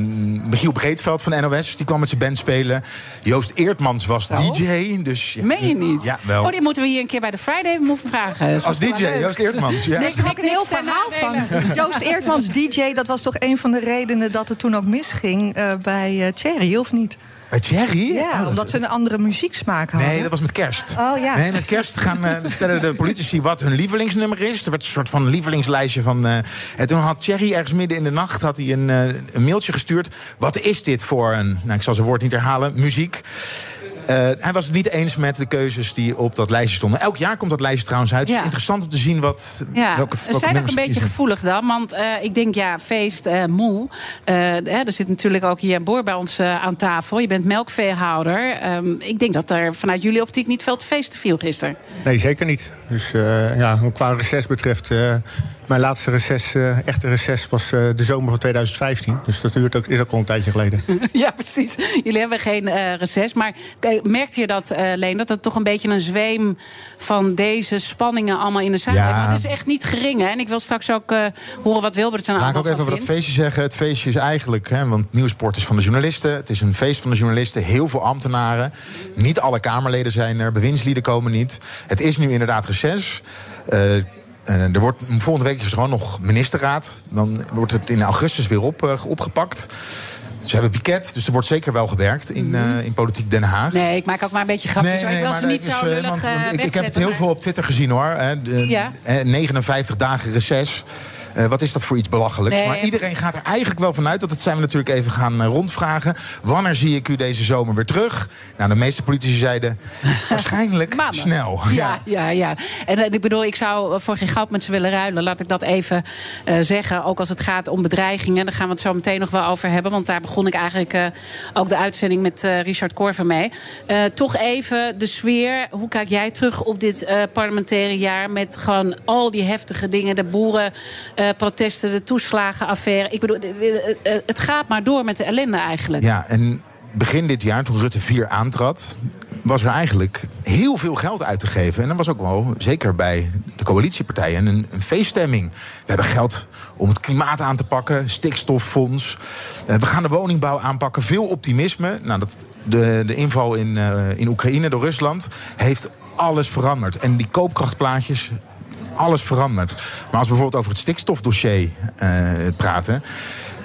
Michiel Breedveld van NOS, die kwam met zijn band spelen. Joost Eertmans was DJ. Dus, ja. Meen je niet? Ja, wel. Oh, die moeten we hier een keer bij de Friday Move vragen. Dat Als DJ. Joost Eertmans. Ja. Is ook niks, een heel verhaal van. Joost Eertmans, DJ, dat was toch een van de redenen dat het toen ook misging eh, bij eh Thierry, of niet? Bij Thierry? Ja, Oh, dat- omdat ze een andere muzieksmaak hadden. Nee, dat was met kerst. Oh ja. Nee, met kerst gaan, eh, vertellen de politici wat hun lievelingsnummer is. Er werd een soort van lievelingslijstje van. eh, en toen had Thierry ergens midden in de nacht had hij een, eh, een mailtje gestuurd. Wat is dit voor een, nou ik zal zijn woord niet herhalen, muziek? Eh, hij was het niet eens met de keuzes die op dat lijstje stonden. Elk jaar komt dat lijstje trouwens uit. Dus Ja. interessant om te zien wat, Ja, welke, we welke zijn ook een beetje kiezen. gevoelig dan. Want eh, ik denk, ja, feest, eh, moe. Eh, hè, er zit natuurlijk ook hier boer bij ons aan tafel. Je bent melkveehouder. Ehm, ik denk dat er vanuit jullie optiek niet veel te feesten viel gisteren. Nee, zeker niet. Dus eh, ja, wat qua reces betreft. eh, mijn laatste reces, eh, echte reces, was eh, de zomer van 2015. Dus dat duurt ook, is ook al een tijdje geleden. ja, precies. Jullie hebben geen eh reces. Maar merkte je dat, eh, Leen, dat het toch een beetje een zweem van deze spanningen allemaal in de samenleving? Ja. Het is echt niet gering, hè? En ik wil straks ook eh, horen wat Wilbert er nou Laat ik ook even over dat feestje zeggen. Het feestje is eigenlijk, hè, want Nieuwsport is van de journalisten. Het is een feest van de journalisten. Heel veel ambtenaren. Niet alle Kamerleden zijn er. Bewindslieden komen niet. Het is nu inderdaad reces. Eh, er wordt, volgende week is er gewoon nog ministerraad. Dan wordt het in augustus weer op, opgepakt. Ze hebben piket, dus er wordt zeker wel gewerkt in, eh, in politiek Den Haag. Nee, ik maak ook maar een beetje grapjes. hoor. ik wil ze nee, niet dus, zo eh, lullig want- eh, want ik, ik heb het heel maar- veel op Twitter gezien hoor. Hè, de- Ja. eh, 59 dagen reces. Eh, wat is dat voor iets belachelijks? Nee. Maar iedereen gaat er eigenlijk wel vanuit. Dat het zijn we natuurlijk even gaan eh, rondvragen. Wanneer zie ik u deze zomer weer terug? Nou, de meeste politici zeiden waarschijnlijk snel. Ja, ja, ja. En eh, ik bedoel, ik zou voor geen goud met ze willen ruilen. Laat ik dat even zeggen. Ook als het gaat om bedreigingen. Daar gaan we het zo meteen nog wel over hebben. Want daar begon ik eigenlijk ook de uitzending met Richard Korver mee. Toch even de sfeer. Hoe kijk jij terug op dit parlementaire jaar? Met gewoon al die heftige dingen. De boerenprotesten, de toeslagenaffaire. Ik bedoel, eh, eh, eh, het gaat maar door met de ellende eigenlijk. Ja, en begin dit jaar, toen Rutte 4 aantrad, was er eigenlijk heel veel geld uit te geven. En dat was ook wel, zeker bij de coalitiepartijen, een, een feeststemming. We hebben geld om het klimaat aan te pakken, stikstoffonds. Eh, we gaan de woningbouw aanpakken. Veel optimisme. Nou, dat, de, de inval in, eh, in Oekraïne door Rusland heeft alles veranderd. En die koopkrachtplaatjes, alles veranderd. Maar als we bijvoorbeeld over het stikstofdossier eh, praten.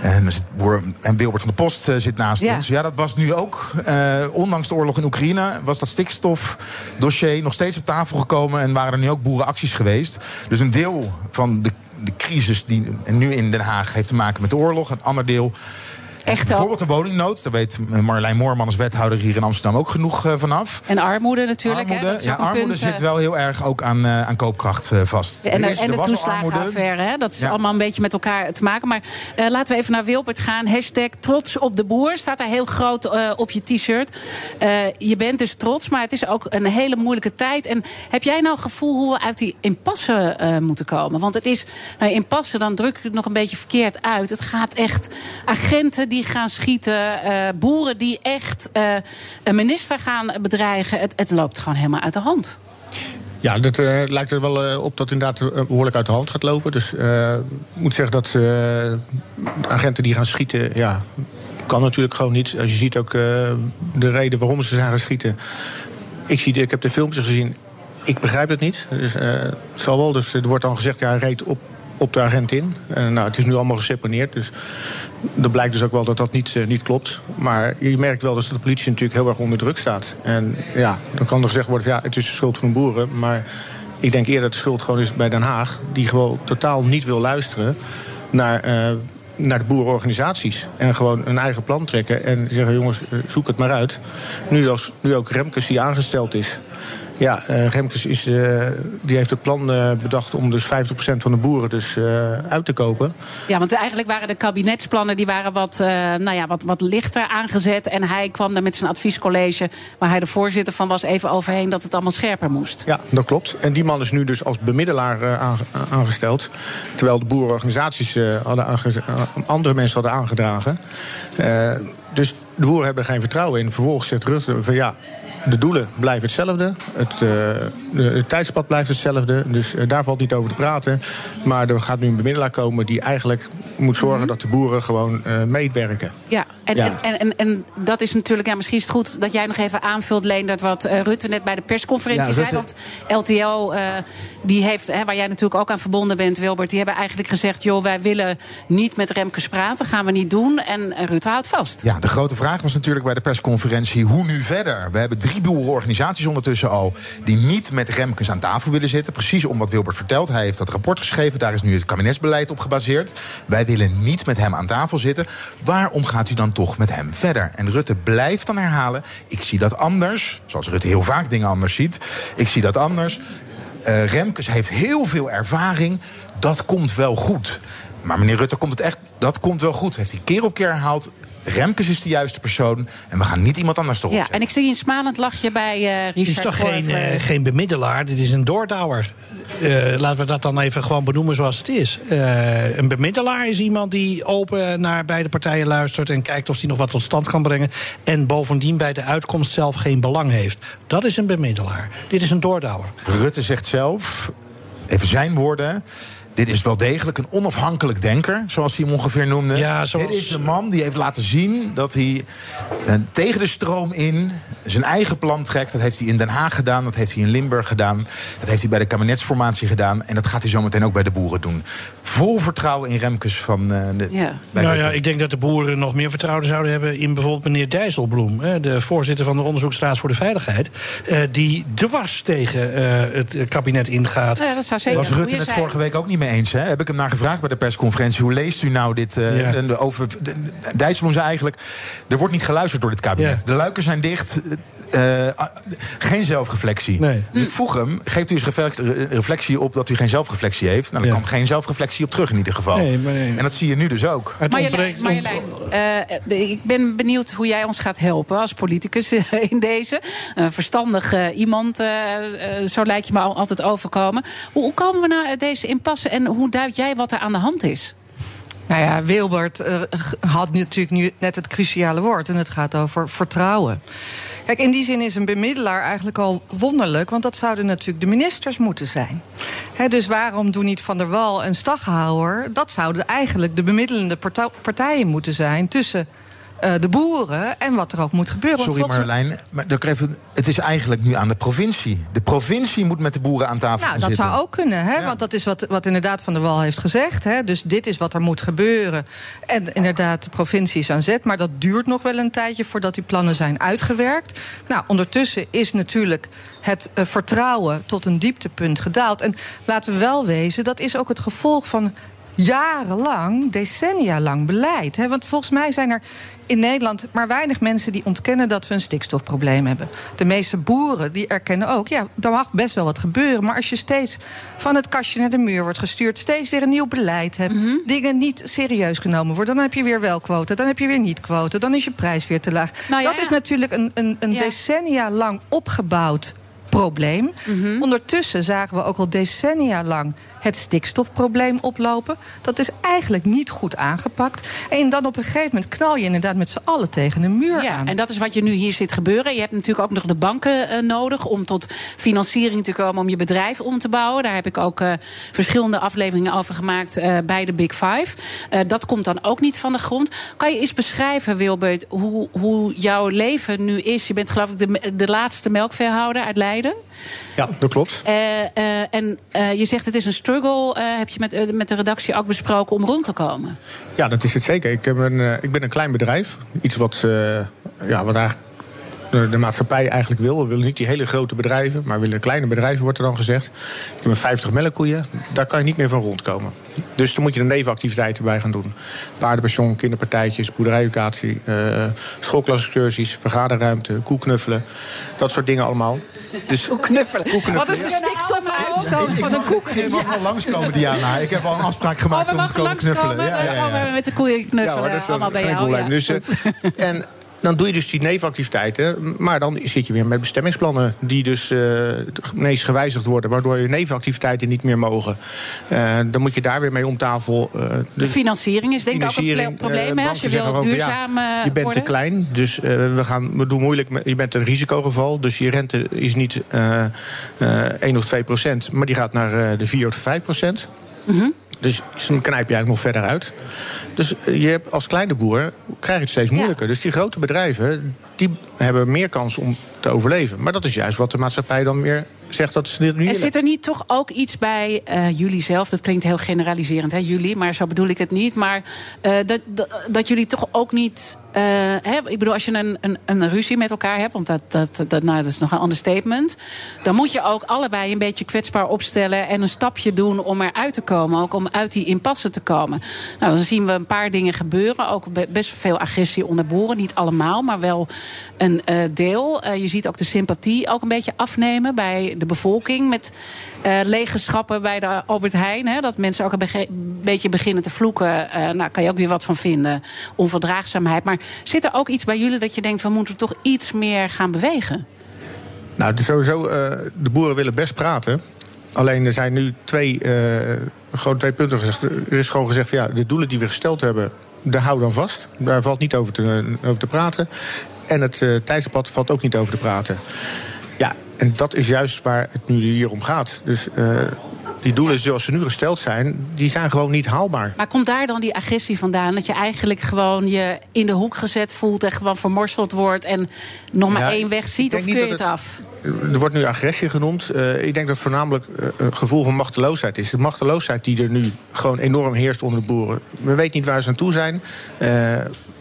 En, Wilbert van der Post eh, zit naast Ja. ons. Ja, dat was nu ook. eh, ondanks de oorlog in Oekraïne was dat stikstofdossier nog steeds op tafel gekomen. En waren er nu ook boerenacties geweest. Dus een deel van de, de crisis die nu in Den Haag heeft te maken met de oorlog. Een ander deel. Echt Bijvoorbeeld de woningnood. Daar weet Marjolein Moorman als wethouder hier in Amsterdam ook genoeg eh, vanaf. En armoede natuurlijk. hè, Armoede, ja, een armoede punt, zit eh, wel heel erg ook aan, eh, aan koopkracht vast. En, Er de- is- en de toeslagenaffaire, hè? dat is Ja. allemaal een beetje met elkaar te maken. Maar laten we even naar Wilbert gaan. Hashtag trots op de boer staat daar heel groot op je t-shirt. Je bent dus trots, maar het is ook een hele moeilijke tijd. En heb jij nou gevoel hoe we uit die impasse moeten komen? Want het is, nou, impasse, dan druk ik het nog een beetje verkeerd uit. Het gaat echt agenten die gaan schieten, eh, boeren die echt eh, een minister gaan bedreigen. Het, het loopt gewoon helemaal uit de hand. Ja, dat eh, lijkt er wel op dat het inderdaad eh, behoorlijk uit de hand gaat lopen. Dus ik moet zeggen dat agenten die gaan schieten, ja, kan natuurlijk gewoon niet. Als je ziet ook de reden waarom ze zijn gaan schieten. Ik, zie, ik heb de filmpjes gezien. Ik begrijp het niet. Dus, het zal wel. Dus er wordt dan gezegd, ja, reed op, op de agent in. En nou, het is nu allemaal geseponeerd. Dus er blijkt dus ook wel dat dat niet, eh, niet klopt. Maar je merkt wel dus dat de politie natuurlijk heel erg onder druk staat. En ja, dan kan er gezegd worden, ja, het is de schuld van de boeren. Maar ik denk eerder dat de schuld gewoon is bij Den Haag... die gewoon totaal niet wil luisteren naar... eh, naar de boerenorganisaties. En gewoon een eigen plan trekken. En zeggen, jongens, eh, zoek het maar uit. Nu, als, nu ook Remkes die aangesteld is. Ja, eh, Remkes is, eh, die heeft het plan eh, bedacht om dus 50% van de boeren dus, uit te kopen. Ja, want eigenlijk waren de kabinetsplannen die waren wat, nou ja, wat, wat lichter aangezet. En hij kwam daar met zijn adviescollege, waar hij de voorzitter van was, even overheen dat het allemaal scherper moest. Ja, dat klopt. En die man is nu dus als bemiddelaar aange- aangesteld. Terwijl de boerenorganisaties hadden andere mensen hadden aangedragen. Dus de boeren hebben er geen vertrouwen in. Vervolgens zegt Rutte van ja, de doelen blijven hetzelfde. Het, de, het tijdspad blijft hetzelfde. Dus eh, daar valt niet over te praten. Maar er gaat nu een bemiddelaar komen die eigenlijk moet zorgen dat de boeren gewoon eh, meewerken. Ja, en, Ja. En, en, en, dat is natuurlijk, ja, misschien is het goed dat jij nog even aanvult, Leen, dat wat eh, Rutte net bij de persconferentie Ja, zei. Want LTO, eh, die heeft, hè, waar jij natuurlijk ook aan verbonden bent, Wilbert, die hebben eigenlijk gezegd: joh, wij willen niet met Remkes praten, gaan we niet doen. En eh, Rutte houdt vast. Ja, de grote vraag was natuurlijk bij de persconferentie: hoe nu verder? We hebben drie boerenorganisaties ondertussen al die niet met Remkes aan tafel willen zitten. Precies om wat Wilbert vertelt. Hij heeft dat rapport geschreven. Daar is nu het kabinetsbeleid op gebaseerd. Wij willen niet met hem aan tafel zitten. Waarom gaat u dan toch met hem verder? En Rutte blijft dan herhalen: ik zie dat anders. Zoals Rutte heel vaak dingen anders ziet. Ik zie dat anders. Eh, Remkes heeft heel veel ervaring. Dat komt wel goed. Maar meneer Rutte, komt het echt, dat komt wel goed. Heeft hij keer op keer herhaald. Remkes is de juiste persoon. En we gaan niet iemand anders erop Ja, en ik zie een smalend lachje bij eh Het is Richard toch geen, eh, geen bemiddelaar, dit is een doordouwer. eh, laten we dat dan even gewoon benoemen zoals het is. Eh, een bemiddelaar is iemand die open naar beide partijen luistert en kijkt of hij nog wat tot stand kan brengen. En bovendien bij de uitkomst zelf geen belang heeft. Dat is een bemiddelaar. Dit is een doordouwer. Rutte zegt zelf, even zijn woorden. Dit is wel degelijk een onafhankelijk denker, zoals hij hem ongeveer noemde. Ja, zoals- Dit is de man die heeft laten zien dat hij eh, tegen de stroom in zijn eigen plan trekt. Dat heeft hij in Den Haag gedaan, dat heeft hij in Limburg gedaan. Dat heeft hij bij de kabinetsformatie gedaan. En dat gaat hij zometeen ook bij de boeren doen. Vol vertrouwen in Remkes van eh, de, Ja. Nou ja, ik denk dat de boeren nog meer vertrouwen zouden hebben in bijvoorbeeld meneer Dijsselbloem, hè, de voorzitter van de Onderzoeksraad voor de Veiligheid, eh, die dwars tegen eh, het kabinet ingaat. Ja, dat zou zeker was Rutte het zijn. vorige week ook niet mee eens. Hè? Heb ik hem naar gevraagd bij de persconferentie. Hoe leest u nou dit? eh, Ja. en de over, de, Dijsselbloem zei eigenlijk... er wordt niet geluisterd door dit kabinet. Ja. De luiken zijn dicht. eh, eh, geen zelfreflectie. Dus ik vroeg hem, geeft u eens reflect- re- reflectie op... dat u geen zelfreflectie heeft? Nou, dan Ja. kwam geen zelfreflectie op terug in ieder geval. Nee, maar nee. En dat zie je nu dus ook. Marjolein, Marjolein, eh, de- ik ben benieuwd hoe jij ons gaat helpen als politicus eh, in deze. Een verstandig eh, iemand, eh, eh, zo lijkt je me al altijd overkomen. Hoe, hoe komen we nou uit deze impasse en hoe duid jij wat er aan de hand is? Nou ja, Wilbert eh, had natuurlijk nu net het cruciale woord. En het gaat over vertrouwen. Kijk, in die zin is een bemiddelaar eigenlijk al wonderlijk. Want dat zouden natuurlijk de ministers moeten zijn. Hè, dus waarom doen niet Van der Wal en Staghouwer? Dat zouden eigenlijk de bemiddelende partijen moeten zijn tussen eh, de boeren en wat er ook moet gebeuren. Sorry Marjolein, maar het is eigenlijk nu aan de provincie. De provincie moet met de boeren aan tafel Nou, dat zitten. zou ook kunnen, hè? want dat is wat, wat inderdaad Van der Wal heeft gezegd. Hè? Dus dit is wat er moet gebeuren. En inderdaad, de provincie is aan zet. Maar dat duurt nog wel een tijdje voordat die plannen zijn uitgewerkt. Nou, ondertussen is natuurlijk het eh, vertrouwen tot een dieptepunt gedaald. En laten we wel wezen, dat is ook het gevolg van jarenlang, decennia lang beleid. Hè? Want volgens mij zijn er in Nederland maar weinig mensen die ontkennen dat we een stikstofprobleem hebben. De meeste boeren die erkennen ook, ja, er mag best wel wat gebeuren. Maar als je steeds van het kastje naar de muur wordt gestuurd, steeds weer een nieuw beleid hebt, Mhm. dingen niet serieus genomen worden, dan heb je weer wel quota, dan heb je weer niet quota, dan is je prijs weer te laag. Nou ja, dat is natuurlijk een, een, een Ja. decennia lang opgebouwd probleem. Mhm. Ondertussen zagen we ook al decennia lang het stikstofprobleem oplopen. Dat is eigenlijk niet goed aangepakt. En dan op een gegeven moment knal je inderdaad met z'n allen tegen een muur Ja, aan. en dat is wat je nu hier ziet gebeuren. Je hebt natuurlijk ook nog de banken eh, nodig om tot financiering te komen om je bedrijf om te bouwen. Daar heb ik ook eh, verschillende afleveringen over gemaakt eh, bij de Big Five. Dat komt dan ook niet van de grond. Kan je eens beschrijven, Wilbert, hoe, hoe jouw leven nu is? Je bent geloof ik de, de laatste melkveehouder uit Leiden. Ja, dat klopt. Eh, eh, en eh, je zegt het is een struggle. heb je met, met de redactie ook besproken om rond te komen? Ja, dat is het zeker. Ik, heb een, ik ben een klein bedrijf. Iets wat, ja, wat eigenlijk de, maatschappij eigenlijk wil. We willen niet die hele grote bedrijven, maar we willen kleine bedrijven, wordt er dan gezegd. Ik heb een 50 melkkoeien, daar kan je niet meer van rondkomen. Dus dan moet je er nevenactiviteiten bij gaan doen. Paardenpension, kinderpartijtjes, eh schoolklasexcursies, vergaderruimte, koeknuffelen. Dat soort dingen allemaal. Dus, Koeknuffelen. Wat is de stikstofuitstoot van een koek? Je mag wel langskomen, Diana. Ik heb al een afspraak gemaakt Oh, we om te komen knuffelen. Ja, ja, ja. Oh, met de koeien Ja, knuffelen. hoor, dat is allemaal bij jou. probleem. ja. Dus, eh, en dan doe je dus die nevenactiviteiten. Maar dan zit je weer met bestemmingsplannen die dus eh ineens gewijzigd worden. Waardoor je nevenactiviteiten niet meer mogen. Eh, dan moet je daar weer mee om tafel. eh, De financiering is denk ik ook een probleem. als je wil duurzaam ja, Je bent worden. te klein, dus we, gaan, we doen moeilijk. Met, je bent een risicogeval, dus je rente is niet eh, eh 1 of 2 procent... maar die gaat naar de 4 of 5 procent. Mhm. Dus dan knijp je eigenlijk nog verder uit. Dus je hebt als kleine boer krijg je het steeds moeilijker. Dus die grote bedrijven die hebben meer kans om te overleven. Maar dat is juist wat de maatschappij dan weer zegt dat ze dit niet En zit er niet toch ook iets bij eh, jullie zelf? Dat klinkt heel generaliserend, hè, jullie, maar zo bedoel ik het niet. Maar eh, dat, dat, dat jullie toch ook niet. Eh, hè, ik bedoel, als je een, een, een ruzie met elkaar hebt, want dat, dat, dat, nou, dat is nog een ander statement. Dan moet je ook allebei een beetje kwetsbaar opstellen en een stapje doen om eruit te komen. Ook om uit die impasse te komen. Nou, dan zien we een paar dingen gebeuren. Ook be- best veel agressie onder boeren. Niet allemaal, maar wel een eh, deel. Eh, je ziet ook de sympathie ook een beetje afnemen bij de bevolking. Met eh lege schappen bij de Albert Heijn. Hè, dat mensen ook een beetje beginnen te vloeken. Eh nou, kan je ook weer wat van vinden. Onverdraagzaamheid. Maar zit er ook iets bij jullie dat je denkt... we moeten toch iets meer gaan bewegen? Nou, sowieso, eh, de boeren willen best praten. alleen er zijn nu twee, eh, gewoon twee punten gezegd. Er is gewoon gezegd ja, de doelen die we gesteld hebben, daar we dan vast. Daar valt niet over te, over te praten. En het tijdspad valt ook niet over te praten. En dat is juist waar het nu hier om gaat. Dus uh, die doelen zoals ze nu gesteld zijn, die zijn gewoon niet haalbaar. Maar komt daar dan die agressie vandaan? Dat je eigenlijk gewoon je in de hoek gezet voelt en gewoon vermorseld wordt en nog maar Ja, één weg ziet? Of keur je het af? Er wordt nu agressie genoemd. Eh, ik denk dat het voornamelijk eh, een gevoel van machteloosheid is. De machteloosheid die er nu gewoon enorm heerst onder de boeren. We weten niet waar ze aan toe zijn. Eh,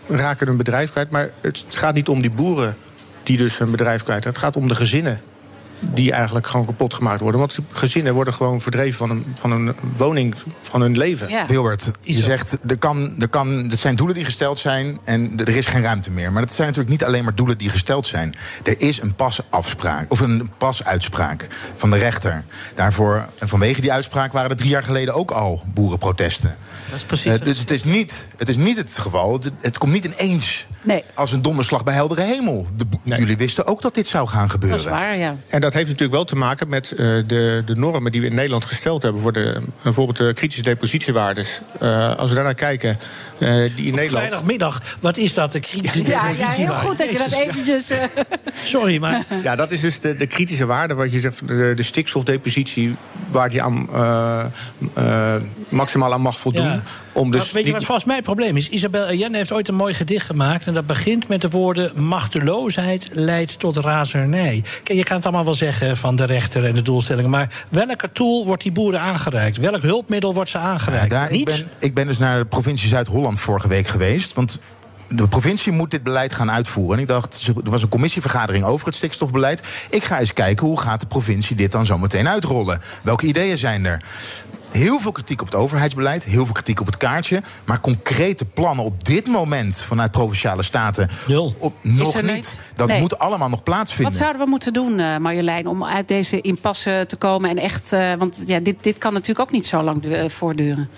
raken hun bedrijf kwijt. Maar het gaat niet om die boeren die dus hun bedrijf kwijt. Het gaat om de gezinnen die eigenlijk gewoon kapot gemaakt worden. Want gezinnen worden gewoon verdreven van een, van een woning, van hun leven. Wilbert, je zegt, er, kan, er, kan, er zijn doelen die gesteld zijn en er is geen ruimte meer. Maar dat zijn natuurlijk niet alleen maar doelen die gesteld zijn. Er is een pasafspraak, of een pasuitspraak van de rechter. Daarvoor, en vanwege die uitspraak waren er drie jaar geleden ook al boerenprotesten. Dat is precies. Eh, dus het is, niet, het is niet het geval. Het, het komt niet ineens Nee. als een donderslag bij heldere hemel. De Jullie wisten ook dat dit zou gaan gebeuren. Dat is waar, ja. En dat heeft natuurlijk wel te maken met eh, de, de normen die we in Nederland gesteld hebben... voor de, bijvoorbeeld de kritische depositiewaardes. Eh, als we daarnaar kijken, eh, die in Op Nederland... vrijdagmiddag, wat is dat? De kritische Ja, ja, heel depositiewaarde? goed dat je dat eventjes... eh, Sorry, maar... Ja, dat is dus de, de kritische waarde, wat je zegt, de, de stikstofdepositie... waar die aan, eh, eh, maximaal aan mag voldoen. Ja. Om dus Maar weet je wat volgens mij het probleem is? Isabel Allende heeft ooit een mooi gedicht gemaakt... en dat begint met de woorden... machteloosheid leidt tot razernij. Kijk, je kan het allemaal wel zeggen van de rechter en de doelstellingen... maar welke tool wordt die boeren aangereikt? Welk hulpmiddel wordt ze aangereikt? Ja, daar, ik, ben, ik ben dus naar de provincie Zuid-Holland vorige week geweest. Want de provincie moet dit beleid gaan uitvoeren. En ik dacht, er was een commissievergadering over het stikstofbeleid. Ik ga eens kijken hoe gaat de provincie dit dan zo meteen uitrollen. Welke ideeën zijn er? Heel veel kritiek op het overheidsbeleid, heel veel kritiek op het kaartje. Maar concrete plannen op dit moment vanuit provinciale staten. Op, nog niet. niet? Dat Nee. moet allemaal nog plaatsvinden. Wat zouden we moeten doen, eh, Marjolein, om uit deze impasse te komen? En echt, eh, want ja, dit, dit kan natuurlijk ook niet zo lang du- eh, voortduren.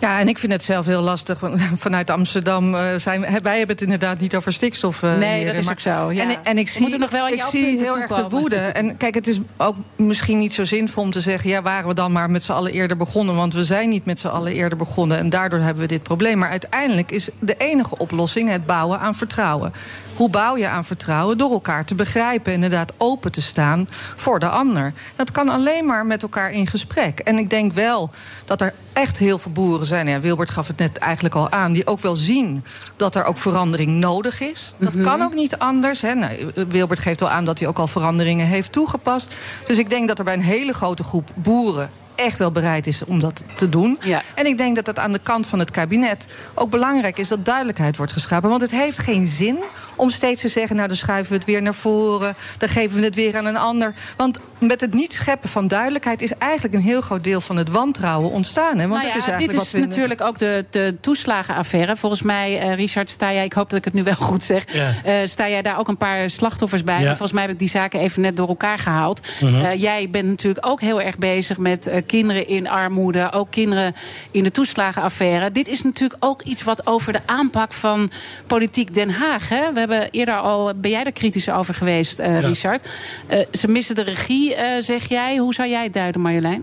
Ja, en ik vind het zelf heel lastig. Vanuit Amsterdam eh, zijn wij hebben het inderdaad niet over stikstof. eh, Nee, heren, dat is ook zo, ja. En, ik- en ik zie, nog wel ik zie heel erg de woede. En kijk, het is ook misschien niet zo zinvol om te zeggen... ja, waren we dan maar met z'n allen eerder begonnen? Want we zijn niet met z'n allen eerder begonnen. En daardoor hebben we dit probleem. Maar uiteindelijk is de enige oplossing het bouwen aan vertrouwen. Hoe bouw je aan vertrouwen? Door elkaar te begrijpen, inderdaad open te staan voor de ander. Dat kan alleen maar met elkaar in gesprek. En ik denk wel dat er echt heel veel boeren zijn. Ja, Wilbert gaf het net eigenlijk al aan. Die ook wel zien dat er ook verandering nodig is. Dat kan ook niet anders. Hè. Nou, Wilbert geeft wel aan dat hij ook al veranderingen heeft toegepast. Dus ik denk dat er bij een hele grote groep boeren echt wel bereid is om dat te doen. En ik denk dat het aan de kant van het kabinet ook belangrijk is dat duidelijkheid wordt geschapen. Want het heeft geen zin om steeds te zeggen: nou, dan schuiven we het weer naar voren, dan geven we het weer aan een ander. Want met het niet scheppen van duidelijkheid is eigenlijk een heel groot deel van het wantrouwen ontstaan. Hè? Want Nou het ja, is eigenlijk dit wat is we de- natuurlijk ook de, de toeslagenaffaire. Volgens mij, eh, Richard, sta jij, ik hoop dat ik het nu wel goed zeg... Ja. eh, sta jij daar ook een paar slachtoffers bij. Ja. Volgens mij heb ik die zaken even net door elkaar gehaald. Mhm. Eh, jij bent natuurlijk ook heel erg bezig met eh, kinderen in armoede... ook kinderen in de toeslagenaffaire. Dit is natuurlijk ook iets wat over de aanpak van politiek Den Haag... Hè? we hebben eerder al, ben jij er kritisch over geweest, eh, Ja. Richard? Eh, ze missen de regie, eh, zeg jij. Hoe zou jij het duiden, Marjolein?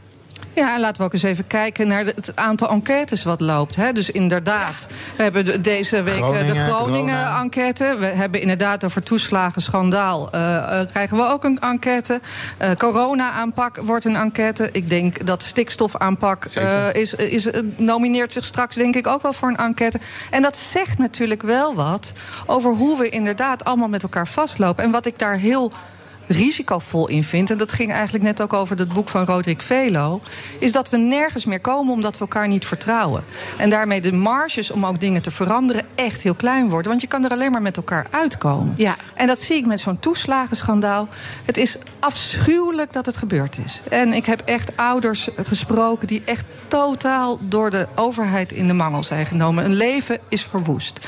Ja, en laten we ook eens even kijken naar het aantal enquêtes wat loopt. Hè. Dus inderdaad, we hebben de- deze week eh, de Groningen, Groningen-enquête. We hebben inderdaad over toeslagenschandaal. eh eh, krijgen we ook een enquête. Eh, Corona-aanpak wordt een enquête. Ik denk dat stikstofaanpak eh, is, is, nomineert zich straks denk ik ook wel voor een enquête. En dat zegt natuurlijk wel wat over hoe we inderdaad allemaal met elkaar vastlopen. En wat ik daar heel risicovol in vind, en dat ging eigenlijk net ook over het boek van Roderick Velo, is dat we nergens meer komen omdat we elkaar niet vertrouwen. En daarmee de marges om ook dingen te veranderen echt heel klein worden. Want je kan er alleen maar met elkaar uitkomen. Ja. En dat zie ik met zo'n toeslagenschandaal. Het is afschuwelijk dat het gebeurd is. En ik heb echt ouders gesproken die echt totaal door de overheid in de mangel zijn genomen. Een leven is verwoest.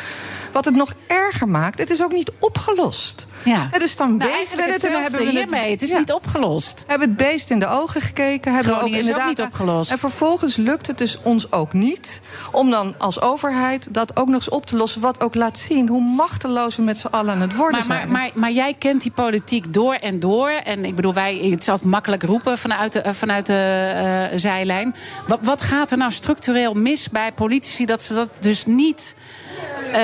Wat het nog erger maakt, het is ook niet opgelost. Ja. Hè, dus dan Nou, weten we eigenlijk het en dan hebben we het hiermee. Het is niet opgelost. Hebben het beest in de ogen gekeken. Hebben we ook inderdaad niet opgelost. En vervolgens lukt het dus ons ook niet om dan als overheid dat ook nog eens op te lossen. Wat ook laat zien hoe machteloos we met z'n allen aan het worden Maar, maar, zijn. maar, maar jij kent die politiek door en door. En ik bedoel, wij, het altijd makkelijk roepen vanuit de, vanuit de eh, zijlijn. Wat, wat gaat er nou structureel mis bij politici dat ze dat dus niet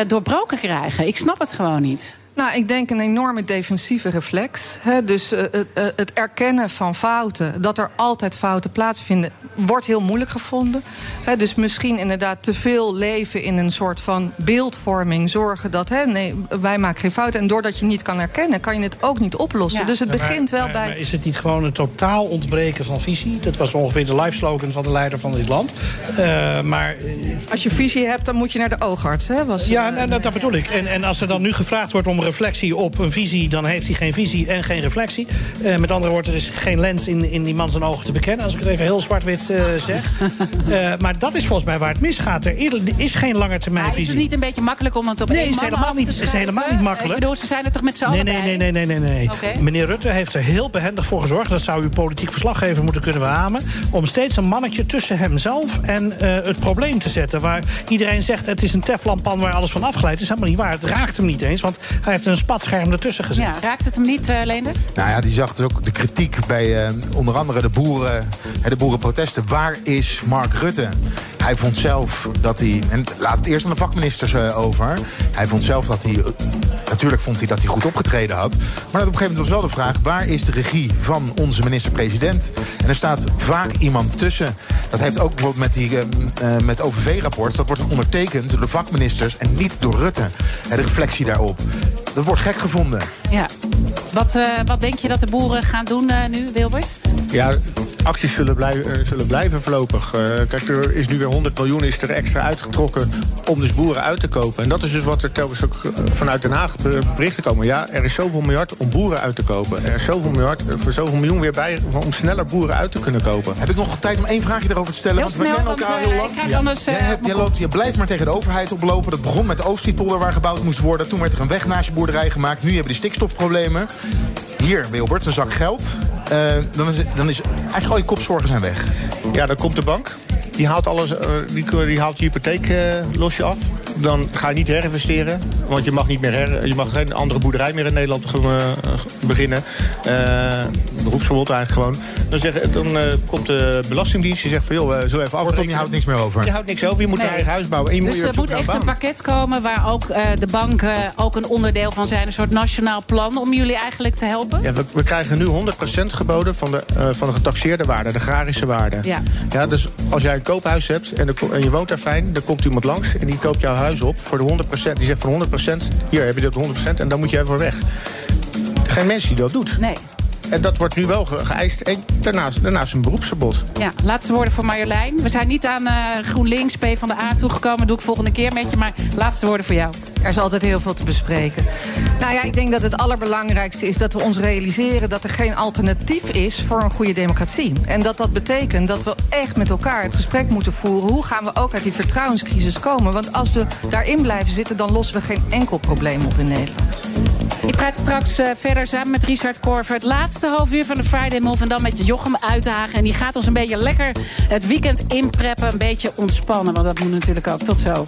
doorbroken krijgen? Ik snap het gewoon niet. Nou, ik denk een enorme defensieve reflex. Hè, dus eh, het, eh, het erkennen van fouten, dat er altijd fouten plaatsvinden, wordt heel moeilijk gevonden. Hè, dus misschien inderdaad te veel leven in een soort van beeldvorming. Zorgen dat, hè, nee, wij maken geen fouten. En doordat je niet kan erkennen, kan je het ook niet oplossen. Dus het begint wel maar- bij. maar is het niet gewoon een totaal ontbreken van visie? Dat was ongeveer de live slogan van de leider van dit land. Eh, maar Als je visie hebt, dan moet je naar de oogarts. Hè, was, Ja, eh, nou, nou, dat bedoel ik. En, en als er dan nu gevraagd wordt om reflectie op een visie... dan heeft hij geen visie en geen reflectie. Eh, met andere woorden, er is geen lens in, in die man zijn ogen te bekennen... als ik het even heel zwart-wit eh, zeg. Eh, maar dat is volgens mij waar het misgaat. Er is geen langetermijnvisie. is het niet een beetje makkelijk om het op Nee, één is man helemaal af niet- te is helemaal niet makkelijk. Ik bedoel, ze zijn er toch met z'n Nee, allen nee, nee, nee, nee, nee, nee. Meneer Rutte heeft er heel behendig voor gezorgd... dat zou uw politiek verslaggever moeten kunnen beamen... om steeds een mannetje tussen hemzelf en het probleem te zetten. Waar iedereen zegt, het is een teflonpan waar alles van afglijdt. Dat is helemaal niet waar. Het raakt hem niet eens, want hij heeft een spatscherm ertussen gezet. Ja, raakt het hem niet, eh Leendert? Nou ja, die zag dus ook de kritiek bij eh, onder andere de boeren, hè, de boerenprotesten. Waar is Mark Rutte? Hij vond zelf dat hij, en laat het eerst aan de vakministers eh, over. Hij vond zelf dat hij, natuurlijk vond hij dat hij goed opgetreden had. Maar op een gegeven moment was wel de vraag, waar is de regie van onze minister-president? En er staat vaak iemand tussen. Dat heeft ook bijvoorbeeld met, die, eh, eh, met OVV-rapport, dat wordt ondertekend door de vakministers en niet door Rutte. En de reflectie daarop. Dat wordt gek gevonden. Ja. Wat, eh, wat denk je dat de boeren gaan doen eh, nu, Wilbert? Ja, acties zullen blijven, eh, zullen blijven voorlopig. Eh, kijk, er is nu weer 100 miljoen is er extra uitgetrokken om dus boeren uit te kopen. En dat is dus wat er telkens ook eh, vanuit Den Haag be- berichten komen. Ja, er is zoveel miljard om boeren uit te kopen. Er is zoveel miljard eh, voor zoveel miljoen weer bij om sneller boeren uit te kunnen kopen. Heb ik nog tijd om één vraagje erover te stellen? Heel want we kennen elkaar heel lang. anders, eh, jij, hebt, jij loopt, je blijft maar tegen de overheid oplopen. Dat begon met de Oostfrietpolder waar gebouwd moest worden. Toen werd er een weg naast je boerderij gemaakt. Nu hebben die stikstofproblemen. Hier, Wilbert, een zak geld. Eh, dan, is, dan is eigenlijk al je kopzorgen zijn weg. Ja, dan komt de bank. Die haalt, alles, eh, die, die haalt je hypotheek eh, los je af. Dan ga je niet herinvesteren. Want je mag, niet meer her, je mag geen andere boerderij meer in Nederland beginnen. Eh beroepsverbod eigenlijk gewoon. Dan, zeg, dan eh, komt de Belastingdienst. Die zegt van joh, zo even afrekenen. je houdt niks meer over. Je houdt niks over. Je moet Nee. een eigen huis bouwen. En je dus moet je er moet echt een pakket komen waar ook eh, de banken ook een onderdeel van zijn. Een soort nationaal plan om jullie eigenlijk te helpen. Ja, we, we krijgen nu 100% geboden van de, eh, van de getaxeerde waarde, de agrarische waarde. Ja. Ja, dus als jij een koophuis hebt en, en je woont daar fijn, dan komt iemand langs en die koopt jouw huis op voor de 100%. Die zegt van 100%, hier heb je dat 100% en dan moet je even weg. Geen mens die dat doet. Nee. En dat wordt nu wel ge- geëist. En daarnaast, daarnaast een beroepsverbod. Ja, laatste woorden voor Marjolein. We zijn niet aan eh, GroenLinks, P van de A toegekomen. Doe ik volgende keer met je. Maar laatste woorden voor jou. Er is altijd heel veel te bespreken. Nou ja, ik denk dat het allerbelangrijkste is dat we ons realiseren dat er geen alternatief is voor een goede democratie. En dat dat betekent dat we echt met elkaar het gesprek moeten voeren. Hoe gaan we ook uit die vertrouwenscrisis komen? Want als we daarin blijven zitten, dan lossen we geen enkel probleem op in Nederland. Ik praat straks eh, verder samen met Richard Korver. Het laatste half uur van de Friday Move. En dan met Jochem Uitenhagen. En die gaat ons een beetje lekker het weekend inpreppen. Een beetje ontspannen. Want dat moet natuurlijk ook. Tot zo.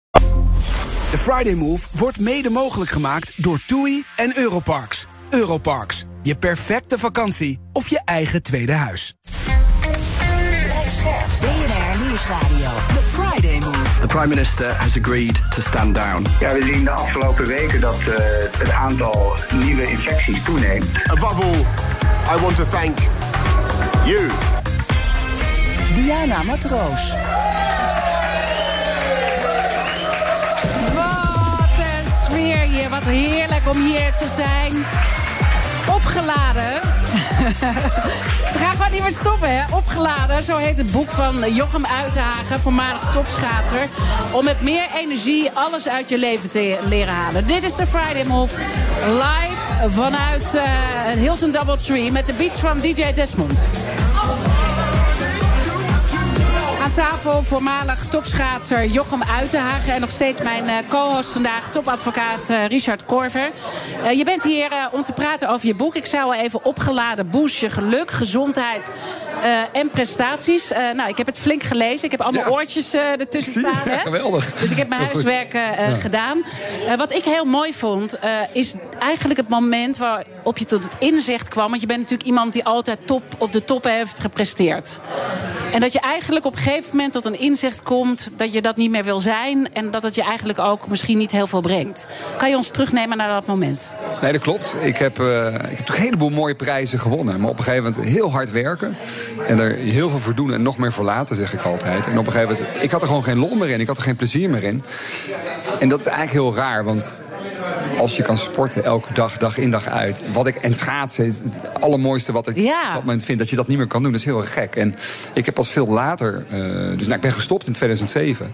De Friday Move wordt mede mogelijk gemaakt door TUI en Europarks. Europarks, je perfecte vakantie of je eigen tweede huis. BNR Nieuwsradio. The Friday Move. The Prime Minister has agreed to stand down. Ja, we zien de afgelopen weken dat uh, het aantal nieuwe infecties toeneemt. Above all, I want to thank you. Diana Matroos. Wat heerlijk om hier te zijn. Opgeladen. Ze gaan gewoon niet meer stoppen, hè? Opgeladen, zo heet het boek van Jochem Uitenhagen, voormalig topschaatser. Om met meer energie alles uit je leven te leren halen. Dit is de Friday Move, live vanuit uh, Hilton Double Tree met de beats van DJ Desmond. Aan tafel voormalig topschaatser Jochem Uitenhagen. En nog steeds mijn uh, co-host vandaag, topadvocaat uh, Richard Korver. Uh, je bent hier om te praten over je boek. Ik zou al even opgeladen boost je geluk, gezondheid en prestaties. nou, ik heb het flink gelezen. Ik heb allemaal ja. oortjes ertussen staan. Ja, geweldig. Dus ik heb mijn huiswerk ja. gedaan. wat ik heel mooi vond, is eigenlijk het moment waarop je tot het inzicht kwam. Want je bent natuurlijk iemand die altijd top, op de top heeft gepresteerd. En dat je eigenlijk op een gegeven moment tot een inzicht komt dat je dat niet meer wil zijn. En dat het je eigenlijk ook misschien niet heel veel brengt. Kan je ons terugnemen naar dat moment? Nee, dat klopt. Ik heb, uh, ik heb een heleboel mooie prijzen gewonnen. Maar op een gegeven moment heel hard werken. En er heel veel voor doen en nog meer voor laten, zeg ik altijd. En op een gegeven moment, ik had er gewoon geen lol meer in. Ik had er geen plezier meer in. En dat is eigenlijk heel raar, want als je kan sporten elke dag, dag in dag uit. Wat ik, en schaatsen, het, het allermooiste wat ik ja. op dat moment vind, dat je dat niet meer kan doen. Dat is heel erg gek. En ik heb pas veel later, uh, dus nou, ik ben gestopt in 2007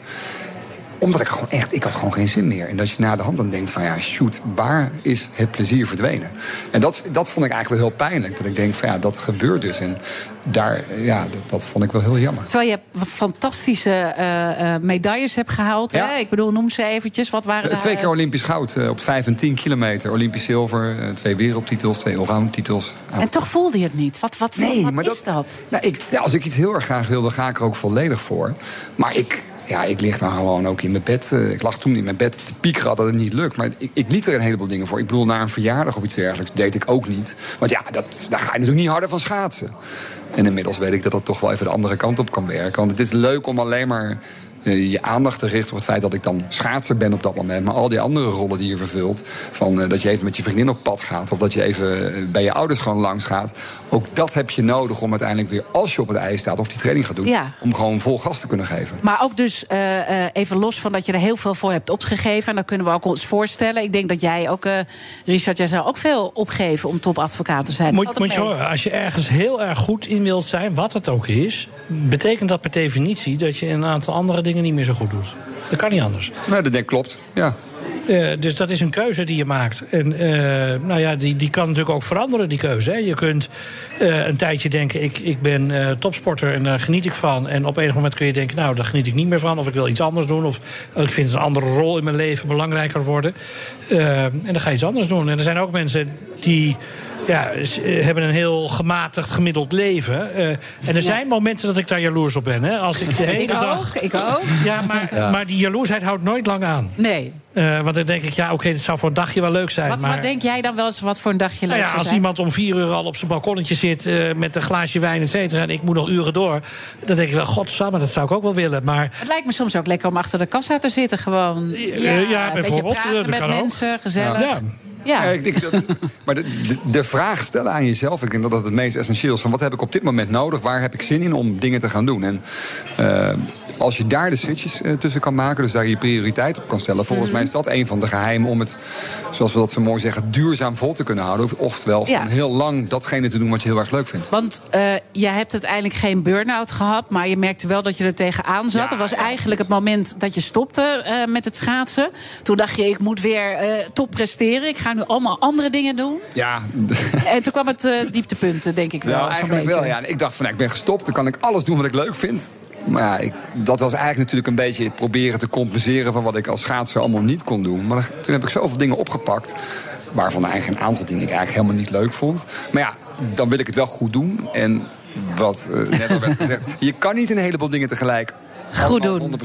omdat ik gewoon echt, ik had gewoon geen zin meer. En dat je na de hand dan denkt van ja, shoot, waar is het plezier verdwenen? En dat, dat vond ik eigenlijk wel heel pijnlijk. Dat ik denk van ja, dat gebeurt dus. En daar, ja, dat, dat vond ik wel heel jammer. Terwijl je fantastische uh, uh, medailles hebt gehaald. Ja. Hè? Ik bedoel, noem ze eventjes. Wat waren uh, Twee keer Olympisch goud uh, op 5 en 10 kilometer. Olympisch zilver, twee wereldtitels, twee allround titels. En toch voelde je het niet? Wat, wat, nee, wat maar is dat? dat? Nou, ik, ja, als ik iets heel erg graag wil, dan ga ik er ook volledig voor. Maar ik, ja, ik lig dan gewoon ook in mijn bed. Ik lag toen in mijn bed te piekeren dat het niet lukt. Maar ik, ik liet er een heleboel dingen voor. Ik bedoel, naar een verjaardag of iets dergelijks deed ik ook niet. Want ja, dat, daar ga je natuurlijk niet harder van schaatsen. En inmiddels weet ik dat dat toch wel even de andere kant op kan werken. Want het is leuk om alleen maar je aandacht te richten op het feit dat ik dan schaatser ben op dat moment. Maar al die andere rollen die je vervult, van uh, dat je even met je vriendin op pad gaat, of dat je even bij je ouders gewoon langs gaat, ook dat heb je nodig om uiteindelijk weer, als je op het ijs staat of die training gaat doen, ja. om gewoon vol gas te kunnen geven. Maar ook dus uh, even los van dat je er heel veel voor hebt opgegeven, en dat kunnen we ook ons voorstellen. Ik denk dat jij ook, Richard, jij zou ook veel opgeven om topadvocaat te zijn. Moet, moet je horen, als je ergens heel erg goed in wilt zijn, wat het ook is, betekent dat per definitie dat je een aantal andere dingen niet meer zo goed doet. Dat kan niet anders. Nee, dat denk ik klopt. Ja. Uh, dus dat is een keuze die je maakt. En uh, nou ja, die, die kan natuurlijk ook veranderen, die keuze. Hè. Je kunt uh, een tijdje denken, ik, ik ben topsporter en daar geniet ik van. En op enig moment kun je denken, nou, daar geniet ik niet meer van. Of ik wil iets anders doen. Of ik vind een andere rol in mijn leven belangrijker worden. en dan ga je iets anders doen. En er zijn ook mensen die ja, hebben een heel gematigd, gemiddeld leven. Uh, en er ja. zijn momenten dat ik daar jaloers op ben. Hè. Als ik de hele ik dag. Ook, ik ook. Ja, maar, ja. maar die jaloersheid houdt nooit lang aan. Nee. Uh, want dan denk ik, ja, oké, okay, het zou voor een dagje wel leuk zijn. Wat, maar... wat denk jij dan wel eens wat voor een dagje leuk nou ja, zou als zijn? iemand om vier uur al op zijn balkonnetje zit uh, met een glaasje wijn, et cetera, en ik moet nog uren door, dan denk ik wel, godsamme, dat zou ik ook wel willen. Maar het lijkt me soms ook lekker om achter de kassa te zitten, gewoon. Ja, ja bijvoorbeeld. met mensen, gezellig. Ja. Ja. Ja, ik denk dat, maar de, de, de, vraag stellen aan jezelf, ik denk dat dat het meest essentieel is. Van wat heb ik op dit moment nodig? Waar heb ik zin in om dingen te gaan doen? En uh, als je daar de switches uh, tussen kan maken, dus daar je prioriteit op kan stellen, volgens mij is dat een van de geheimen om het, zoals we dat zo mooi zeggen, duurzaam vol te kunnen houden. Oftewel, ja. heel lang datgene te doen wat je heel erg leuk vindt. Want uh, jij hebt uiteindelijk geen burn-out gehad, maar je merkte wel dat je er tegenaan zat. Ja, dat was eigenlijk het moment dat je stopte met het schaatsen. Toen dacht je, ik moet weer top presteren. Ik ga nu allemaal andere dingen doen. Ja. En toen kwam het uh, dieptepunt, denk ik wel. Nou, eigenlijk wel, ja. Ik dacht van, nou, ik ben gestopt. Dan kan ik alles doen wat ik leuk vind. Maar ja, ik, dat was eigenlijk natuurlijk een beetje proberen te compenseren... van wat ik als schaatser allemaal niet kon doen. Maar toen heb ik zoveel dingen opgepakt... waarvan eigenlijk een aantal dingen ik eigenlijk helemaal niet leuk vond. Maar ja, dan wil ik het wel goed doen. En wat uh, net al werd gezegd... je kan niet een heleboel dingen tegelijk Goed doen.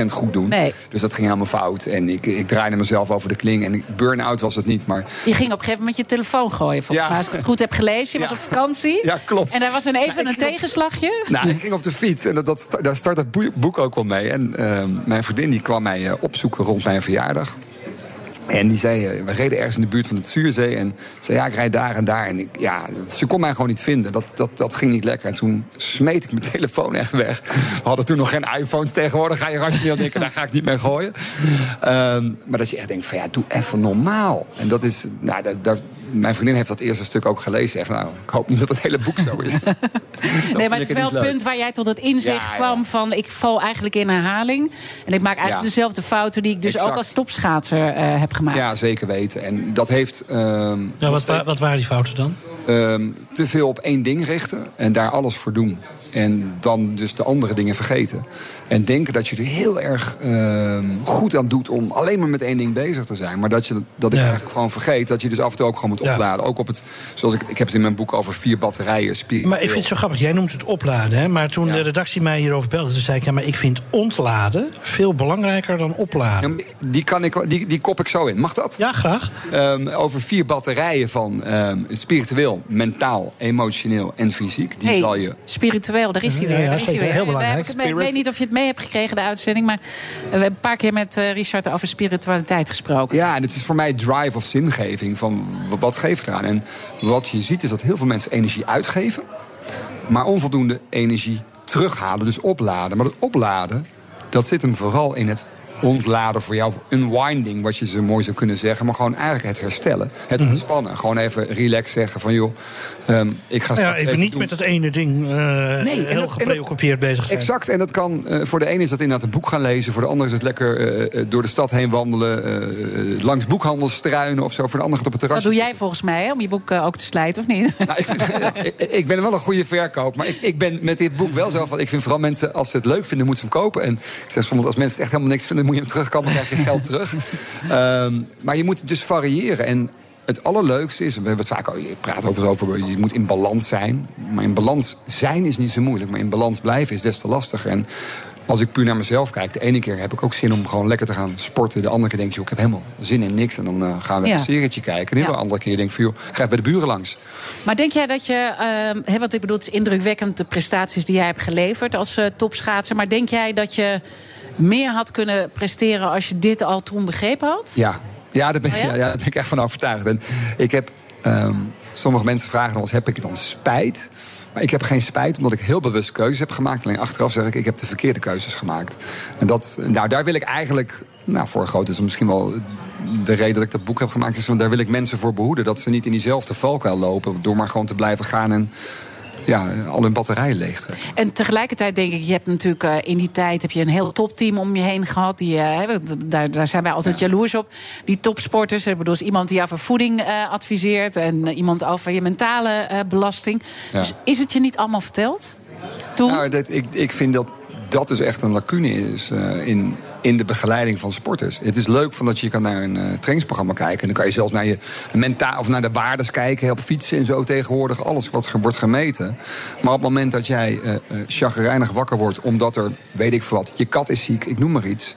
100% goed doen. Nee. Dus dat ging helemaal fout. En ik, ik draaide mezelf over de kling. En burn-out was het niet, maar... Je ging op een gegeven moment je telefoon gooien. Volgens Ja. mij, als ik het goed heb gelezen. Je was op vakantie. Ja, klopt. En daar was een even een tegenslagje. Nou, ik ging op de fiets en dat, dat, daar start het boe- boek ook wel mee. En ehm, mijn vriendin die kwam mij eh, opzoeken rond mijn verjaardag. En die zei, eh, we reden ergens in de buurt van het Zuurzee. En zei, ja, ik rijd daar en daar. En ik, ja, ze kon mij gewoon niet vinden. Dat, dat, dat ging niet lekker. En toen smeet ik mijn telefoon echt weg. We hadden toen nog geen iPhones tegenwoordig. Ga je rationeel denken, daar ga ik niet mee gooien. Ehm, maar dat je echt denkt van, ja, doe even normaal. En dat is, nou, daar, mijn vriendin heeft dat eerste stuk ook gelezen. Echt, nou, ik hoop niet dat het hele boek zo is. Nee, maar het is wel het leuk. punt waar jij tot het inzicht Ja, ja. kwam van... ik val eigenlijk in herhaling. En ik maak eigenlijk Ja. dezelfde fouten... die ik dus Exact. ook als topschaatser eh, heb gemaakt. Ja, zeker weten. En dat heeft. ehm, Ja, nog wat, steeds- wa- wat waren die fouten dan? ehm, te veel op één ding richten en daar alles voor doen. En dan dus de andere dingen vergeten. En denken dat je er heel erg ehm, goed aan doet om alleen maar met één ding bezig te zijn. Maar dat, je, dat ik eigenlijk gewoon vergeet dat je dus af en toe ook gewoon moet opladen. Ook op het, zoals ik, ik heb het in mijn boek over vier batterijen. spiritueel. Maar ik vind het zo grappig. Jij noemt het opladen. Hè? Maar toen de redactie mij hierover belde, toen zei ik... ja, maar ik vind ontladen veel belangrijker dan opladen. Die, kan ik, die, die kop ik zo in. Mag dat? Ja, graag. Ehm, over vier batterijen van ehm, spiritueel, mentaal, emotioneel en fysiek. Die Hey, zal je Spiritueel, daar is hij weer. ja, daar is hij weer. Heel belangrijk. hebben het mee- Ik weet niet of je het mee hebt gekregen, de uitzending... maar we hebben een paar keer met eh, Richard over spiritualiteit gesproken. Ja, en het is voor mij drive of zingeving van wat geeft eraan. En wat je ziet is dat heel veel mensen energie uitgeven, maar onvoldoende energie terughalen, dus opladen. Maar dat opladen, dat zit hem vooral in het ontladen voor jou, unwinding, wat je zo mooi zou kunnen zeggen, maar gewoon eigenlijk het herstellen, het Mhm. ontspannen, gewoon even relax zeggen van joh, ehm, ik ga Ja, straks even niet doen. met het ene ding eh en heel dat- dat- gepreoccupeerd bezig zijn. Exact, en dat kan eh, voor de ene is dat inderdaad een boek gaan lezen, voor de ander is het lekker eh, door de stad heen wandelen, langs boekhandels struinen of zo, voor de ander gaat op het terras. Dat doe jij volgens mij, hè, om je boek ook te slijten, of niet? ik, ik ben wel een goede verkoop, maar ik, ik ben met dit boek wel zo van. Ik vind vooral mensen, als ze het leuk vinden, moeten ze hem kopen. En ik zeg soms, als mensen echt helemaal niks vinden, moet je hem terugkomen, dan krijg je geld terug. Ehm, maar je moet het dus variëren. En het allerleukste is, we hebben het vaak al, je praat over, over, je moet in balans zijn. Maar in balans zijn is niet zo moeilijk, maar in balans blijven is des te lastiger. En als ik puur naar mezelf kijk, de ene keer heb ik ook zin om gewoon lekker te gaan sporten. De andere keer denk je, ik heb helemaal zin in niks. En dan eh, gaan we Ja. een serietje kijken. En de andere keer denk van, joh, ik ga even bij de buren langs. Maar denk jij dat je, ehm hè, want ik bedoel, het is indrukwekkend de prestaties die jij hebt geleverd als eh, topschaatser. Maar denk jij dat je meer had kunnen presteren als je dit al toen begrepen had? Ja, ja, daar ben, Oh ik- ja? ja? daar ben ik echt van overtuigd. En ik heb, ehm, sommige mensen vragen eens, heb ik dan spijt? Maar ik heb geen spijt, omdat ik heel bewust keuzes heb gemaakt. Alleen achteraf zeg ik, ik heb de verkeerde keuzes gemaakt. En dat, nou, daar wil ik eigenlijk, nou, voor groot is misschien wel de reden dat ik dat boek heb gemaakt. Is, want daar wil ik mensen voor behoeden. Dat ze niet in diezelfde valkuil lopen. Door maar gewoon te blijven gaan en ja, al hun batterijen leeg. En tegelijkertijd denk ik, je hebt natuurlijk eh, in die tijd heb je een heel topteam om je heen gehad. Die, eh, daar, daar zijn wij altijd jaloers op. Die topsporters. Ik bedoel, is iemand die over voeding eh, adviseert. En iemand over je mentale belasting. Ja. Dus is het je niet allemaal verteld? Toen? Nou, dat, ik, ik vind dat dat dus echt een lacune is eh, in, in de begeleiding van sporters. Het is leuk van dat je kan naar een eh, trainingsprogramma kijken. En dan kan je zelfs naar je mentaal of naar de waardes kijken. Op fietsen en zo tegenwoordig. Alles wat wordt gemeten. Maar op het moment dat jij eh, chagrijnig wakker wordt omdat er, weet ik veel wat, je kat is ziek, ik noem maar iets.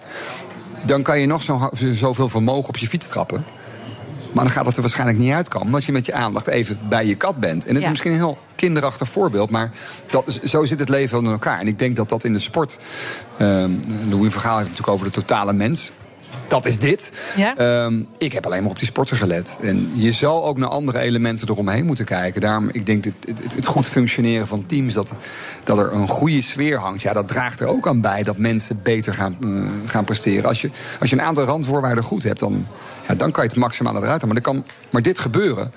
Dan kan je nog zo, zoveel vermogen op je fiets trappen. Maar dan gaat het er waarschijnlijk niet uitkomen. Omdat je met je aandacht even bij je kat bent. En het Ja. is misschien een heel kinderachtig voorbeeld. Maar dat, zo zit het leven in elkaar. En ik denk dat dat in de sport. ehm Louis van Gaal heeft het natuurlijk over de totale mens. Dat is dit. Ehm, ik heb alleen maar op die sporten gelet. En je zal ook naar andere elementen eromheen moeten kijken. Daarom, ik denk, het, het, het goed functioneren van teams... Dat, dat er een goede sfeer hangt. Ja, dat draagt er ook aan bij dat mensen beter gaan, eh, gaan presteren. Als je, als je een aantal randvoorwaarden goed hebt... dan, ja, dan kan je het maximale eruit halen. Maar, kan maar dit gebeuren...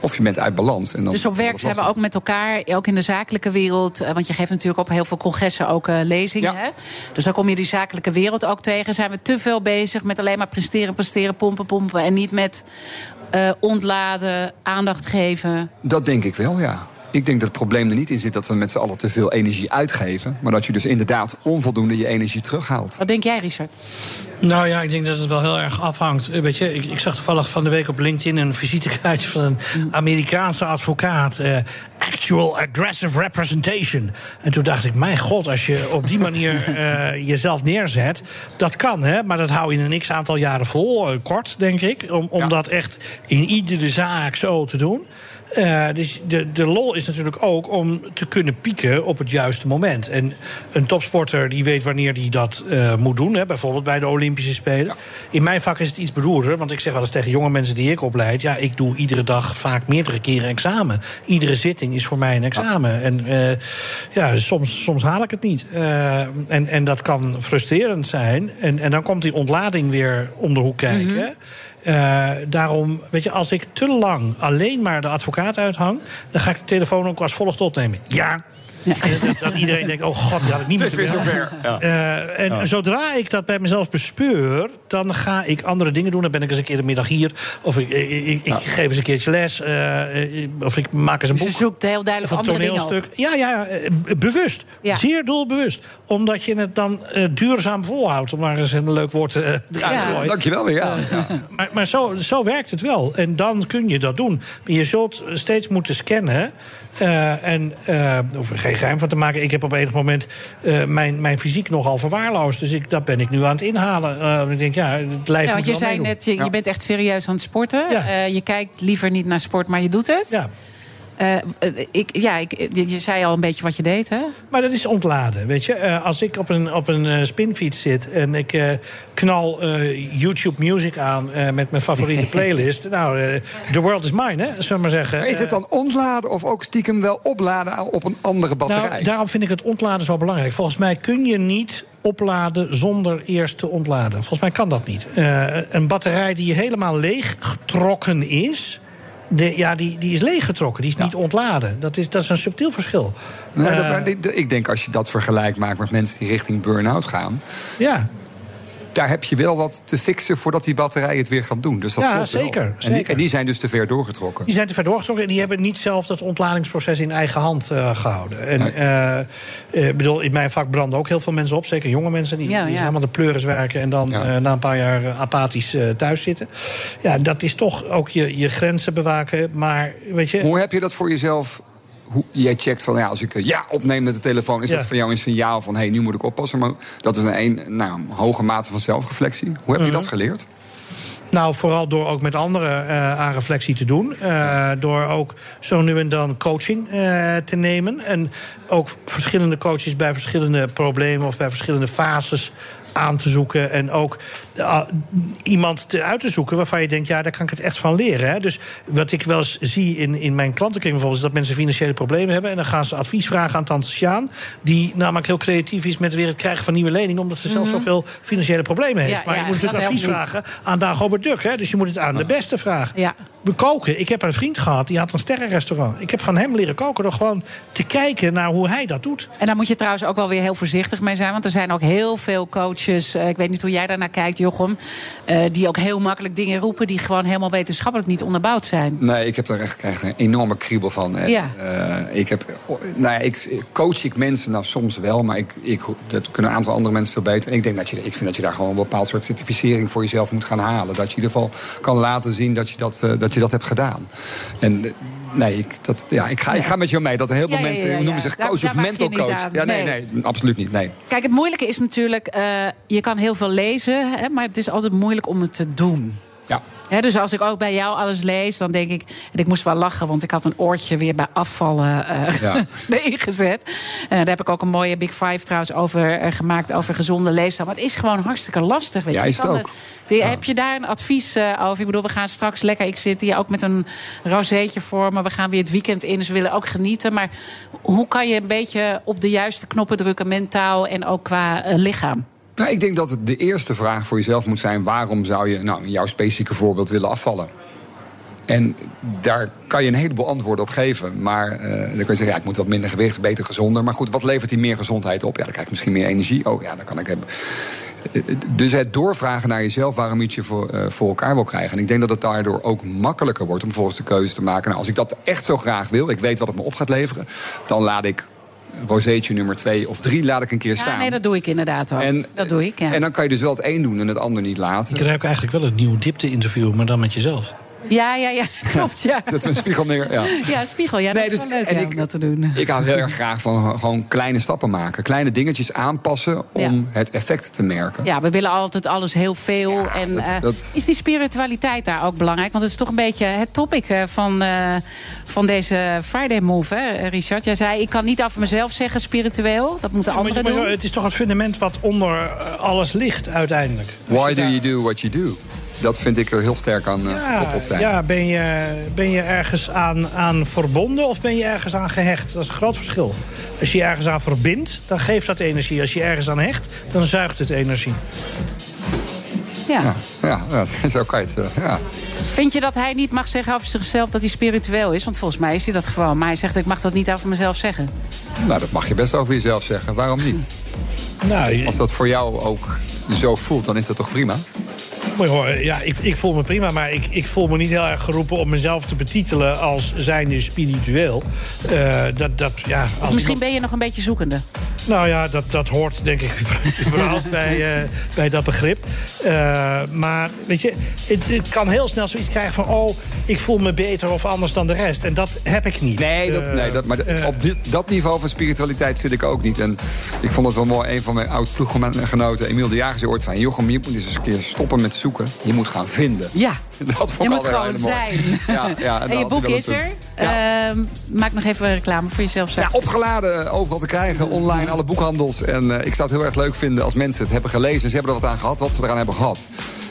Of je bent uit balans. En dan Dus op werk zijn we ook met elkaar, ook in de zakelijke wereld. eh, Want je geeft natuurlijk op heel veel congressen ook eh, lezingen. Hè? Dus dan kom je die zakelijke wereld ook tegen. Zijn we te veel bezig met alleen maar presteren, presteren, pompen, pompen. En niet met eh, ontladen, aandacht geven. Dat denk ik wel, ja. Ik denk dat het probleem er niet in zit dat we met z'n allen te veel energie uitgeven. Maar dat je dus inderdaad onvoldoende je energie terughaalt. Wat denk jij, Richard? Nou ja, ik denk dat het wel heel erg afhangt. Eh, Weet je, ik, ik zag toevallig van de week op LinkedIn een visitekaartje van een Amerikaanse advocaat. Eh, actual aggressive representation. En toen dacht ik, mijn god, als je op die manier eh, jezelf neerzet... dat kan, hè, maar dat hou je een x-aantal jaren vol, kort, denk ik... om, om dat echt in iedere zaak zo te doen... Uh, dus de, de lol is natuurlijk ook om te kunnen pieken op het juiste moment. En een topsporter die weet wanneer hij dat uh, moet doen. Hè, bijvoorbeeld bij de Olympische Spelen. In mijn vak is het iets beroerder. Want ik zeg wel eens tegen jonge mensen die ik opleid... ja, ik doe iedere dag vaak meerdere keren examen. Iedere zitting is voor mij een examen. En uh, ja, soms, soms haal ik het niet. en, en dat kan frustrerend zijn. En, en dan komt die ontlading weer om de hoek kijken. Mm -hmm. Uh, daarom, weet je, als ik te lang alleen maar de advocaat uithang, dan ga ik de telefoon ook als volgt opnemen. Ja. Ja. Dat, dat, iedereen denkt, oh god, die had ik niet Het is weer zover. Ja. Uh, en ja. zodra ik dat bij mezelf bespeur, dan ga ik andere dingen doen. Dan ben ik eens een keer de middag hier. Of ik, ik, ik, ik geef eens een keertje les. Uh, of ik maak eens een boek. Dus je zoekt heel duidelijk andere toneelstuk. dingen Ja, ja, bewust. Zeer doelbewust. Omdat je het dan duurzaam volhoudt. Om maar eens een leuk woord eruit te gooien. Dankjewel weer, ja. maar maar zo, zo werkt het wel. En dan kun je dat doen. Maar je zult steeds moeten scannen. Uh, en uh, hoef er geen geheim van te maken. Ik heb op enig moment uh, mijn, mijn fysiek nogal verwaarloosd. Dus ik, dat ben ik nu aan het inhalen. ik denk, ja, het lijf ja, want je zei net, je, ja. je, bent echt serieus aan het sporten. Ja. je kijkt liever niet naar sport, maar je doet het. Ja. Uh, ik, ja, ik, je zei al een beetje wat je deed, hè? Maar dat is ontladen, weet je. Uh, als ik op een, op een uh, spinfiets zit en ik knal YouTube Music aan met mijn favoriete playlist... nou, the world is mine, hè, zullen we maar zeggen. Maar is het dan ontladen of ook stiekem wel opladen op een andere batterij? Nou, daarom vind ik het ontladen zo belangrijk. Volgens mij kun je niet opladen zonder eerst te ontladen. Volgens mij kan dat niet. een batterij die helemaal leeg getrokken is... De, ja, die, die is leeggetrokken, die is ja. niet ontladen. Dat is, dat is een subtiel verschil. Uh, dat, ik denk als je dat vergelijk maakt met mensen die richting burn-out gaan. Ja. Daar heb je wel wat te fixen voordat die batterij het weer gaat doen. Dus dat ja, klopt zeker, en, zeker. Die, en die zijn dus te ver doorgetrokken. Die zijn te ver doorgetrokken en die hebben niet zelf dat ontladingsproces in eigen hand uh, gehouden. En nee. uh, bedoel, in mijn vak branden ook heel veel mensen op, zeker jonge mensen die, ja, die ja. helemaal de pleuris werken en dan ja. na een paar jaar apathisch thuis zitten. Ja, dat is toch ook je, je grenzen bewaken. Maar weet je. Hoe heb je dat voor jezelf hoe, jij checkt van ja, als ik ja opneem met de telefoon, is ja. dat voor jou een signaal van hé, hey, nu moet ik oppassen. Maar dat is een, een, nou, een hoge mate van zelfreflectie. Hoe heb je uh -huh. dat geleerd? Nou, vooral door ook met anderen uh, aan reflectie te doen. Uh, door ook zo nu en dan coaching uh, te nemen. En ook verschillende coaches bij verschillende problemen of bij verschillende fases aan te zoeken. En ook uh, iemand te, uit te zoeken waarvan je denkt... ja, daar kan ik het echt van leren. Hè? Dus wat ik wel eens zie in, in mijn klantenkring bijvoorbeeld... is dat mensen financiële problemen hebben... en dan gaan ze advies vragen aan Tante Sjaan... die namelijk heel creatief is met weer het krijgen van nieuwe leningen... omdat ze zelf mm -hmm. zoveel financiële problemen heeft. Ja, maar ja, je moet natuurlijk advies vragen aan Dagobert Duck. Hè? Dus je moet het aan de beste vragen. Ja. Koken. Ik heb een vriend gehad, die had een sterrenrestaurant. Ik heb van hem leren koken door gewoon te kijken naar hoe hij dat doet. En daar moet je trouwens ook wel weer heel voorzichtig mee zijn... want er zijn ook heel veel coaches... Uh, ik weet niet hoe jij daarnaar kijkt, Jochem... Uh, die ook heel makkelijk dingen roepen... die gewoon helemaal wetenschappelijk niet onderbouwd zijn. Nee, ik heb daar echt, echt een enorme kriebel van. Ja. Uh, ik heb, nou ja, ik, coach ik mensen nou soms wel... maar ik, ik, dat kunnen een aantal andere mensen veel beter. En ik, denk dat je, ik vind dat je daar gewoon een bepaald soort certificering... voor jezelf moet gaan halen. Dat je in ieder geval kan laten zien dat je dat, uh, dat, je dat hebt gedaan. En Nee, ik, dat, ja, ik, ga, ik ga met jou mee. Dat er heel veel mensen ja. noemen zich coach daar of mental coach. Ja, nee, Nee. nee, absoluut niet. Nee. Kijk, het moeilijke is natuurlijk... eh, je kan heel veel lezen, hè, maar het is altijd moeilijk om het te doen. Ja. Dus als ik ook bij jou alles lees, dan denk ik... en ik moest wel lachen, want ik had een oortje weer bij afvallen eh Ja. neergezet. Eh, daar heb ik ook een mooie Big Five trouwens over eh, gemaakt... over gezonde leefstijl. Maar het is gewoon hartstikke lastig. Weet Ja, je. is het ook. Heb je daar een advies over? Ik bedoel, we gaan straks lekker... Ik zit hier ook met een rozeetje voor me. We gaan weer het weekend in, dus we willen ook genieten. Maar hoe kan je een beetje op de juiste knoppen drukken... mentaal en ook qua lichaam? Nou, ik denk dat het de eerste vraag voor jezelf moet zijn: waarom zou je, nou, jouw specifieke voorbeeld, willen afvallen? En daar kan je een heleboel antwoorden op geven. Maar eh, dan kun je zeggen, ja, ik moet wat minder gewicht, beter gezonder. Maar goed, wat levert die meer gezondheid op? Ja, dan krijg ik misschien meer energie. Oh ja, dan kan ik hebben. Eh, Dus het doorvragen naar jezelf waarom het je voor, eh, voor elkaar wil krijgen. En ik denk dat het daardoor ook makkelijker wordt om volgens de keuze te maken. Nou, als ik dat echt zo graag wil, ik weet wat het me op gaat leveren, dan laat ik rozeetje nummer twee of drie laat ik een keer Ja, staan. nee, dat doe ik inderdaad ook. En- dat doe ik, ja. En dan kan je dus wel het een doen en het ander niet laten. Ik ruik eigenlijk wel een nieuw diepte-interview, maar dan met jezelf. Ja, ja, ja, klopt, ja. Zetten we een spiegel neer. Ja. Ja, spiegel, ja, dat Nee, is dus- wel leuk en ja, ik- om dat te doen. Ik hou heel erg graag van gewoon kleine stappen maken. Kleine dingetjes aanpassen om het effect te merken. Ja, we willen altijd alles heel veel. en dat- eh, dat- is die spiritualiteit daar ook belangrijk? Want het is toch een beetje het topic eh, van, eh, van deze Friday Move, hè, Richard? Jij zei, ik kan niet af mezelf zeggen spiritueel. Dat moeten anderen maar doen. het is toch het fundament wat onder alles ligt uiteindelijk. Why do you do what you do? Dat vind ik er heel sterk aan eh, Ja, gekoppeld zijn. ja ben, je, ben je ergens aan, aan verbonden of ben je ergens aan gehecht? Dat is een groot verschil. Als je je ergens aan verbindt, dan geeft dat energie. Als je ergens aan hecht, dan zuigt het energie. Ja. Ja, ja, zo kan je het zeggen. Ja. Vind je dat hij niet mag zeggen over zichzelf dat hij spiritueel is? Want volgens mij is hij dat gewoon. Maar hij zegt, ik mag dat niet over mezelf zeggen. Nou, dat mag je best over jezelf zeggen. Waarom niet? Nou, Als dat voor jou ook zo voelt, dan is dat toch prima? Maar hoor, ja, ik, ik voel me prima, maar ik, ik voel me niet heel erg geroepen om mezelf te betitelen als zijnde spiritueel. Eh, dat, dat, ja, als misschien ben je nog een beetje zoekende. Nou ja, dat, dat hoort denk ik überhaupt bij, eh, bij dat begrip. Eh, maar weet je, het, het kan heel snel zoiets krijgen van... oh, ik voel me beter of anders dan de rest. En dat heb ik niet. Nee, dat, nee dat, maar op dit, dat niveau van spiritualiteit zit ik ook niet. En ik vond het wel mooi. Een van mijn oud-ploeggenoten, Emiel de Jager, zei ooit van... Jochem, je moet eens eens een keer stoppen met zoeken. Je moet gaan vinden. Ja. Dat vond Je moet gewoon zijn. Ja, ja, en je boek is er. Ehm, maak nog even reclame voor jezelf. Ja, opgeladen, overal te krijgen, online, alle boekhandels. En eh, ik zou het heel erg leuk vinden als mensen het hebben gelezen... ze hebben er wat aan gehad, wat ze eraan hebben gehad.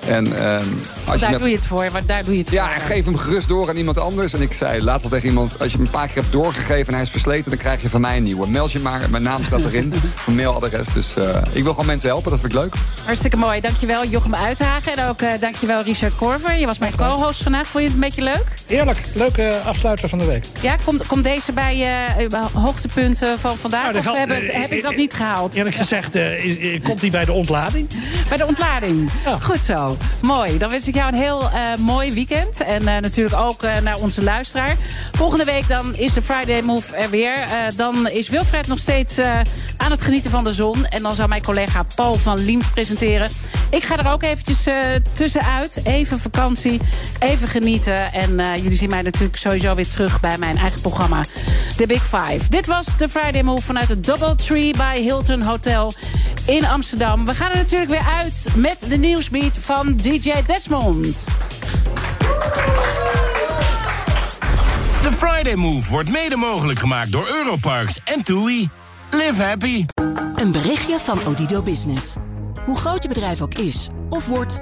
En, ehm, als daar je doe je het voor. want Daar doe je het Ja, voor. en geef hem gerust door aan iemand anders. En ik zei laatst al tegen iemand... als je hem een paar keer hebt doorgegeven en hij is versleten... dan krijg je van mij een nieuwe. Meld je maar, mijn naam staat erin. Mijn mailadres. Dus eh, ik wil gewoon mensen helpen, dat vind ik leuk. Hartstikke mooi. Dankjewel Jochem Uithagen. En ook eh, dankjewel Richard Korver. Je was mijn co-host vandaag. Vond je het een beetje leuk? Heerlijk. Leuke afsluiter van de week. Ja, komt, komt deze bij je uh, hoogtepunten van vandaag? Nou, of heb, ik- heb ik dat niet gehaald? Eerlijk gezegd, eh, eh, komt hij bij de ontlading? Bij de ontlading. Goed zo. Mooi. Dan wens ik jou een heel eh, mooi weekend. En eh, natuurlijk ook eh, naar onze luisteraar. Volgende week dan is de Friday Move er weer. Eh, dan is Wilfred nog steeds eh, aan het genieten van de zon. En dan zal mijn collega Paul van Liemt presenteren. Ik ga er ook eventjes eh, tussenuit. Even vakantie. Even genieten. En eh, jullie zien mij natuurlijk sowieso weer terug bij mijn eigen programma. The Big Five. Dit was de Friday Move vanuit het Doubletree by Hilton Hotel in Amsterdam. We gaan er natuurlijk weer uit met de nieuwsbeat van DJ Desmond. De Friday Move wordt mede mogelijk gemaakt door Europarks en TUI. Live happy. Een berichtje van Odido Business. Hoe groot je bedrijf ook is of wordt,